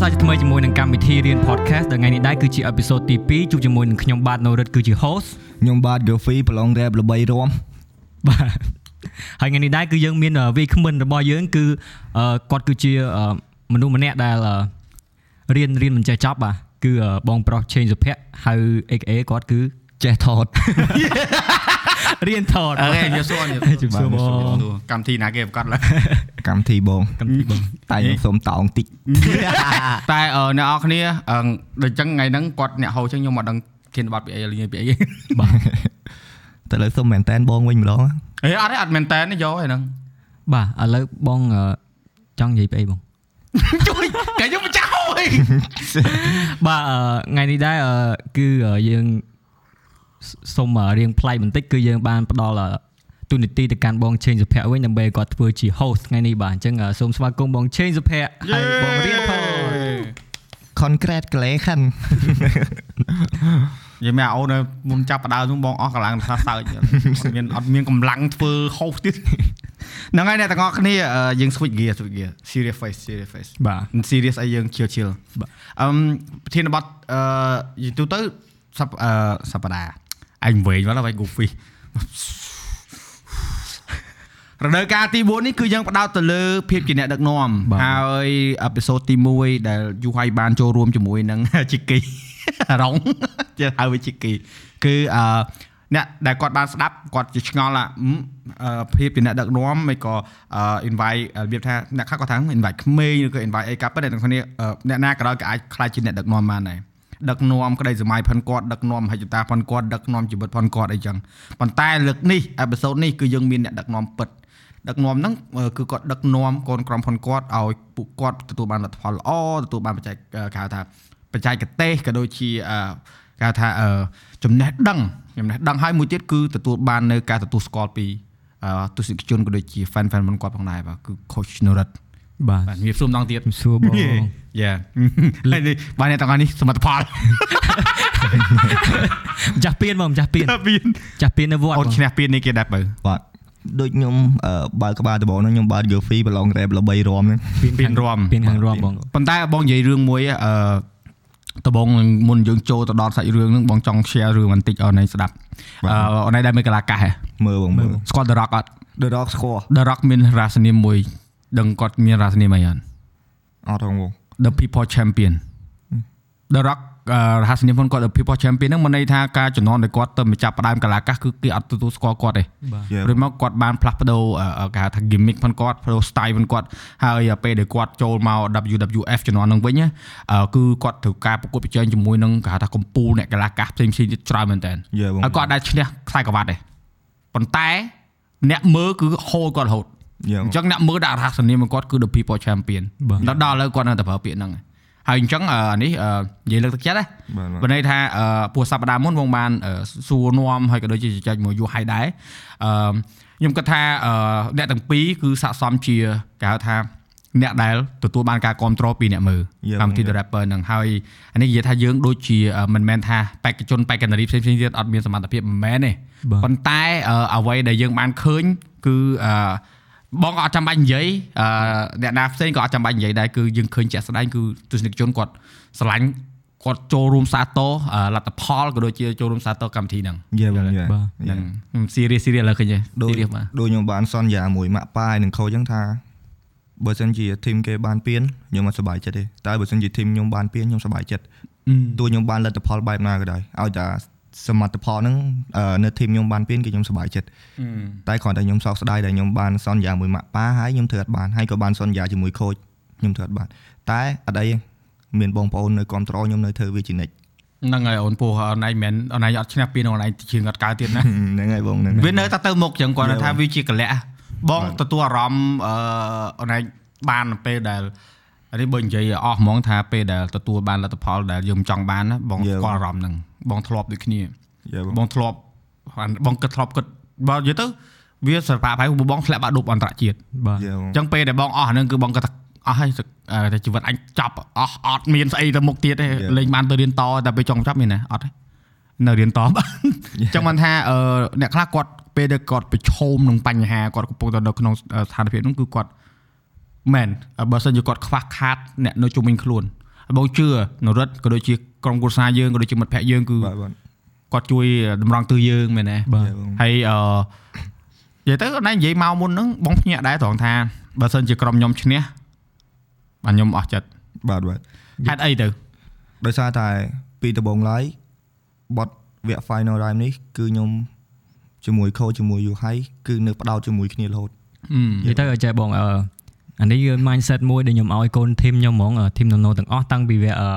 សាជាថ្មីជាមួយនឹងកម្មវិធីរៀន podcast ដែលថ្ងៃនេះដែរគឺជាអេពីសូតទី2ជួបជាមួយនឹងខ្ញុំបាទនៅរិទ្ធគឺជា host ខ្ញុំបាទ Goffy ប្រឡង rap ល្បីរាំបាទហើយថ្ងៃនេះដែរគឺយើងមានវាគ្មិនរបស់យើងគឺអឺគាត់គឺជាអឺមនុស្សម្នាក់ដែលអឺរៀនរៀនមិនចេះចប់បាទគឺអឺបងប្រុសឆេងសុភ័ក្រហៅ AKA គាត់គឺចេះថត រៀនថតអូខេយកសួរជំរាបសួរបងកម្មវិធីណាគេប្រកាសឡើយកម្មវិធីបងកម្មវិធីបងតែខ្ញុំសុំតោងតិចតែអឺអ្នកនរគ្នាអឺដូចចឹងថ្ងៃហ្នឹងគាត់អ្នកហៅចឹងខ្ញុំមកដឹងធានបတ်ពីអីលីពីអីបាទតែលើសុំមែនតែនបងវិញម្ដងអេអត់ទេអត់មែនតែនទេយកហ្នឹងបាទឥឡូវបងអឺចង់និយាយពីអីបងជួយកាយខ្ញុំមិនចាស់ហួយបាទអឺថ្ងៃនេះដែរអឺគឺអឺយើង សសូមអឺរៀងប្លែកបន្តិចគឺយើងបានផ្ដល់អឺទូនីតិទៅកាន់បងឆេងសុភ័ក្រវិញដើម្បីឲ្យគាត់ធ្វើជា host ថ្ងៃនេះបាទអញ្ចឹងអឺសូមស្វាគមន៍បងឆេងសុភ័ក្រហើយបងរៀនផង concrete ក្លេខាន់និយាយមែនអូនមុនចាប់បដើនោះបងអស់កម្លាំងថាសើចអត់មានអត់មានកម្លាំងធ្វើហូសទៀតហ្នឹងហើយអ្នកទាំងអស់គ្នាអឺយើង switch gear switch gear serious face serious face បាទ serious អីយើង chill chill បាទអឹមប្រធានបទអឺយីទូទៅសប្អឺសប្តាហ៍ អញវែងមកហើយ goofy រដូវកាលទី4នេះគឺយើងផ្ដោតទៅលើភាពជាអ្នកដឹកនាំបាទហើយអេពីសូតទី1ដែលយូហៃបានចូលរួមជាមួយនឹងជីគីរងជាហៅវាជីគីគឺអឺអ្នកដែលគាត់បានស្ដាប់គាត់ជាឆ្ងល់ថាអឺអឺភាពជាអ្នកដឹកនាំមិនក៏អឺ invite របៀបថាអ្នកខ្លះគាត់ថា invite ក្មេងឬក៏ invite អីកាប់ប៉ុន្តែអ្នកទាំងគ្នាអឺអ្នកណាក៏ដោយក៏អាចខ្លាចជាអ្នកដឹកនាំបានដែរ ដឹកនាំក្តីសម័យផាន់គាត់ដឹកនាំមហិច្ឆតាផាន់គាត់ដឹកនាំជីវិតផាន់គាត់អីចឹងប៉ុន្តែលើកនេះអេពីសូតនេះគឺយើងមានអ្នកដឹកនាំពិតដឹកនាំហ្នឹងអឺគឺគាត់ដឹកនាំកូនក្រុមហ៊ុនគាត់ឲ្យពួកគាត់ទទួលបានលទ្ធផលល្អទទួលបានបច្ចេកអឺគេហៅថាបច្ចេកទេសក៏ដូចជាអឺគេហៅថាអឺចំណេះដឹងចំណេះដឹងហើយមួយទៀតគឺទទួលបាននៅការទទួលស្គាល់ពីអឺទស្សនិកជនក៏ដូចជា fan fan របស់គាត់ផងដែរបាទគឺ coach នរិត បាទបាទមានសួរម្ដងទៀតជំសួរបងយ៉ាហើយនេះបាទអ្នកទាំងអស់នេះសមិទ្ធផលម្ចាស់ពៀនបងម្ចាស់ពៀនមានម្ចាស់ពៀននៅវត្តអូនបងឈ្នះពៀននេះគេដែរបើបាទដូចខ្ញុំអឺបើកក្បាលដំបងហ្នឹងខ្ញុំបាទ Goffy ប្រឡង rap ល្បីរាំហ្នឹងពៀនរំពៀនខាងរំបងប៉ុន្តែបងនិយាយរឿងមួយអឺតបងមុនយើងចូលទៅដល់សាច់រឿងហ្នឹងបងចង់ share រឿងបន្តិចអនឯងស្ដាប់អឺអនឯងដែលមានកលាកាសហ៎មើលបងមើលស្គាល់ The Rock អត់ The Rock score The Rock មានរាសនាមមួយ ដឹងគាត់មានរាសនាមអីអត់អត់ហងបង The People Champion The Rock អឺរហស្សនាមគាត់ The People Champion ហ្នឹងមិនន័យថាការជំនាន់ដែលគាត់ទៅមកចាប់ផ្ដើមកលាកាសគឺគេអត់ទទួលស្គាល់គាត់ទេបាទ Yeah. ព្រោះមកគាត់បានផ្លាស់ប្ដូរអឺគេហៅថា gimmick ផងគាត់ប្ដូរ style ផងគាត់ហើយពេលដែលគាត់ចូលមក WWF ជំនាន់ហ្នឹងវិញណាអឺគឺគាត់ត្រូវការប្រកួតប្រជែងជាមួយនឹងគេហៅថាកម្ពុជាអ្នកកីឡាកាសផ្សេងៗទៀតច្រើនមែនតើ Yeah បងហើយគាត់អាចឈ្នះខ្សែក្រវ៉ាត់ទេប៉ុន្តែអ្នកមើលគឺហូរគាត់រហូត Yeah អញ្ចឹងអ្នកមើលដាក់រហស្សនាមរបស់គាត់គឺ The People Champion បាទដល់ដល់ឥឡូវគាត់នៅតែប្រើពាក្យហ្នឹងហើយអញ្ចឹងអឺអានេះអឺនិយាយលើកទឹកចិត្តណាបាទបើន័យថាអឺពួកសប្តាហ៍មុនបងបានអឺសួរនាំហើយក៏ដូចជាជជែកមួយយូរហើយដែរអឺខ្ញុំគិតថាអឺអ្នកទាំងពីរគឺស័ក្តិសមជាគេហៅថាអ្នកដែលទទួលបានការគ្រប់គ្រងពីអ្នកមើល Yeah, កម្មវិធី The Rapper ហ្នឹងហើយអានេះនិយាយថាយើងដូចជាអឺមិនមែនថាបេក្ខជនបេក្ខនារីផ្សេងៗទៀតអត់មានសមត្ថភាពមិនមែនទេបាទប៉ុន្តែអឺអ្វីដែលយើងបានឃើញគឺអឺ បងក៏អត់ចាំបាច់និយាយអឺអ្នកណាផ្សេងក៏អត់ចាំបាច់និយាយដែរគឺយើងឃើញជាក់ស្ដែងគឺទស្សនិកជនគាត់ស្រឡាញ់គាត់ចូលរួមសាទរអឺលទ្ធផលក៏ដូចជាចូលរួមសាទរកម្មវិធីហ្នឹង Yeah បង Yeah បាទហ្នឹង serious serious ឡើយឃើញទេដូច serious បាទដូចខ្ញុំបានសន្យាមួយម៉ាក់ប៉ាយនឹងខូចចឹងថាបើសិនជាធីមគេបានពៀនខ្ញុំអត់សប្បាយចិត្តទេតែបើសិនជាធីមខ្ញុំបានពៀនខ្ញុំសប្បាយចិត្តទោះខ្ញុំបានលទ្ធផលបែបណាក៏ដោយឲ្យតែ សមត្ថផលហ្នឹងអឺនៅធីមខ្ញុំបានពៀនគឺខ្ញុំសប្បាយចិត្តតែគ្រាន់តែខ្ញុំសោកស្ដាយដែលខ្ញុំបានសន្យាមួយម៉ាក់ប៉ាហើយខ្ញុំធ្វើអត់បានហើយក៏បានសន្យាជាមួយខូចខ្ញុំធ្វើអត់បានតែអត់អីទេមានបងប្អូននៅគ្រប់ត្រខ្ញុំនៅធ្វើវាជានិច្ចហ្នឹងហើយអូនពោះអូនឯងមិនអូនឯងអត់ឈ្នះពីអូនឯងជាងអត់កើតទៀតណាហ្នឹងហើយបងហ្នឹងហើយវានៅតែទៅមុខចឹងគាត់ Yeah. ថាវាជាកលៈបងបាទទទួលអារម្មណ៍អឺអូនឯងបានពេលដែលនេះបើនិយាយអស់ហ្មងថាពេលដែលទទួលបានលទ្ធផលដែលយើងចង់បានណាបង Yeah. ស្គាល់អារម្មណ៍ហ្នឹង បងធ្លាប់ដូចគ្នា Yeah បងបងធ្លាប់បងគិតធ្លាប់គិតបើនិយាយទៅវាសរប៉ាផៃបងធ្លាក់បាក់ឌុបអន្តរជាតិបាទ Yeah បងអញ្ចឹងពេលដែលបងអស់អាហ្នឹងគឺបងគិតថាអស់ហើយអឺតែជីវិតអញចប់អស់អត់មានស្អីទៅមុខទៀតទេ Yeah. លេងបានទៅរៀនតតែពេលចង់ចប់មានណាអត់ទេនៅរៀនតបានអញ្ចឹងបានថាអឺអ្នកខ្លះគាត់ពេលដែលគាត់ប្រឈមនឹងបញ្ហាគាត់កំពុងតែនៅក្នុងស្ថានភាពហ្នឹងគឺគាត់មែនបើសិនជាគាត់ខ្វះខាតអ្នកនៅជុំវិញខ្លួនបងជឿនរិទ្ធក៏ដូចជា ក្រុមគ្រួសារយើងក៏ដូចជាមិត្តភ័ក្តិយើងគឺបាទបាទគាត់ជួយតម្រង់ទិសយើងមែនទេបាទហើយអឺនិយាយទៅគាត់ណែនិយាយមកមុនហ្នឹងបងភ្ញាក់ដែរត្រង់ថាបើសិនជាក្រុមខ្ញុំឈ្នះបាទខ្ញុំអស់ចិត្តបាទបាទហេតុអីទៅដោយសារតែពីដំបូងឡើយបត់វគ្គ final round នេះគឺខ្ញុំជាមួយខូចជាមួយយូហៃគឺនៅផ្ដោតជាមួយគ្នារហូតអឺនិយាយទៅឲ្យចេះបងអឺអានេះគឺ mindset មួយដែលខ្ញុំឲ្យកូនធីមខ្ញុំហ្មងធីម Nono ទាំងអស់តាំងពីវាអឺ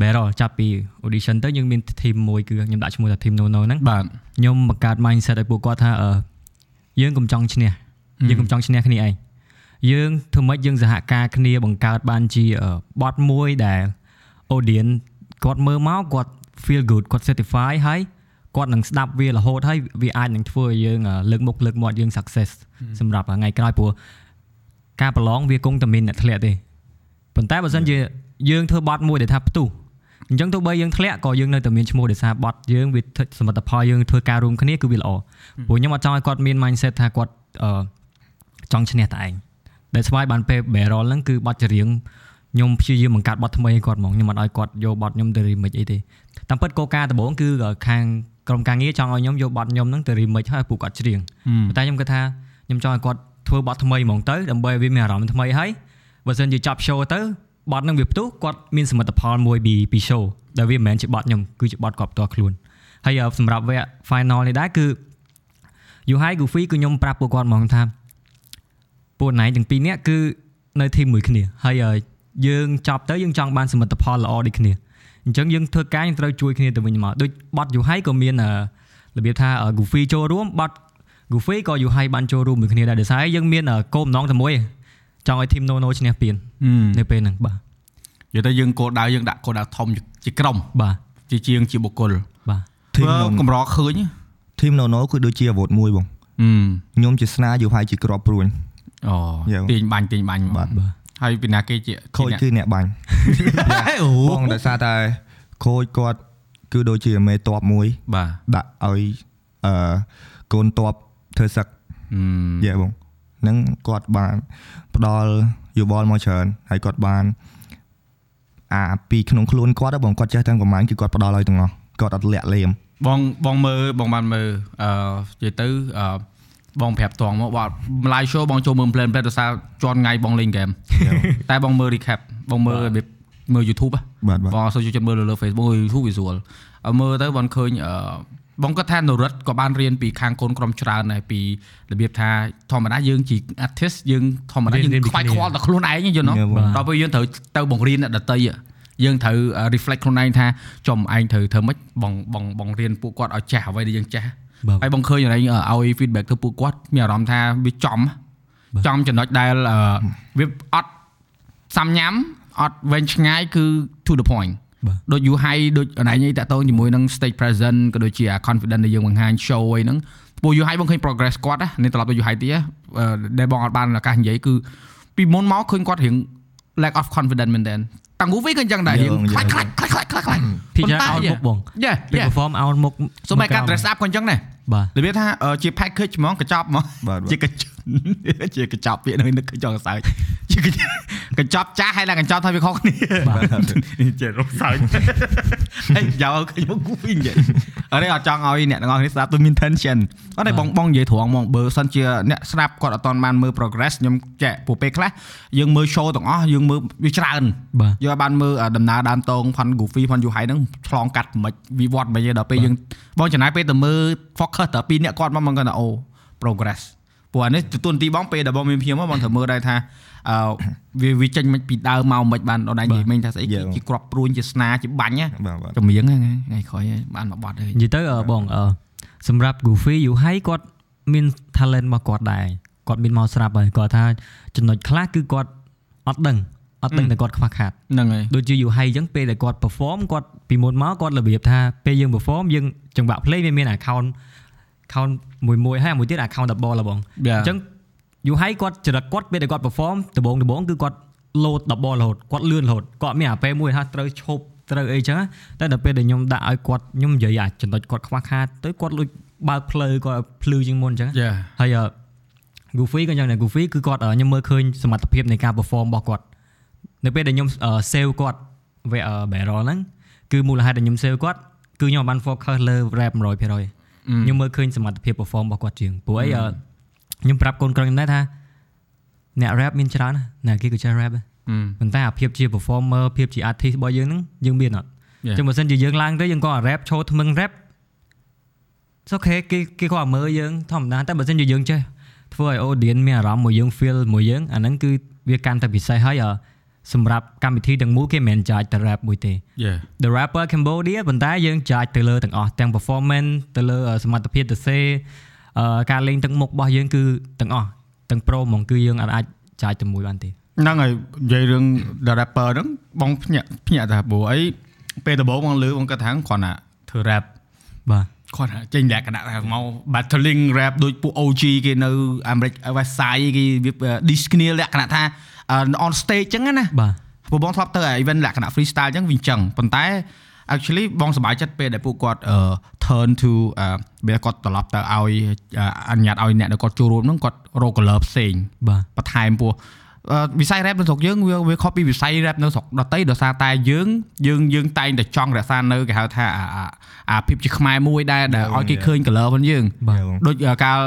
Barrel ចាប់ពី audition ទៅយើងមានធីមមួយគឺខ្ញុំដាក់ឈ្មោះថាធីម Nono ហ្នឹងបាទខ្ញុំបង្កើត mindset ឲ្យពួកគាត់ថាអឺយើងកុំចង់ឈ្នះយើងកុំចង់ឈ្នះគ្នាឯងយើងធ្វើម៉េចយើងសហការគ្នាបង្កើតបានជាបទមួយដែល audience គាត់មើលមកគាត់ feel good គាត់ satisfy ហើយគាត់នឹងស្ដាប់វារហូតហើយវាអាចនឹងធ្វើឲ្យយើងលើកមុខលើកមាត់យើង success សម្រាប់ថ្ងៃក្រោយព្រោះការប្រឡងវាគង់តែមានអ្នកធ្លាក់ទេប៉ុន្តែបើសិនជាយើងធ្វើបទមួយដែលថាផ្ទុះ អញ្ចឹងទោះបីយើងធ្លាក់ក៏យើងនៅតែមានឈ្មោះដោយសារបទយើងវាធ្វើសមិទ្ធផលយើងធ្វើការរួមគ្នាគឺវាល្អព្រោះខ្ញុំអត់ចង់ឲ្យគាត់មាន mindset ថាគាត់អឺចង់ឈ្នះតែឯងដែលស្វ័យបានពេល barrel ហ្នឹងគឺបទច្រៀងខ្ញុំព្យាយាមបង្កើតបទថ្មីឲ្យគាត់ហ្មងខ្ញុំអត់ឲ្យគាត់យកបទខ្ញុំទៅ remix អីទេតាមពិតកោការដំបូងគឺខាងក្រុមការងារចង់ឲ្យខ្ញុំយកបទខ្ញុំហ្នឹងទៅ remix ឲ្យពួកគាត់ច្រៀងប៉ុន្តែខ្ញុំគិតថាខ្ញុំចង់ឲ្យគាត់ធ្វើបទថ្មីហ្មងទៅដើម្បីឲ្យវាមានអារម្មណ៍ថ្មីហើយបើសិនជាចប់ show ទៅ បទនឹងវាផ្ទុះគាត់មានសមិទ្ធផលមួយពីពី show ដែលវាមិនមែនជាបទខ្ញុំគឺជាបទគាត់ផ្ទាល់ខ្លួនហើយសម្រាប់វគ្គ final នេះដែរគឺ You High Goofy គឺខ្ញុំប្រាប់ពួកគាត់ហ្មងថាពួកណៃទាំងពីរនាក់គឺនៅធីមមួយគ្នាហើយយើងចប់ទៅយើងចង់បានសមិទ្ធផលល្អដូចគ្នាអញ្ចឹងយើងធ្វើការយើងត្រូវជួយគ្នាទៅវិញមកដូចបទ You High ក៏មានរបៀបថា Goofy ចូលរួមបទ Goofy ក៏ You High បានចូលរួមមួយគ្នាដែរដោយសារយើងមានគោលបំណងតែមួយចង់ឲ្យ team Nono ឈ្នះពាន នៅពេលហ្នឹងបាទនិយាយទៅយើងគោលដៅយើងដាក់គោលដៅធំជាក្រុមបាទជាជាងជាបុគ្គលបាទធីមធ្វើ Nono កម្រឃើញធីម Nono គឺដូចជាអាវុធមួយបងអឺខ្ញុំជាស្នាយូហៃជាក្របព្រួញអូយ៉ាទាញបាញ់ទាញបាញ់បាទបាទហើយពីណាគេជាខូចគឺអ្នកបាញ់អូបងដោយសារតែខូចគាត់គឺដូចជាមេតបមួយបាទដាក់ឲ្យអឺកូនតបធ្វើសឹកអឺយេបងហ្នឹងគាត់បានផ្ដល់ យោបល់មកច្រើនហើយគាត់បានអាពីក្នុងខ្លួនគាត់ហ៎បងគាត់ចេះទាំងប្រហែលគឺគាត់ផ្ដល់ឲ្យទាំងអស់គាត់អត់លាក់លេមបងបងមើលបងបានមើលអឺនិយាយទៅអឺបងប្រាប់តងមកបាទ live show បងចូលមើល plan plan ដោយសារជន់ថ្ងៃបងលេងហ្គេមតែបងមើល recap បងមើលរបៀបមើល YouTube ហ៎បាទបាទបងអត់សូវចូលចិត្តមើលលើ Facebook ឬ YouTube visual អឺមើលទៅបងឃើញអឺ បងគាត់ថានរិទ្ធក៏បានរៀនពីខាងកូនក្រុមច្រើនដែរពីរបៀបថាធម្មតាយើងជា artist យើងធម្មតាយើងខ្វាយខ្វល់តែខ្លួនឯងយល់ណោះដល់ពេលយើងត្រូវទៅបង្រៀនអ្នកដតីយើងត្រូវ reflect ខ្លួនឯងថាចំឯងត្រូវធ្វើម៉េចបងបងបងរៀនពួកគាត់ឲ្យចេះអ្វីដែលយើងចេះបាទហើយបងឃើញឲ្យឲ្យ feedback ទៅពួកគាត់មានអារម្មណ៍ថាវាចំចំចំណុចដែលអឺវាអត់សាំញ៉ាំអត់វែងឆ្ងាយគឺ to the point បាទ ដូច you high ដូចអនឯងតាក់ទងជាមួយនឹង stage present ក៏ដូចជា confident ដែលយើងបង្ហាញ show អីហ្នឹងពួក you high បងឃើញ progress គាត់ណានេះត្រឡប់ទៅ you high ទៀតអឺដែលបងអត់បានឱកាសនិយាយគឺពីមុនមកឃើញគាត់រៀង lack of confidence មែនតើតាំង movie ក៏អញ្ចឹងដែររៀងខ្លាចខ្លាចខ្លាច ខ្លាចខ្លាចខ្លាចពីច្រើនអោនមុខបងយ៉ាពេលយ៉ា perform អោនមុខសូម្បីការ dress up ក៏អញ្ចឹងដែរបាទរបៀបថាអឺជា package ហ្មងកញ្ចប់ហ្មងបាទបាទជាកញ្ចប់ជាកញ្ចប់ពាក្យនេះនឹកឃើញចង់សើចជាកញ្ចប់កញ្ចប់ចាស់ហើយឡើងកញ្ចប់ថាវាខុសគ្នាបាទជារំសើចហើយយកឲ្យឃើញមកគូវិញនិយាយអរេអត់ចង់ឲ្យអ្នកទាំងអស់គ្នាស្ដាប់ទៅមាន tension អត់ទេបងបងនិយាយត្រង់ហ្មងបើសិនជាអ្នកស្ដាប់គាត់អត់ទាន់បានមើល progress ខ្ញុំចាក់ពួកពេលខ្លះយើងមើល show ទាំងអស់យើងមើលវាច្រើនបាទយកបានមើលដំណើរដើមតងផាន់ Goofy ផាន់ Yu Hai ហ្នឹងឆ្លងកាត់មិនវិវត្តមិនទេដល់ពេលយើងបងចំណាយពេលទៅមើល focus តែពីរអ្នកគាត់មកមកគាត់ថាអូ progress ព្រោះអានេះទទួលទីបងពេលដែលបងមានភ្ញៀវមកបងត្រូវមើលដែរថាអឺវាវាចេញមិនពីដើមមកមិនបានដល់ដៃនិយាយមិញថាស្អីគេជាក្របព្រួញជាស្នាជាបាញ់ណាបាទបាទចម្រៀងហ្នឹងថ្ងៃក្រោយហើយបានមកបត់ហើយនិយាយទៅអឺបងអឺសម្រាប់ Goofy You High គាត់មាន talent របស់គាត់ដែរគាត់មានមកស្រាប់ហើយគាត់ថាចំណុចខ្លះគឺគាត់អត់ដឹង អត់ដឹងតែគាត់ខ្វះខាតហ្នឹងហើយដូចជា You High អញ្ចឹងពេលដែលគាត់ perform គាត់ពីមុនមកគាត់របៀបថាពេលយើង perform យើងចង្វាក់ play វាមាន account account មួយមួយហើយមួយទៀត account double ឡបងយ៉ាអញ្ចឹង You High គាត់ចរិតគាត់ពេលដែលគាត់ perform ដំបូងដំបូងគឺគាត់ load double រហូតគាត់លឿនរហូតគាត់មានអាពេលមួយថាត្រូវឈប់ត្រូវអីចឹងណាតែដល់ពេលដែលខ្ញុំដាក់ឲ្យគាត់ខ្ញុំនិយាយអាចំណុចគាត់ខ្វះខាតទៅគាត់លួចបើកផ្លូវគាត់ភ្លឺជាងមុនអញ្ចឹងយ៉ាហើយអឺ Goofy ក៏យ៉ាងដែរ Goofy គឺគាត់អឺខ្ញុំមើលឃើញសមត្ថភាពនៃការ perform របស់គាត់ នៅពេលដែលខ្ញុំអឺ save គាត់វគ្គ barrel ហ្នឹងគឺមូលហេតុដែលខ្ញុំ save គាត់គឺខ្ញុំបាន focus លើ rap 100%ខ្ញុំមើលឃើញសមត្ថភាព perform របស់គាត់ជាងព្រោះអីខ្ញុំប្រាប់កូនក្រុមខ្ញុំដែរថាអ្នក rap មានច្រើនណាគេក៏ចេះ rap ដែរប៉ុន្តែអាភាពជា performer ភាពជា artist របស់យើងហ្នឹងយើងមានអត់ចឹងបើសិនជាយើងឡើងទៅយើងក៏ rap ឈរថ្មឹង rap អូខេគេគេគាត់មើលយើងធម្មតាតែបើសិនជាយើងចេះធ្វើឲ្យ audience មានអារម្មណ៍មួយយើង feel មួយយើងអាហ្នឹងគឺវាកាន់តែពិសេសហើយ សម្រាប់កម្មវិធីទាំងមូលគេមិនមែនចាចតែ rap មួយទេ The Rapper Cambodia ប៉ុន្តែយើងចាចទៅលើទាំងអស់ទាំង performance ទៅលើសមត្ថភាពទៅសេការលេងទឹកមុខរបស់យើងគឺទាំងអស់ទាំង pro ហ្មងគឺយើងអាចចាចទៅមួយបានទេហ្នឹងហើយនិយាយរឿង The Rapper ហ្នឹងបងភ្ញាក់ភ្ញាក់ថាព្រោះអីពេលដំបូងបងលឺបងគាត់ថាគ្រាន់តែធ្វើ rap បាទគាត់ចេញលក្ខណៈថាមក battling rap ដូចពួក OG គេនៅអាមេរិក West Side គេវា diss គ្នាលក្ខណៈថា on stage ចឹងណាបាទពួកបងធ្លាប់ទៅ event លក្ខណៈ freestyle ចឹងវាចឹងប៉ុន្តែ actually បងសប្បាយចិត្តពេលដែលពួកគាត់ turn to ពេលគាត់ត្រឡប់ទៅឲ្យអនុញ្ញាតឲ្យអ្នកដែលគាត់ចូលរួមហ្នឹងគាត់រក color ផ្សេងបាទបន្ថែមពោះវិស័យ rap នៅស្រុកយើងវាវាខុសពីវិស័យ rap នៅស្រុកដទៃដោយសារតែយើងយើងយើងតែងតែចង់រក្សានៅគេហៅថាអាភាពជាខ្មែរមួយដែលដែលឲ្យគេឃើញ color ផងយើងដូចកាល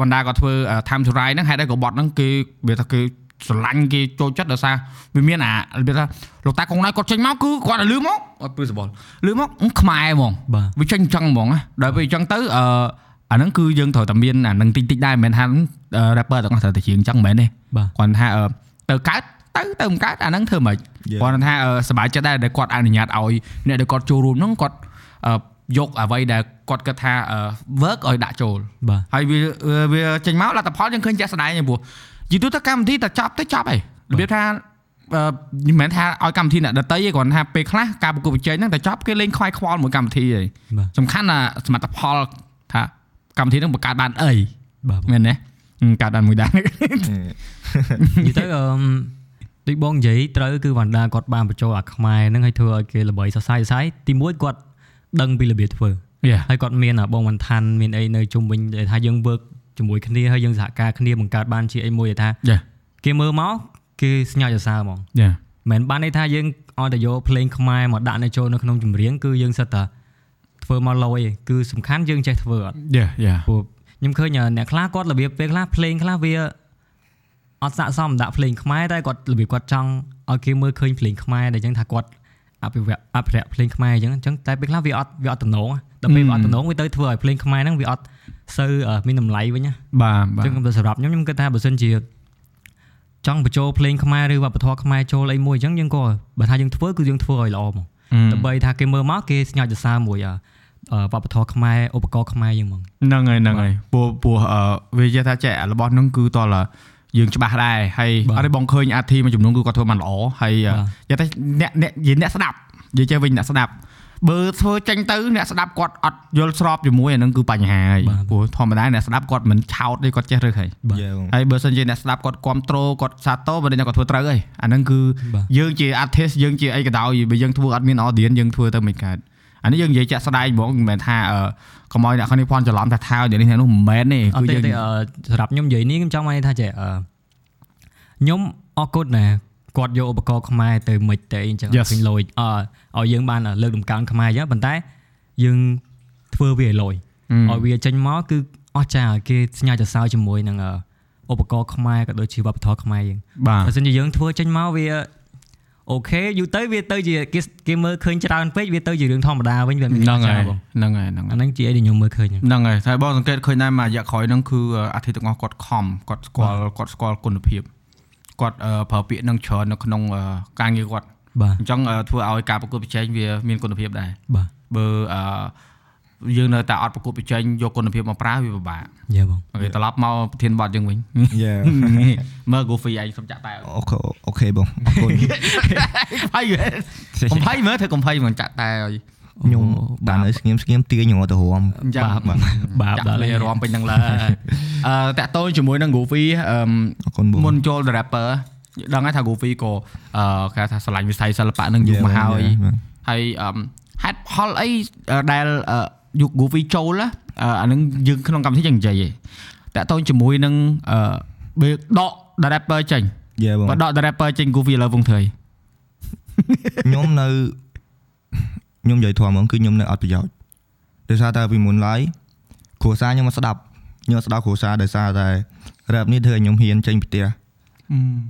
វណ្ដាគាត់ធ្វើ time to ride ហ្នឹងហេតុអីក៏បត់ហ្នឹងគេវាថាគេ ស្រឡាញ់គេចូលចិត្តដោយសារវាមានអាវាថាលោកតាកងណៃគាត់ចេញមកគឺគាត់លឺមកអត់ពឺសបល់លឺមកខ្មែរហ្មងវាចេញអញ្ចឹងហ្មងដល់ពេលអញ្ចឹងទៅអឺអាហ្នឹងគឺយើងត្រូវតែមានអានឹងតិចតិចដែរមិនមែនថា rapper ទាំងអស់ត្រូវតែជាងអញ្ចឹងមិនមែនទេគាត់ថាទៅកើតទៅទៅមិនកើតអាហ្នឹងធ្វើមិនគាត់ថាសบายចិត្តដែរដែលគាត់អនុញ្ញាតឲ្យអ្នកដែលគាត់ចូលរួមហ្នឹងគាត់យកអ្វីដែលគាត់គិតថា work ឲ្យដាក់ចូលហើយវាវាចេញមកលទ្ធផលយើងឃើញចាក់ស្ដែងព្រោះ យីទូទៅកម្មវិធីតែចប់ទៅចប់ហើយរបៀបថាមិនមែនថាឲ្យកម្មវិធីអ្នកដតីទេគ្រាន់ថាពេលខ្លះការប្រកួតប្រជែងហ្នឹងតែចប់គេលេងខ្វាយខ្វល់មួយកម្មវិធីឯងសំខាន់ណាសមិទ្ធផលថាកម្មវិធីហ្នឹងបង្កើតបានអីមែនទេកើតបានមួយដែរនិយាយទៅអឺដូចបងនិយាយត្រូវគឺវណ្ដាគាត់បានបញ្ចូលអាខ្មែរហ្នឹងឲ្យធ្វើឲ្យគេល្បីសរសៃសរសៃទីមួយគាត់ដឹងពីរបៀបធ្វើហើយគាត់មានបងវណ្ឋានមានអីនៅជុំវិញដែលថាយើង work ជាមួយគ្នាហើយយើងសហការគ្នាបង្កើតបានជាអីមួយថាគេមើលមកគេស្ញើចសរសើរហ្មងមិនបានន័យថាយើងអត់ទៅយកភ្លេងខ្មែរមកដាក់នៅចូលនៅក្នុងចម្រៀងគឺយើងសិតតែធ្វើមកលយគឺសំខាន់យើងចេះធ្វើអត់យ៉ាយ៉ាព្រោះខ្ញុំឃើញអ្នកខ្លះគាត់របៀបពេលខ្លះភ្លេងខ្លះវាអត់ស័កសមដាក់ភ្លេងខ្មែរតែគាត់របៀបគាត់ចង់ឲ្យគេមើលឃើញភ្លេងខ្មែរដែលចឹងថាគាត់អភិវឌ្ឍអភិរក្សភ្លេងខ្មែរអញ្ចឹងអញ្ចឹងតែពេលខ្លះវាអត់វាអត់តំណងដល់ពេលវាអត់តំណងវាទៅធ្វើឲ្យភ្លេងខ្មែរហ្នឹងវាអត់ សូវមានតម្លៃវិញណាបាទបាទអញ្ចឹងសម្រាប់ខ្ញុំខ្ញុំគិតថាបើសិនជាចង់បញ្ចូលភ្លេងខ្មែរឬវប្បធម៌ខ្មែរចូលអីមួយអញ្ចឹងយើងក៏បើថាយើងធ្វើគឺយើងធ្វើឲ្យល្អមកដើម្បីថាគេមើលមកគេស្ញើចសរសើរមួយវប្បធម៌ខ្មែរឧបករណ៍ខ្មែរយើងហ្មងហ្នឹងហើយហ្នឹងហើយពោះពោះវានិយាយថាចេះរបស់ហ្នឹងគឺតលយើងច្បាស់ដែរហើយអត់ទេបងឃើញអាធីមួយចំនួនគឺគាត់ធ្វើបានល្អហើយនិយាយថាអ្នកអ្នកនិយាយអ្នកស្ដាប់និយាយចេះវិញអ្នកស្ដាប់ បើធ្វើចេញទៅអ្នកស្ដាប់គាត់អត់យល់ស្របជាមួយអានឹងគឺបញ្ហាហើយព្រោះធម្មតាអ្នកស្ដាប់គាត់មិនឆោតទេគាត់ចេះរឹសហើយហើយបើសិនជាអ្នកស្ដាប់គាត់គ្រប់ត្រូលគាត់សាទរបើអ្នកគាត់ធ្វើត្រូវហើយអានឹងគឺយើងជា artist យើងជាអីក៏ដោយបើយើងធ្វើអត់មាន audience យើងធ្វើទៅមិនកើតអានេះយើងនិយាយចាក់ស្ដែងហ្មងមិនមែនថាកុំឲ្យអ្នកខាងនេះភ័ន្តច្រឡំថាថានេះនេះនោះមិនមែនទេគឺយើងសម្រាប់ខ្ញុំនិយាយនេះខ្ញុំចង់មកថាចេះខ្ញុំអរគុណណាគាត់យកឧបករណ៍ខ្មែរទៅមិនទៅអីចឹងឃើញលយអ ឲ្យយើងបានលើកដំកើងខ្មែរចឹងប៉ុន្តែយើងធ្វើវាឲ្យលយឲ្យវាចេញមកគឺអស់ចាគេស្ញាច់សរសើរជាមួយនឹងឧបករណ៍ខ្មែរក៏ដូចជាវប្បធម៌ខ្មែរយើងបើមិនជាយើងធ្វើចេញមកវាអូខេយូរទៅវាទៅជាគេគេមើលឃើញច្រើនពេកវាទៅជារឿងធម្មតាវិញវាមានហ្នឹងហើយហ្នឹងហើយហ្នឹងអាហ្នឹងជាអីដែលខ្ញុំមើលឃើញហ្នឹងហើយតែបងសង្កេតឃើញដែរមួយរយៈក្រោយហ្នឹងគឺអាទិទាំងអស់គាត់ខំគាត់ស្គាល់គាត់ស្គាល់គុណភាពគាត់ប្រើពាក្យនឹងច្រើននៅក្នុងការងារគាត់ បាទអញ្ចឹងធ្វើឲ្យការប្រកួតប្រជែងវាមានគុណភាពដែរបាទបើអឺយើងនៅតែអត់ប្រកួតប្រជែងយកគុណភាពមកប្រើវាពិបាកយ៉ាបងអូខេត្រឡប់មកប្រធានបទយើងវិញយ៉ាមើល Goofy ឯងសុំចាក់តែអូខេអូខេបងអរគុណផៃកុំផៃមើលធ្វើកុំផៃមកចាក់តែឲ្យខ្ញុំបាននៅស្ងៀមស្ងៀមទាញងទៅរំចាបាបបាបដល់រំពេញនឹងលើអឺតាក់តូនជាមួយនឹង Goofy អឺមុនចូល rapper ដឹងហើយថា Goofy ក៏អឺគេថាឆ្លាញ់វិស័យសិល្បៈនឹងយូរមកហើយហើយអឺហេតុផលអីដែលយុគ Goofy ចូលអានឹងយើងក្នុងកម្មវិធីយើងនិយាយឯងតាក់ទងជាមួយនឹងអឺបើដក rapper ចេញបើដក rapper ចេញ Goofy ឥឡូវវងធ្វើខ្ញុំនៅខ្ញុំនិយាយធម៌ហ្មងគឺខ្ញុំនៅអត់ប្រយោជន៍ដោយសារតែពីមុនឡើយគ្រួសារខ្ញុំមកស្ដាប់ខ្ញុំស្ដាប់គ្រួសារដោយសារតែរ៉ាប់នេះធ្វើឲ្យខ្ញុំហ៊ានចេញពីផ្ទះ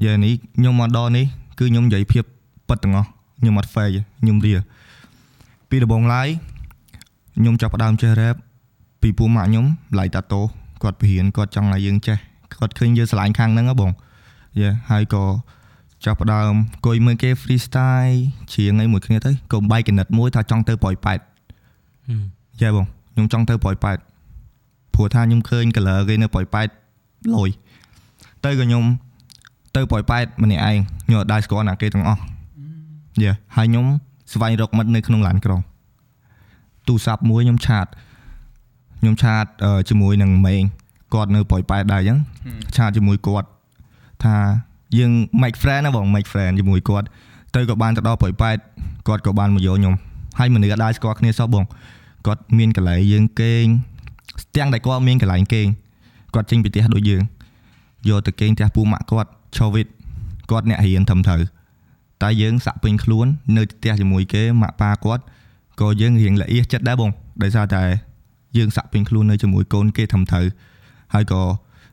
យ៉ានេះខ្ញុំមកដល់នេះគឺខ្ញុំនិយាយភាពពិតទាំងអស់ខ្ញុំអត់ fake ខ្ញុំរៀពីដំបូងឡើយខ្ញុំចាប់ផ្ដើមចេះរ៉ាប់ពីពូម៉ាក់ខ្ញុំឡៃតាតូគាត់បរៀនគាត់ចង់ឲ្យយើងចេះគាត់ឃើញយើងឆ្លាញ់ខាងហ្នឹងហ៎បងយ៉ាហើយក៏ចាប់ផ្ដើមអង្គុយមើលគេ freestyle ច្រៀងអីមួយគ្នាទៅក៏បែកកណិតមួយថាចង់ទៅប្រយប៉ែតយ៉ាបងខ្ញុំចង់ទៅប្រយប៉ែតព្រោះថាខ្ញុំឃើញ color គេនៅប្រយប៉ែតលយទៅក៏ខ្ញុំ ទៅប្រយប៉ែតម្នាក់ឯងខ្ញុំអត់ដែរស្គាល់ណាគេទាំងអស់យ៉ាហើយខ្ញុំស្វែងរកមិត្តនៅក្នុងឡានក្រុងទូរស័ព្ទមួយខ្ញុំឆាតខ្ញុំឆាតជាមួយនឹងម៉េងគាត់នៅប្រយប៉ែតដែរអញ្ចឹងឆាតជាមួយគាត់ថាយើង make friend ណាបង make friend ជាមួយគាត់ទៅក៏បានទៅដល់ប្រយប៉ែតគាត់ក៏បានមកយកខ្ញុំហើយមនុស្សក៏ដែរស្គាល់គ្នាសោះបងគាត់មានកន្លែងយើងគេងស្ទាំងតែគាត់មានកន្លែងគេងគាត់ចេញពីផ្ទះដូចយើងយកទៅគេងផ្ទះពូម៉ាក់គាត់ ឆូវីតគាត់អ្នករៀនត្រឹមត្រូវតែយើងសាក់ពេញខ្លួននៅផ្ទះជាមួយគេម៉ាក់ប៉ាគាត់ក៏យើងរៀងល្អៀសចិត្តដែរបងដោយសារតែយើងសាក់ពេញខ្លួននៅជាមួយកូនគេត្រឹមត្រូវហើយក៏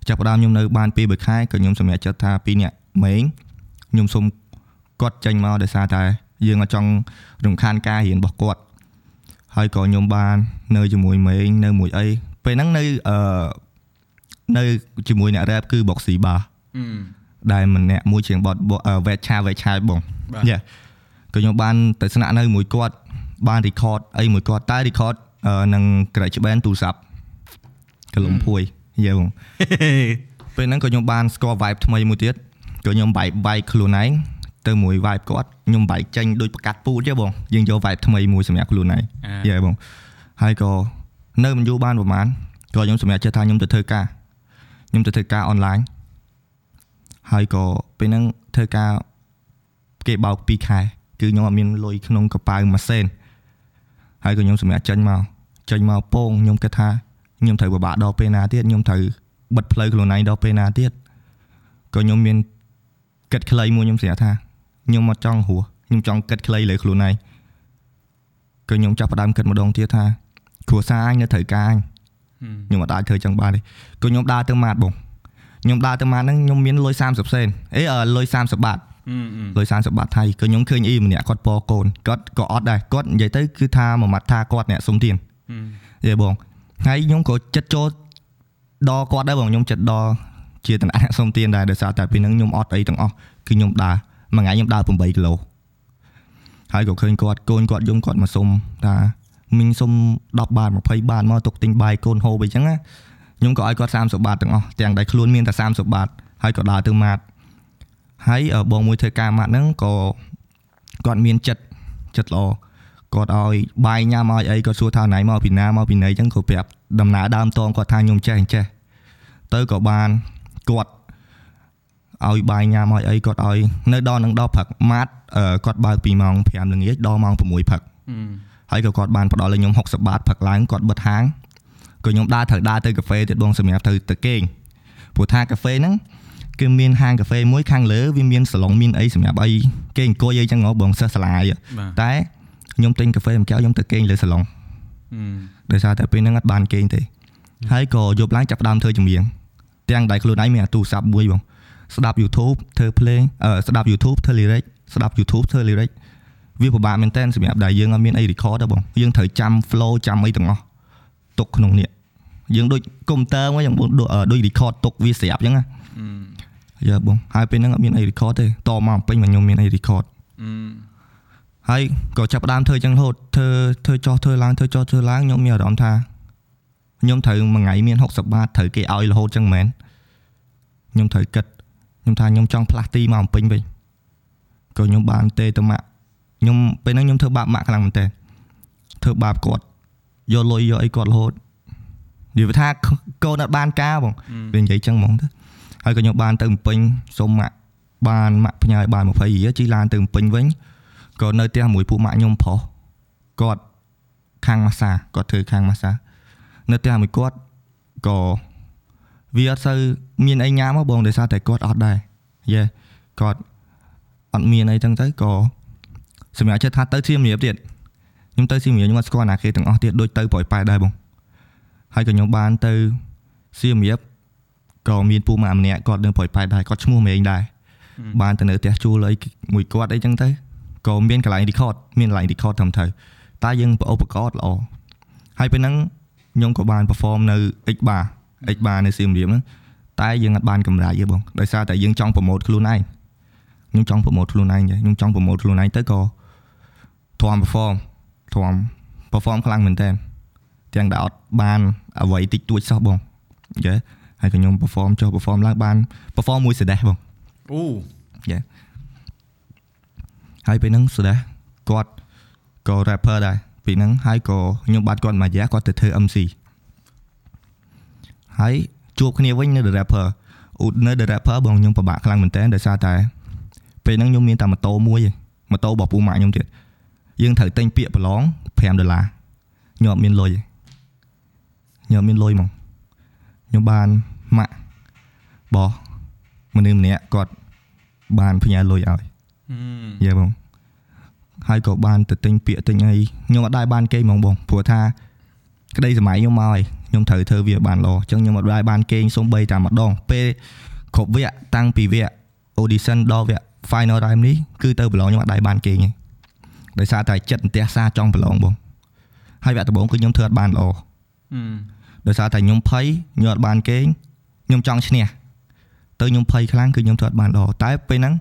ចាប់ផ្ដើមខ្ញុំនៅបានពី3ខែក៏ខ្ញុំសម្រេចចិត្តថាពីរនាក់ម៉េងខ្ញុំសុំគាត់ចេញមកដោយសារតែយើងអត់ចង់រំខានការរៀនរបស់គាត់ហើយក៏ខ្ញុំបាន នៅជាមួយម៉េងនៅមួយអីពេលហ្នឹងនៅអឺនៅជាមួយអ្នករ៉េបគឺបុកស៊ីបា ដែលម្នាក់មួយជាងបតវេតឆាវេតឆាបងយ៉ាក៏ខ្ញុំបានទៅស្នាក់នៅមួយគាត់បាន record អីមួយគាត់តែ record នឹង Scratch Band ទូរស័ព្ទកលុំភួយយេបងពេលហ្នឹងក៏ខ្ញុំបានស្គាល់ vibe ថ្មីមួយទៀតក៏ខ្ញុំបែកបែកខ្លួនឯងទៅមួយ vibe គាត់ខ្ញុំបែកចេញដូចប្រកាត់ពូជទេបងយើងយក vibe ថ្មីមួយសម្រាប់ខ្លួនឯងយេបងហើយក៏នៅមិនយូរបានប្រហែលក៏ខ្ញុំសម្រេចចិត្តថាខ្ញុំទៅធ្វើការខ្ញុំទៅធ្វើការអនឡាញ ហើយក៏ពេលហ្នឹងធ្វើការគេបោក2ខែគឺខ្ញុំអត់មានលុយក្នុងកប៉ាល់មួយសេនហើយក៏ខ្ញុំសម្រាប់ចេញមកចេញមកពងខ្ញុំគិតថាខ្ញុំត្រូវពិបាកដល់ពេលណាទៀតខ្ញុំត្រូវបិទផ្លូវខ្លួនឯងដល់ពេលណាទៀតក៏ខ្ញុំមានគិតខ្លីមួយខ្ញុំស្រាប់ថាខ្ញុំមកចង់ហួសខ្ញុំចង់គិតខ្លីលើខ្លួនឯងក៏ខ្ញុំចាប់ផ្ដើមគិតម្ដងទៀតថាគ្រួសារអញនៅត្រូវការអញខ្ញុំអត់អាចធ្វើចឹងបានទេក៏ខ្ញុំដើរទៅម៉ាតបង ខ្ញុំដើរទៅម៉ាតហ្នឹងខ្ញុំមានលុយ30សេនអេលុយ30បាតលុយ30បាតថៃក៏ខ្ញុំឃើញអ៊ីម្នាក់គាត់ពកូនគាត់ក៏អត់ដែរគាត់និយាយទៅគឺថាមួយម៉ាត់ថាគាត់អ្នកសុំទានយេបងហើយខ្ញុំក៏ចិត្តចូលដល់គាត់ដែរបងខ្ញុំចិត្តដល់ជាតំណាក់សុំទានដែរដោយសារតែពេលហ្នឹងខ្ញុំអត់អីទាំងអស់គឺខ្ញុំដើរមួយថ្ងៃខ្ញុំដើរ8គីឡូហើយក៏ឃើញគាត់កូនគាត់យំគាត់មកសុំថាមីងសុំ10បាត20បាតមកទុកទិញបាយកូនហូបអីចឹងណា ខ្ញុំក៏ឲ្យគាត់30បាតទាំងអស់ទាំងដែលខ្លួនមានតែ30បាតហើយក៏ដើរទៅម៉ាតហើយបងមួយធ្វើការម៉ាត់ហ្នឹងក៏គាត់មានចិត្តចិត្តល្អគាត់ឲ្យបាយញ៉ាំឲ្យអីគាត់សួរថាណៃមកពីណាមកពីណីអញ្ចឹងក៏ប្រាប់ដំណើរដើមតងគាត់ថាខ្ញុំចេះអញ្ចេះទៅក៏បានគាត់ឲ្យបាយញ៉ាំឲ្យអីគាត់ឲ្យនៅដល់នឹងដល់ព្រឹកម៉ាត់គាត់បើកពីម៉ោង5ល្ងាចដល់ម៉ោង6ព្រឹកហើយក៏គាត់បានផ្ដល់ឲ្យខ្ញុំ60បាតព្រឹកឡើងគាត់បិទហាង ក៏ខ្ញុំដើរត្រូវដើរទៅកាហ្វេទៀតបងសម្រាប់ទៅទៅគេងព្រោះថាកាហ្វេហ្នឹងគឺមានហាងកាហ្វេមួយខាងលើវាមានសាឡុងមានអីសម្រាប់អីគេអង្គុយអីចឹងហ៎បងសិស្សសាលាតែខ្ញុំទិញកាហ្វេមួយកែវខ្ញុំទៅគេងលើសាឡុងដោយសារតែពេលហ្នឹងអត់បានគេងទេហើយក៏យប់ឡើងចាប់ដើមធ្វើចម្រៀងទាំងដៃខ្លួនឯងមានអាទូរស័ព្ទមួយបងស្ដាប់ YouTube ធ្វើភ្លេងអឺស្ដាប់ YouTube ធ្វើ lyric ស្ដាប់ YouTube ធ្វើ lyric វាពិបាកមែនតើសម្រាប់ដែលយើងអត់មានអី record ទេបងយើងត្រូវចាំ flow ចាំអីទាំងអស់ ទុកក្នុងនេះយើងដូចកុំព្យូទ័រមកយើងដូច record ទុកវាស្រាប់អញ្ចឹងណាយ៉ាបងហើយពេលហ្នឹងអត់មានអី record ទេតមកពេញមកខ្ញុំមានអី record ហើយក៏ចាប់ផ្ដើមធ្វើចឹងរហូតធ្វើធ្វើចោះធ្វើឡើងធ្វើចោះធ្វើឡើងខ្ញុំមានអារម្មណ៍ថាខ្ញុំត្រូវមួយថ្ងៃមាន60បាតត្រូវគេឲ្យរហូតចឹងមែនខ្ញុំត្រូវគិតខ្ញុំថាខ្ញុំចង់ផ្លាស់ទីមកអំពេញវិញក៏ខ្ញុំបានទេទៅម៉ាក់ខ្ញុំពេលហ្នឹងខ្ញុំធ្វើបាបម៉ាក់ខ្លាំងមែនតើធ្វើបាបគាត់ យកលុយយកអីគាត់រហូតនិយាយថាកូនអត់បានការបងវានិយាយចឹងហ្មងទៅហើយក៏ខ្ញុំបានទៅពេញសុំម៉ាក់បានម៉ាក់ផ្ញើបាន20រៀលជិះឡានទៅពេញវិញក៏នៅផ្ទះមួយពួកម៉ាក់ខ្ញុំប្រុសគាត់ខាងម៉ាសាគាត់ធ្វើខាងម៉ាសានៅផ្ទះមួយគាត់ក៏វាអត់សូវមានអីញ៉ាំមកបងដោយសារតែគាត់អត់ដែរយេគាត់អត់មានអីចឹងទៅក៏សម្រាប់ចិត្តថាទៅសៀមរាបទៀត ខ្ញុំទៅសៀមរាបខ្ញុំអត់ស្គាល់ណាគេទាំងអស់ទៀតដូចទៅប្រយប៉ែដែរបងហើយក៏ខ្ញុំបានទៅសៀមរាបក៏មានពូម៉ាក់ម្នាក់គាត់នៅប្រយប៉ែដែរគាត់ឈ្មោះមេងដែរបានទៅនៅផ្ទះជួលអីមួយគាត់អីចឹងទៅក៏មានកន្លែង record មានកន្លែង record ត្រឹមត្រូវតែយើងឧបករណ៍ល្អហើយពេលហ្នឹងខ្ញុំក៏បាន perform នៅ X bar X bar នៅសៀមរាបហ្នឹងតែយើងអត់បានកម្រៃទេបងដោយសារតែយើងចង់ promote ខ្លួនឯងខ្ញុំចង់ promote ខ្លួនឯងខ្ញុំចង់ promote ខ្លួនឯងទៅក៏ធំ perform ធំ perform ខ្លាំងមែនតើទាំងដែលអត់បានអ្វីតិចតួចសោះបងយេហើយក៏ខ្ញុំ perform ចុះ perform ឡើងបាន perform មួយសដេះបងអូហើយពេលហ្នឹងសដេះគាត់ក៏ rapper ដែរពេលហ្នឹងហើយក៏ខ្ញុំបាត់គាត់មួយរយៈគាត់ទៅធ្វើ MC ហើយជួបគ្នាវិញនៅ The Rapper អ៊ូនៅ The Rapper បងខ្ញុំពិបាកខ្លាំងមែនតើដោយសារតែពេលហ្នឹងខ្ញុំមានតែម៉ូតូមួយឯងម៉ូតូរបស់ពូម៉ាក់ខ្ញុំទៀត យើងត្រូវទិញពាក្យប្រឡង5ដុល្លារខ្ញុំអត់មានលុយទេខ្ញុំអត់មានលុយហ្មងខ្ញុំបានម៉ាក់បោះមនុស្សម្នាក់គាត់បានផ្ញើលុយឲ្យយេបងហើយក៏បានទៅទិញពាក្យទិញអីខ្ញុំអត់ដែរបានគេហ្មងបងព្រោះថាក្តីសម័យខ្ញុំមកហើយខ្ញុំត្រូវធ្វើវាបានល្អអញ្ចឹងខ្ញុំអត់ដែរបានគេសំបីតែម្ដងពេលគ្រប់វគ្គតាំងពីវគ្គ audition ដល់វគ្គ final time នេះគឺទៅប្រឡងខ្ញុំអត់ដែរបានគេទេ ដោយសារតែចិត្តអន្ទះសារចង់ប្រឡងបងហើយវគ្គដំបូងគឺខ្ញុំធ្វើអត់បានល្អដោយសារតែខ្ញុំភ័យខ្ញុំអត់បានគេខ្ញុំចង់ឈ្នះទៅខ្ញុំភ័យខ្លាំងគឺខ្ញុំធ្វើអត់បានល្អតែពេលហ្នឹង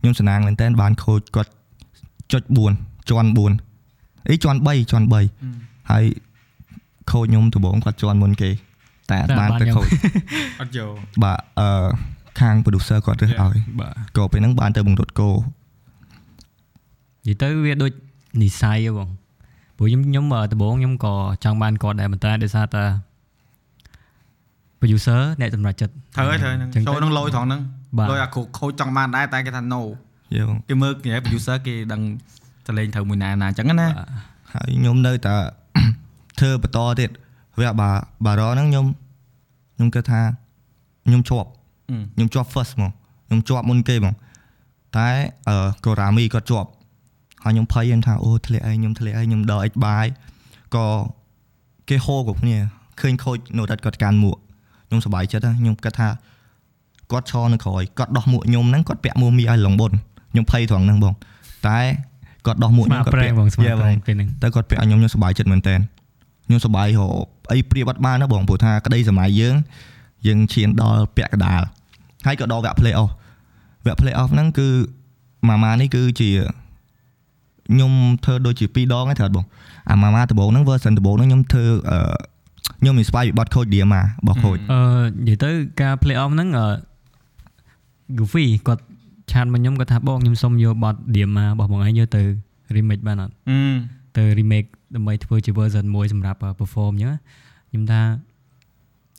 ខ្ញុំសំណាងមែនតើបានខូចគាត់ចុច4ជាន់4អីជាន់3ជាន់3ហើយខូចខ្ញុំដំបងគាត់ជាន់មុនគេ តែអត់បានទៅខូចអត់យកបាទអឺខាង producer គាត់រើសឲ្យបាទក៏ពេលហ្នឹងបានទៅបង្រត់គោ និយាយទៅវាដូចនិស័យហ៎បងព្រោះខ្ញុំខ្ញុំអឺដំបូងខ្ញុំក៏ចង់បានគាត់ដែរប៉ុន្តែដោយសារតែ producer អ្នកសម្រេចចិត្តត្រូវហើយត្រូវហើយហ្នឹងចឹងទៅចូលនឹងលយត្រង់ហ្នឹងបាទលយអាគ្រូខូចចង់បានដែរតែគេថា no យល់គេមើលគេ producer គេដឹងតលេងត្រូវមួយណាណាអញ្ចឹងណាហើយខ្ញុំនៅតែធ្វើបន្តទៀតវាបាបារហ្នឹងខ្ញុំខ្ញុំគិតថាខ្ញុំជាប់ខ្ញុំជាប់ first ហ្មងខ្ញុំជាប់មុនគេហ្មងតែអឺកូរ៉ាមីគាត់ជាប់ ហើយខ្ញុំភ័យខ្ញុំថាអូធ្លាក់អីខ្ញុំធ្លាក់អីខ្ញុំដល់អិចបាយក៏គេហៅគ្រប់គ្នាឃើញខូចនៅដាច់គាត់កាន់មួកខ្ញុំសប្បាយចិត្តណាខ្ញុំគិតថាគាត់ឈរនៅក្រោយគាត់ដោះមួកខ្ញុំហ្នឹងគាត់ពាក់មួកមីឲ្យឡងបុនខ្ញុំភ័យត្រង់ហ្នឹងបងតែគាត់ដោះមួកស្មាខ្ញុំគាត់ប្រេងពាក់បងស្មា Yeah ប្រេងពេលហ្នឹងតែគាត់ពាក់ឲ្យខ្ញុំខ្ញុំសប្បាយចិត្តមែនតើខ្ញុំសប្បាយរហូតអីព្រៀបអត់បានណាបងព្រោះថាក្តីសម័យយើងយើងឈានដល់ពាក់កដាលហើយក៏ដល់វគ្គ play off វគ្គ play off ហ្នឹងគឺម៉ាម៉ានេះគឺជា ខ្ញុំធ្វើដូចជា2ដងហ្នឹងត្រូវអត់បងអាម៉ាម៉ាដំបូងហ្នឹង version ដំបូងហ្នឹងខ្ញុំធ្វើអឺខ្ញុំ inspire ពីបទខូច Diama របស់ខូចអឺនិយាយទៅការ play off ហ្នឹងអឺ Goofy គាត់ឆាតមកខ្ញុំគាត់ថាបងខ្ញុំសុំយកបទ Diama របស់បងឯងយកទៅ remake បានអត់ទៅ remake ដើម្បីធ្វើជា version មួយសម្រាប់ perform អញ្ចឹងណាខ្ញុំថា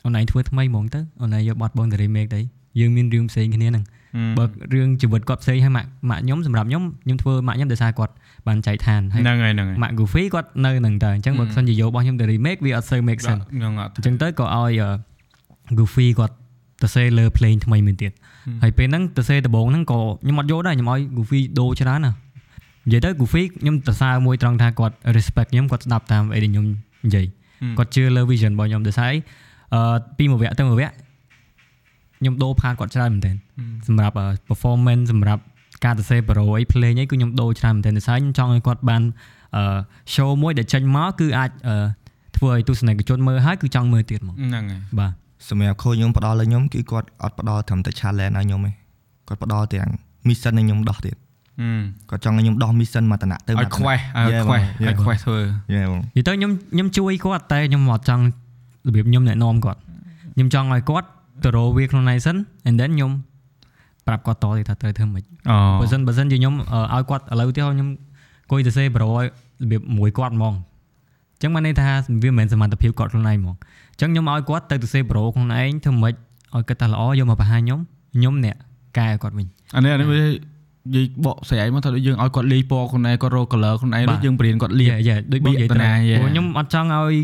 អូនឯងធ្វើថ្មីហ្មងទៅអូនឯងយកបទបងទៅ remake ទៅយើងមានរឿងផ្សេងគ្នាហ្នឹង បើរឿងជីវិតគាត់ផ្សេងហើយម៉ាក់ម៉ាក់ខ្ញុំសម្រាប់ខ្ញុំខ្ញុំធ្វើម៉ាក់ខ្ញុំដោយសារគាត់បានចែកឋានហើយហ្នឹងហើយហ្នឹងហើយម៉ាក់ Goofy គាត់នៅហ្នឹងតើអញ្ចឹងបើសិនជាយករបស់ខ្ញុំទៅ remake វាអត់សូវ make sense ហ្នឹងអត់អញ្ចឹងទៅក៏ឲ្យអឺ Goofy គាត់ទៅសេលើ plane ថ្មីមួយទៀតហើយពេលហ្នឹងទៅសេដំបងហ្នឹងក៏ខ្ញុំអត់យកដែរខ្ញុំឲ្យ Goofy ដូរច្រើនណានិយាយទៅ Goofy ខ្ញុំទៅសើមួយត្រង់ថាគាត់ respect ខ្ញុំគាត់ស្ដាប់តាមអីដែលខ្ញុំនិយាយគាត់ជឿលើ vision របស់ខ្ញុំដោយសារអីអឺពីមួយវគ្គទៅមួយវគ្គខ្ញុំដូរផាតគាត់ច្រើនមែនទែន សម្រាប់អឺ performance សម្រាប់ការទៅសេ pro អី play អីគឺខ្ញុំដូរច្រើនមែនទែនដោយសារខ្ញុំចង់ឲ្យគាត់បានអឺ show មួយដែលចេញមកគឺអាចអឺធ្វើឲ្យទស្សនិកជនមើលហើយគឺចង់មើលទៀតហ្មងហ្នឹងហើយបាទសម្រាប់ខូចខ្ញុំផ្ដល់ឲ្យខ្ញុំគឺគាត់អត់ផ្ដល់ត្រឹមតែ challenge ឲ្យខ្ញុំទេគាត់ផ្ដល់ទាំង mission ឲ្យខ្ញុំដោះទៀតគាត់ចង់ឲ្យខ្ញុំដោះ mission មកតំណទៅឲ្យមកខ្វេះឲ្យ Yeah, ខ្វេះ yeah. ឲ្យខ្វេះធ្វើយេបងនិយាយទៅខ្ញុំខ្ញុំជួយគាត់តែខ្ញុំអត់ចង់របៀបខ្ញុំណែនាំគាត់ខ្ញុំចង់ឲ្យគាត់ទៅរកវាខ្លួនឯងសិន and then ខ្ញុំ ប្រាប់គាត់តទៀតថាត្រូវធ្វើម៉េចអូបើសិនបើសិនជាខ្ញុំអឺឲ្យគាត់ឥឡូវទៀតខ្ញុំអង្គុយទៅសេប្រូឲ្យរបៀបមួយគាត់ហ្មងអញ្ចឹងបានន័យថាវាមិនមែនសមត្ថភាពគាត់ខ្លួនឯងហ្មងអញ្ចឹងខ្ញុំឲ្យគាត់ទៅទៅសេប្រូខ្លួនឯងធ្វើម៉េចឲ្យគាត់ថាល្អយកមកបង្ហាញខ្ញុំខ្ញុំអ្នកកែឲ្យគាត់វិញអានេះអានេះវានិយាយបកស្រាយមកថាដូចយើងឲ្យគាត់លាយពណ៌ខ្លួនឯងគាត់រក color ខ្លួនឯងដូចយើងបរៀនគាត់លាយយេយេដូចបងនិយាយបៀកតាទៅណា Yeah. ព្រោះខ្ញុំអត់ចង់ឲ្យ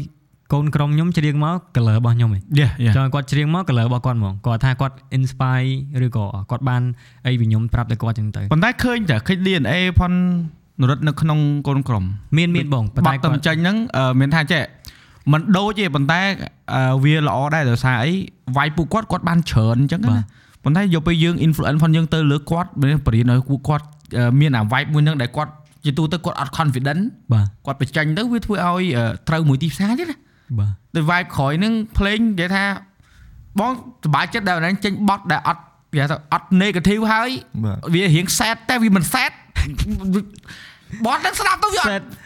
កូនក្រុមខ្ញុំច្រៀងមក color របស់ខ្ញុំឯងយេយេចង់ឲ្យគាត់ច្រៀងមក color របស់គាត់ហ្មងគាត់ថាគាត់ inspire ឬក៏គាត់បានអីពីខ្ញុំប្រាប់តែគាត់ចឹងទៅប៉ុន្តែឃើញតែឃើញ DNA ផនរិទ្ធនៅក្នុងកូនក្រុម មានមានបងប៉ុន្តែគាត់ចាញ់ហ្នឹងមានថាចេះมันដូចទេប៉ុន្តែវាល្អដែរដោយសារអីវាយពួកគាត់គាត់បានច្រើនអញ្ចឹងណាប៉ុន្តែយកពេលយើង influence ផងយើងទៅលើគាត់មានបរិញ្ញាឲ្យគាត់មានអា vibe មួយហ្នឹងដែលគាត់ជាទូទៅគាត់អត់ confident បាទគាត់បញ្ចេញទៅវាធ្វើឲ្យត្រូវមួយទីផ្សារទៀតណា បាទទៅ vibe ក្រោយហ្នឹងភ្លេងនិយាយថាបងសប្បាយចិត្តដែលហ្នឹងចេញបត់ដែលអត់និយាយថាអត់ negative ហើយវារៀង sad តែវាមិន sad បត់នឹងស្ដាប់ទៅវា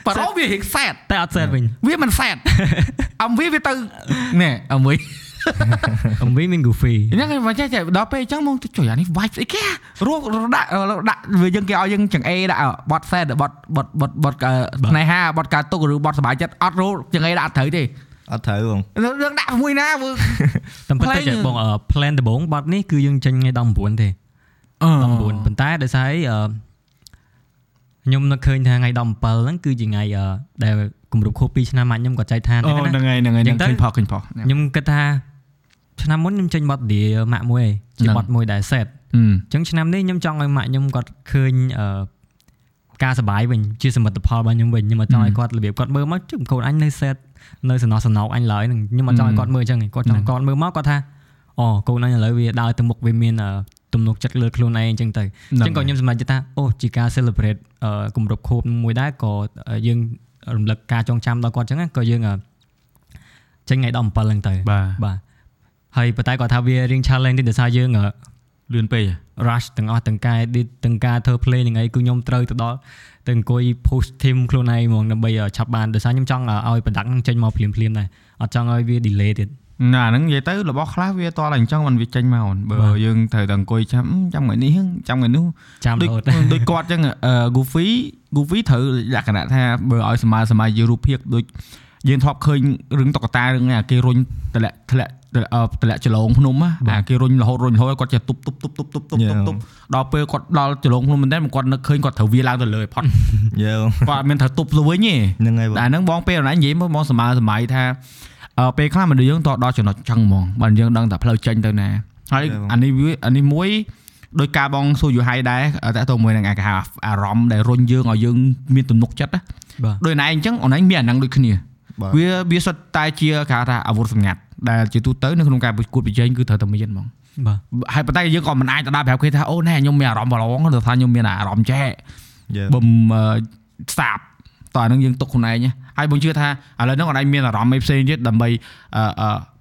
បារោវារៀង sad តែអត់ sad វិញវាមិន sad អំវាវាទៅណែអំវិញអំវីមាន goofy ហ្នឹងហើយមកចេះចេះដល់ពេលអញ្ចឹងមកជួយអានេះ vibe ស្អីគេរស់ដាក់ដាក់វាយើងគេឲ្យយើងចង្អេដាក់បត់ set បត់បត់បត់បត់ស្នេហាបត់ការទុកឬបត់សុបាយចិត្តអត់រស់ចង្អេដាក់ត្រូវទេ អត់ត្រូវបងរឿងដាក់មួយណាមើលតាមពិតទៅបង plan ដំបូងបត់នេះគឺយើងចេញថ្ងៃ19ទេ19ប៉ុន្តែដោយសារអីខ្ញុំនឹកឃើញថាថ្ងៃ17ហ្នឹងគឺជាថ្ងៃដែលគម្រប់ខួប2ឆ្នាំម៉ាក់ខ្ញុំក៏ចែកឋានដែរណាហ្នឹងហើយហ្នឹងហើយឃើញផុសឃើញផុសខ្ញុំគិតថាឆ្នាំមុនខ្ញុំចេញបទឌីម៉ាក់មួយជាបទមួយដែល set អញ្ចឹងឆ្នាំនេះខ្ញុំចង់ឲ្យម៉ាក់ខ្ញុំគាត់ឃើញអឺការសបាយវិញជាសមិទ្ធផលរបស់ខ្ញុំវិញខ្ញុំអត់ចង់ឲ្យគាត់របៀបគាត់មើលមកជឹមកូនអញនៅ set នៅសំណោះសំណោកអញឡើយហ្នឹងខ្ញុំអត់ចង់ឲ្យគាត់មើលអញ្ចឹងគាត់ចង់គាត់មើលមកគាត់ថាអូកូនអញឥឡូវវាដើរទៅមុខវាមានទំនុកចិត្តលើខ្លួនឯងអញ្ចឹងទៅអញ្ចឹងក៏ខ្ញុំសម្រេចចិត្តថាអូជាការ celebrate គម្រប់ខួបមួយដែរក៏យើងរំលឹកការចងចាំដល់គាត់អញ្ចឹងក៏យើងចេញថ្ងៃ17ហ្នឹងទៅបាទហើយប៉ុន្តែគាត់ថាវារៀង challenge តិចដោយសារយើងលឿនពេក rush ទាំងអស់ទាំងការ edit ទាំងការធ្វើ play ហ្នឹងឯងគឺខ្ញុំត្រូវទៅដល់ ទៅអង្គុយ push team ខ្លួនឯងហ្មងដើម្បីឆាប់បានដោយសារខ្ញុំចង់ឲ្យ product ហ្នឹងចេញមកភ្លាមភ្លាមដែរអត់ចង់ឲ្យវា delay ទៀតណាហ្នឹងនិយាយទៅរបស់ខ្លះវាតតែអញ្ចឹងមិនវាចេញមកបើយើងត្រូវតែអង្គុយចាំចាំថ្ងៃនេះចាំថ្ងៃនោះចាំដូចដូចគាត់អញ្ចឹង Goofy Goofy ត្រូវលក្ខណៈថាបើឲ្យសម័យសម័យយើងរូបភាពដូច យើងធ្លាប់ឃើញរឿងតុក្កតារឿងនេះគេរុញតម្លាក់ធ្លាក់តម្លាក់ចលងភ្នំអាគេរុញរហូតរុញរហូតគាត់ចេះទប់ទប់ទប់ទប់ទប់ទប់ទប់ទប់ដល់ពេលគាត់ដល់ចលងភ្នំមែនតើគាត់នឹកឃើញគាត់ត្រូវវាឡើងទៅលើផុតយើគាត់អត់មានត្រូវទប់ទៅវិញទេហ្នឹងហើយតែហ្នឹងបងពេលណានិយាយមកបងសម័យសម័យថាអឺពេលខ្លះមនុស្សយើងតដល់ចំណុចចឹងហ្មងបើយើងដឹងតែផ្លូវចេញទៅណាហើយអានេះវាអានេះមួយដោយការបងសួរយូហៃដែរតែទៅមួយនឹងអាអារម្មណ៍ដែលរុញយើងឲ្យយើងមានទំនុកចិត្តណាដោយណែអញ្ចឹងអូនឯងមានអាហ្នឹងដូចគ្នា វាវាសុទ្ធតែជាគេថាអាវុធសម្ងាត់ដែលជាទូទៅនៅក្នុងការប្រកួតប្រជែងគឺត្រូវតែមានហ្មងបាទហើយប៉ុន្តែយើងក៏មិនអាចទៅដល់ប្រាប់គេថាអូណែខ្ញុំមានអារម្មណ៍ប្រឡងទៅថាខ្ញុំមានអារម្មណ៍ចែបំស្តាប់តើអានឹងយើងទុកខ្លួនឯងហើយបងជឿថាឥឡូវហ្នឹងអត់ឯងមានអារម្មណ៍ឯផ្សេងទៀតដើម្បី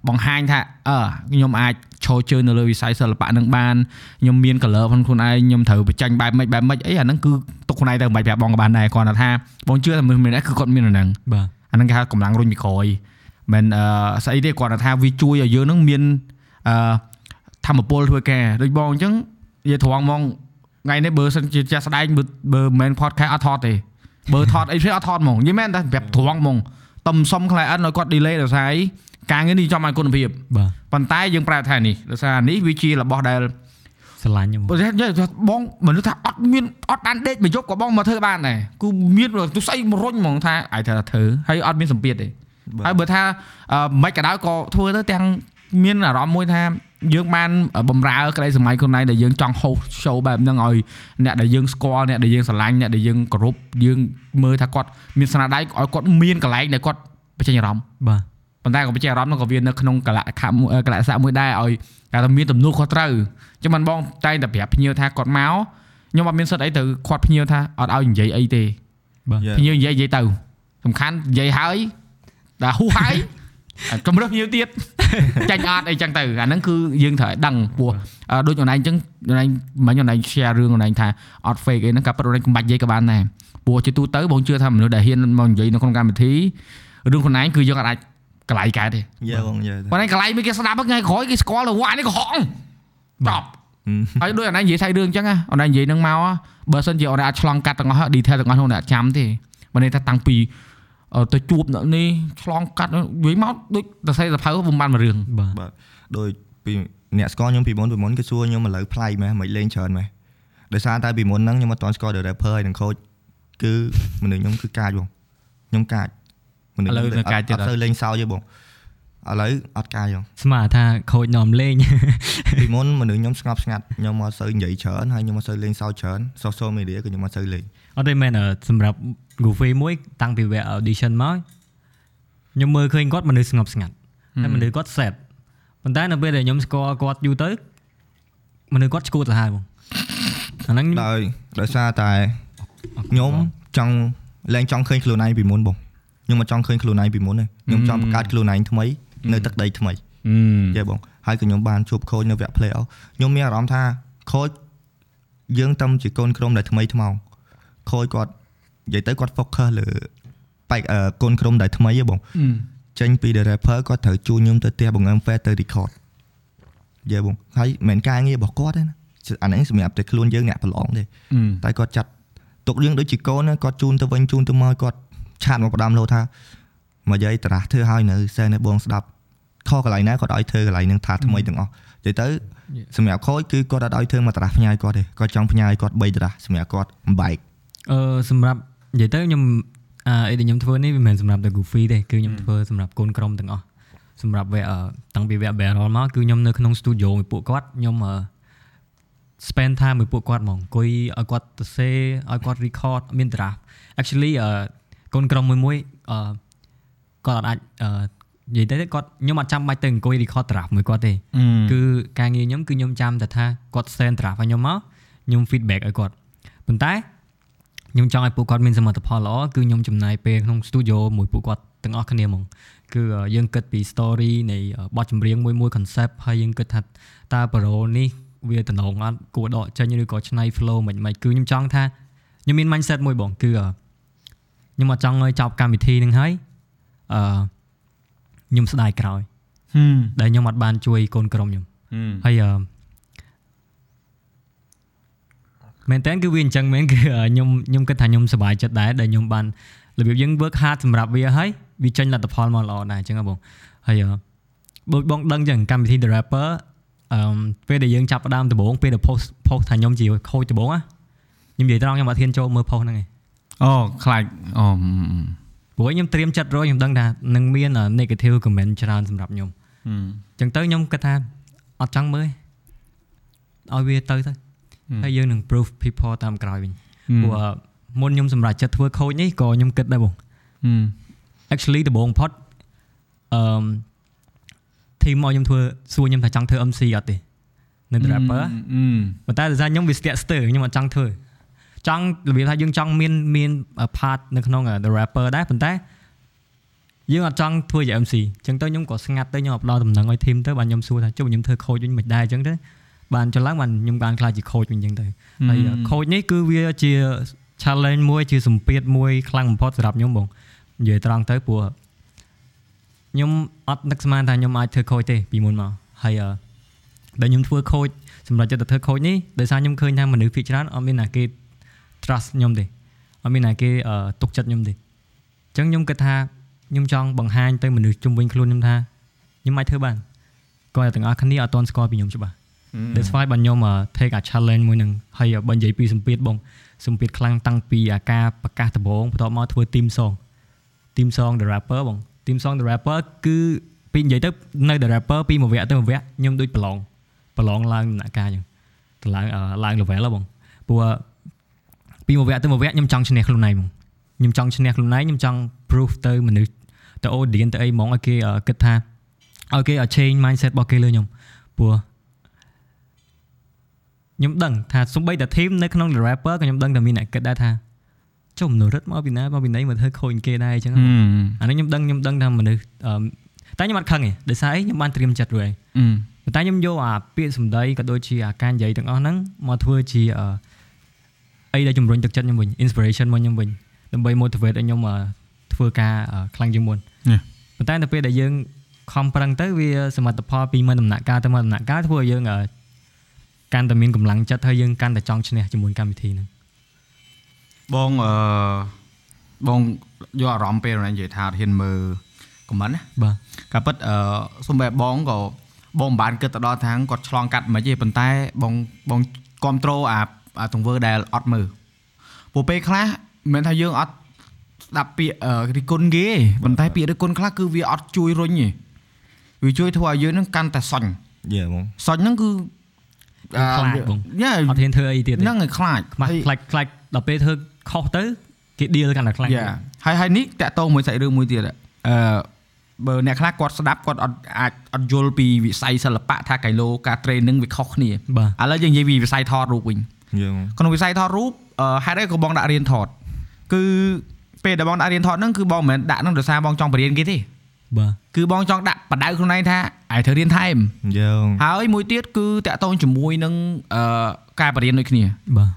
បង្ហាញថាអឺខ្ញុំអាចឈរជើងនៅលើវិស័យសិល្បៈនឹងបានខ្ញុំមាន color ផងខ្លួនឯងខ្ញុំត្រូវបញ្ចេញបែបម៉េចបែបម៉េចអីអាហ្នឹងគឺទុកខ្លួនឯងទៅមិនបាច់ប្រាប់បងក៏បានដែរគាត់ថាបងជឿថាមនុស្សម្នាក់គឺគាត់មានអាហ្នឹងបាទ អាហ្នឹងគេហៅកម្លាំងរុញពីក្រោយមិនអឺស្អីទេគាត់ថាវាជួយឲ្យយើងនឹងមានអឺធម្មពលធ្វើការដូចបងអញ្ចឹងនិយាយត្រង់ហ្មងថ្ងៃនេះបើសិនជាចាស់ស្ដែងបើមិន podcast អត់ថតទេបើថតអីផ្សេងអត់ថតហ្មងនិយាយមែនតែប្រាប់ត្រង់ហ្មងតំសុំ client ឲ្យគាត់ delay ដោយសារការងារនេះចំឲ្យគុណភាពបាទប៉ុន្តែយើងប្រាប់ថានេះដោយសារនេះវាជារបស់ដែល ស្រឡាញ់ហ្មងបងមនុស្សថាអត់មានអត់បានដេកមួយយប់ក៏បងមកធ្វើបានដែរគឺមានទុស្អីមករុញហ្មងថាអាចថាធ្វើហើយអត់មានសម្ពាធទេហើយបើថាមិនក៏ដោយក៏ធ្វើទៅទាំងមានអារម្មណ៍មួយថាយើងបានបំរើក្តីសម័យខ្លួនឯងដែលយើងចង់ host show បែបហ្នឹងឲ្យអ្នកដែលយើងស្គាល់អ្នកដែលយើងស្រឡាញ់អ្នកដែលយើងគោរពយើងមើលថាគាត់មានស្នាដៃឲ្យគាត់មានកន្លែងដែលគាត់បញ្ចេញអារម្មណ៍បាទប៉ុន្តែក៏បញ្ចេញអារម្មណ៍នោះក៏វានៅក្នុងកលៈខៈកលៈស័កមួយដែរឲ្យតែថាមានទំនួលខុសត្រូវ ចឹងមិនបងតែងតែប្រាប់ភ្ញៀវថាគាត់មកខ្ញុំអត់មានសិទ្ធអីទៅខាត់ភ្ញៀវថាអត់ឲ្យនិយាយអីទេបាទភ្ញៀវនិយាយនិយាយទៅសំខាន់និយាយហើយដល់ហ៊ូហើយកម្រិតភ្ញៀវទៀតចាញ់អត់អីចឹងទៅអាហ្នឹងគឺយើងត្រូវឲ្យដឹងពោះដូចអនឡាញចឹងអនឡាញមិញអនឡាញ share រឿងអនឡាញថាអត់ fake អីហ្នឹងក៏ប្រហែលកំបាច់និយាយក៏បានដែរព្រោះជាទូទៅបងជឿថាមនុស្សដែលហ៊ានមកនិយាយនៅក្នុងកម្មវិធីរឿងខ្លួនឯងគឺយើងអាចកន្លែងកើតទេយើបងយើប៉ុន្តែកន្លែងមួយគេស្ដាប់ថ្ងៃក្រោយគេស្គាល់ទៅវ៉ានេះក៏ហង ចប់ហើយដូចអនឡាញនិយាយថារឿងអញ្ចឹងអនឡាញនិយាយនឹងមកបើសិនជាអនឡាញអាចឆ្លងកាត់ទាំងអស់ detail ទាំងអស់នោះអ្នកចាំទេបើនេះថាតាំងពីទៅជួបអ្នកនេះឆ្លងកាត់និយាយមកដូចតសៃសភៅបំបានមួយរឿងបាទដោយពីអ្នកស្គាល់ខ្ញុំពីមុនពីមុនគេសួរខ្ញុំឥឡូវប្លែកម៉េះមិនលេងច្រើនម៉េះដោយសារតែពីមុនហ្នឹងខ្ញុំអត់ទាន់ស្គាល់ rapper ហើយនឹង coach គឺមនុស្សខ្ញុំគឺកាចបងខ្ញុំកាចមនុស្សឥឡូវកាចទៀតអត់ទៅលេងសើចទេបង ឥឡូវអត់កាយហ៎ស្មានថាខូចនាំលេងពីមុនមនុស្សខ្ញុំស្ងប់ស្ងាត់ខ្ញុំមកសូវនិយាយច្រើនហើយខ្ញុំមកសូវលេងសើចច្រើន social media ក៏ខ្ញុំមកសូវលេងអត់ទេមែនអឺសម្រាប់ Goofy មួយតាំងពីវគ្គ audition មកខ្ញុំមើលឃើញគាត់មនុស្សស្ងប់ស្ងាត់ហើយមនុស្សគាត់ sad ប៉ុន្តែនៅពេលដែលខ្ញុំស្គាល់គាត់យូរទៅមនុស្សគាត់ឈួតទៅហើយបងអាហ្នឹងដោយដោយសារតែខ្ញុំចង់លែងចង់ឃើញខ្លួនឯងពីមុនបងខ្ញុំមកចង់ឃើញខ្លួនឯងពីមុនទេខ្ញុំចង់បង្កើតខ្លួនឯងថ្មី នៅទឹកដីថ្មីអឺយេបងហើយក៏ខ្ញុំបានជួបខូចនៅវគ្គ play off ខ្ញុំមានអារម្មណ៍ថាខូចយើងតំជាកូនក្រុមដែលថ្មីថ្មោងខូចគាត់និយាយទៅគាត់ focus លើបែកអឺកូនក្រុមដែលថ្មីហ៎បងចេញពី the rapper គាត់ត្រូវជួញខ្ញុំទៅផ្ទះបង្អឹម fair ទៅ record យេបងហើយមិនមែនការងាររបស់គាត់ទេណាអាហ្នឹងសម្រាប់តែខ្លួនយើងអ្នកប្រឡងទេតែគាត់ចាត់ទុកយើងដូចជាកូនណាគាត់ជូនទៅវិញជូនទៅមកគាត់ឆាតមកផ្ដាំលោថាមកយាយតារះធ្វើឲ្យនៅសែនឲ្យបងស្ដាប់ ខុសកន្លែងណាគាត់ឲ្យធ្វើកន្លែងហ្នឹងថាថ្មីទាំងអស់និយាយទៅសម្រាប់ខូចគឺគាត់អត់ឲ្យធ្វើមកតារះផ្ញើគាត់ទេគាត់ចង់ផ្ញើឲ្យគាត់3តារះសម្រាប់គាត់បំបែកអឺសម្រាប់និយាយទៅខ្ញុំអឺអីដែលខ្ញុំធ្វើនេះវាមិនមែនសម្រាប់តែ Goofy ទេគឺខ្ញុំធ្វើសម្រាប់កូនក្រុមទាំងអស់សម្រាប់វគ្គអឺតាំងពីវគ្គ Barrel មកគឺខ្ញុំនៅក្នុង studio មួយពួកគាត់ខ្ញុំអឺ spend time មួយពួកគាត់ហ្មងអង្គុយឲ្យគាត់ទៅសេឲ្យគាត់ record មាន draft actually អឺកូនក្រុមមួយមួយអឺគាត់អត់អាចអឺ និយាយទៅគាត់ខ្ញុំអត់ចាំបាច់ទៅអង្គុយ record draft មួយគាត់ទេគឺការងារខ្ញុំគឺខ្ញុំចាំតែថាគាត់ send draft ឲ្យខ្ញុំមកខ្ញុំ feedback ឲ្យគាត់ប៉ុន្តែខ្ញុំចង់ឲ្យពួកគាត់មានសមិទ្ធផលល្អគឺខ្ញុំចំណាយពេលក្នុង studio មួយពួកគាត់ទាំងអស់គ្នាហ្មងគឺយើងគិតពី story នៃបទចម្រៀងមួយមួយ concept ហើយយើងគិតថាតើ pro នេះវាតំណងអត់គួរដកចេញឬក៏ឆ្នៃ flow មិនមិនគឺខ្ញុំចង់ថាខ្ញុំមាន mindset មួយបងគឺខ្ញុំអត់ចង់ឲ្យចប់កម្មវិធីនឹងហើយអឺ ខ្ញុំស្ដាយក្រោយដែលខ្ញុំអត់បានជួយកូនក្រុមខ្ញុំហើយអឺមែនតើគឺវាអញ្ចឹងមែនគឺខ្ញុំខ្ញុំគិតថាខ្ញុំសប្បាយចិត្តដែរដែលខ្ញុំបានរបៀបយើង work hard សម្រាប់វាហើយវាចេញលទ្ធផលមកល្អដែរអញ្ចឹងហ៎បងហើយអឺដូចបងដឹងអញ្ចឹងកម្មវិធី The Rapper អឺពេលដែលយើងចាប់ផ្ដើមដំបូងពេលដែល post post ថាខ្ញុំជាខូចដំបូងណាខ្ញុំនិយាយត្រង់ខ្ញុំអត់ហ៊ានចូលមើល post ហ្នឹងឯងអូខ្លាចអូ ព្រោះខ្ញុំត្រៀមចិត្តរយខ្ញុំដឹងថានឹងមាន negative comment ច្រើនសម្រាប់ខ្ញុំអញ្ចឹងទៅខ្ញុំគិតថាអត់ចង់មើលឲ្យវាទៅទៅហើយយើងនឹង proof people តាមក្រោយវិញព្រោះមុនខ្ញុំសម្រាប់ចិត្តធ្វើខូចនេះក៏ខ្ញុំគិតដែរបង actually ដំបូងផុតអឺ team មកខ្ញុំធ្វើសួរខ្ញុំថាចង់ធ្វើ MC អត់ទេនៅ rapper ប៉ុន្តែដោយសារខ្ញុំវាស្ទាក់ស្ទើរខ្ញុំអត់ចង់ធ្វើ ចង់របៀបថាយើងចង់មានមាន part នៅក្នុង the rapper ដែរប៉ុន្តែយើងអត់ចង់ធ្វើជា MC អញ្ចឹងទៅខ្ញុំក៏ស្ងាត់ទៅខ្ញុំអត់ផ្ដល់ដំណឹងឲ្យ team ទៅបានខ្ញុំសួរថាចុះខ្ញុំធ្វើ coach វិញមិនដែរអញ្ចឹងទៅបានចុះឡើងបានខ្ញុំបានខ្លាចជា coach វិញអញ្ចឹងទៅហើយ coach នេះគឺវាជា challenge មួយជាសម្ពាធមួយខ្លាំងបំផុតសម្រាប់ខ្ញុំបងនិយាយត្រង់ទៅព្រោះខ្ញុំអត់នឹកស្មានថាខ្ញុំអាចធ្វើ coach ទេពីមុនមកហើយដែលខ្ញុំធ្វើ coach សម្រាប់ចិត្តទៅធ្វើ coach នេះដោយសារខ្ញុំឃើញថាមនុស្សភាគច្រើនអត់មានណាគេ trust ខ្ញុំទេអត់មានណាគេទុកចិត្តខ្ញុំទេអញ្ចឹងខ្ញុំគិតថាខ្ញុំចង់បង្ហាញទៅមនុស្សជុំវិញខ្លួនខ្ញុំថាខ្ញុំអាចធ្វើបានគាត់ទាំងអស់គ្នាអត់ទាន់ស្គាល់ពីខ្ញុំច្បាស់ That's why បានខ្ញុំ take a challenge មួយនឹងហើយបើនិយាយពីសម្ពាធបងសម្ពាធខ្លាំងតាំងពីអាការប្រកាសដំបូងបន្ទាប់មកធ្វើ team song team song the rapper បង team song the rapper គឺពីនិយាយទៅនៅ the rapper ពីមួយវគ្គទៅមួយវគ្គខ្ញុំដូចប្រឡងប្រឡងឡើងដំណាក់កាលអញ្ចឹងឡើងឡើង level ហ៎បងព្រោះ ពីមួយវគ្គទៅមួយវគ្គខ្ញុំចង់ឈ្នះខ្លួនឯងហ្មងខ្ញុំចង់ឈ្នះខ្លួនឯងខ្ញុំចង់ proof ទៅមនុស្សទៅ audience ទៅអីហ្មងឲ្យគេគិតថាឲ្យគេ change mindset របស់គេលើខ្ញុំព្រោះខ្ញុំដឹងថាសំបីតែ team នៅក្នុង rapper ក៏ខ្ញុំដឹងតែមានអ្នកគិតដែរថាចុះមនុស្សរត់មកពីណាមកពីណីមកធ្វើខូចគេដែរអញ្ចឹងអានេះខ្ញុំដឹងខ្ញុំដឹងថាមនុស្សតែខ្ញុំអត់ខឹងទេដោយសារអីខ្ញុំបានត្រៀមចិត្តរួចហើយតែខ្ញុំយកអាពាក្យសម្ដីក៏ដូចជាអាការនិយាយទាំងអស់ហ្នឹងមកធ្វើជា អីដែលជំរុញទឹកចិត្តខ្ញុំវិញ inspiration មកខ្ញុំវិញដើម្បី motivate ឲ្យខ្ញុំធ្វើការខ្លាំងជាងមុនប៉ុន្តែនៅពេលដែលយើងខំប្រឹងទៅវាសមិទ្ធផលពីមួយដំណាក់កាលទៅមួយដំណាក់កាលធ្វើឲ្យយើងកាន់តែមានកម្លាំងចិត្តហើយយើងកាន់តែចង់ឈ្នះជាមួយកម្មវិធីហ្នឹងបងអឺបងយកអារម្មណ៍ពេលណានិយាយថាហ៊ានមើលខមមិនណាបាទការពិតអឺសំបែបបងក៏បងមិនបានគិតទៅដល់ທາງគាត់ឆ្លងកាត់មិនទេប៉ុន្តែបងបងគ្រប់ត្រូលអាអា ទង្វើដែលអត់មើលព្រោះពេលខ្លះមិនមែនថាយើងអត់ស្ដាប់ពាក្យរិគុណគេទេប៉ុន្តែពាក្យរិគុណខ្លះគឺវាអត់ជួយរុញទេវាជួយធ្វើឲ្យយើងនឹងកាន់តែសុញយេហ្មងសុញហ្នឹងគឺខ្លាចបងញ៉ាអត់ហ៊ានធ្វើអីទៀតទេហ្នឹងឯងខ្លាចខ្លាចខ្លាចខ្លាចដល់ពេលធ្វើខុសទៅគេឌីលកាន់តែខ្លាចយ៉ាហើយហើយនេះតាក់ទងមួយសាច់រឿងមួយទៀតអឺបើអ្នកខ្លះគាត់ស្ដាប់គាត់អត់អាចអត់យល់ពីវិស័យសិល្បៈថាកៃឡូការ training វាខុសគ្នាបាទឥឡូវយើងនិយាយពីវិស័យថតរូបវិញយេហ្មង ក្នុងវិស័យថតរូបអឺហេតុអីក៏បងដាក់រៀនថតគឺពេលដែលបងដាក់រៀនថតហ្នឹងគឺបងមិនមែនដាក់ហ្នឹងដោយសារបងចង់បរៀនគេទេបាទគឺបងចង់ដាក់បដៅខ្លួនឯងថាឲ្យត្រូវរៀនថែមយេហ្មងហើយមួយទៀតគឺតាក់ទងជាមួយនឹងអឺការបរៀនដូចគ្នាបាទ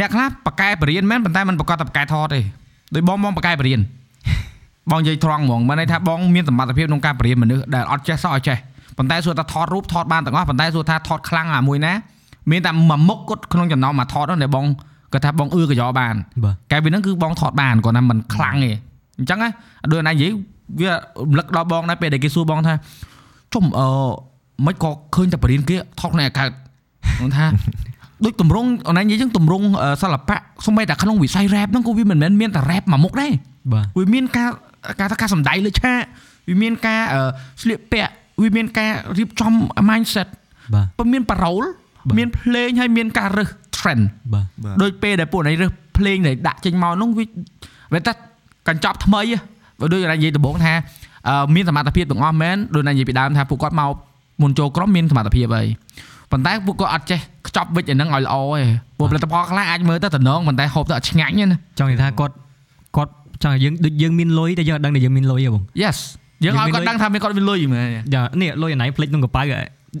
អ្នកខ្លះបកកែបរៀនមែនប៉ុន្តែมันប្រកាសតែបកកែថតទេដោយបងបងបកកែបរៀនបងនិយាយត្រង់ហ្មងមិនន័យថាបងមានសមត្ថភាពក្នុងការបរៀនមនុស្សដែលអត់ចេះសោះឲ្យចេះប៉ុន្តែសួរថាថតរូបថតបានទាំងអស់ប៉ុន្តែសួរថាថតខ្លាំងអាមួយណា មានតែមួយមុខគាត់ក្នុងចំណោមមកថតនោះដែលបងគាត់ថាបងអឺកញ្ចក់បានបាទកែវាហ្នឹងគឺបងថតបានគាត់ថាมันខ្លាំងទេអញ្ចឹងណាដូចណានិយាយវារំលឹកដល់បងដែរពេលដែលគេសួរបងថាចុំអឺមិនក៏ឃើញតែបរៀនគេថតក្នុងអាកើតគាត់ថាដូចតម្រងអនឡាញនិយាយចឹងតម្រងអឺសិល្បៈសូម្បីតែក្នុងវិស័យ rap ហ្នឹងក៏វាមិនមែនមានតែ rap មួយមុខដែរបាទវាមានការការថាការសំដែងលើឆាកវាមានការអឺស្លៀកពាក់វាមានការរៀបចំ mindset បាទក៏មានប៉ារ៉ូលបាទ មានភ្លេងហើយមានការរើស trend បាទបាទដូចពេលដែលពួកនេះរើសភ្លេងដែលដាក់ចេញមកនោះវាវាតែកញ្ចប់ថ្មីហ៎បើដូចនិយាយដំបូងថាអឺមានសមត្ថភាពទាំងអស់មែនដូចនិយាយពីដើមថាពួកគាត់មកមុនចូលក្រុមមានសមត្ថភាពហើយប៉ុន្តែពួកគាត់អត់ចេះខ្ចប់វិចអាហ្នឹងឲ្យល្អទេពួកផលិតផលខ្លះអាចមើលទៅតំណងប៉ុន្តែហូបទៅអត់ឆ្ងាញ់ទេណាចង់និយាយថាគាត់គាត់ចង់ឲ្យយើងដូចយើងមានលុយតែយើងអត់ដឹងថាយើងមានលុយទេបង Yes យើងឲ្យយើងមានគាត់លុយដឹងថាមានគាត់មានលុយមែនយ៉ានេះលុយអាណៃផ្លិចក្នុងកប៉ៅ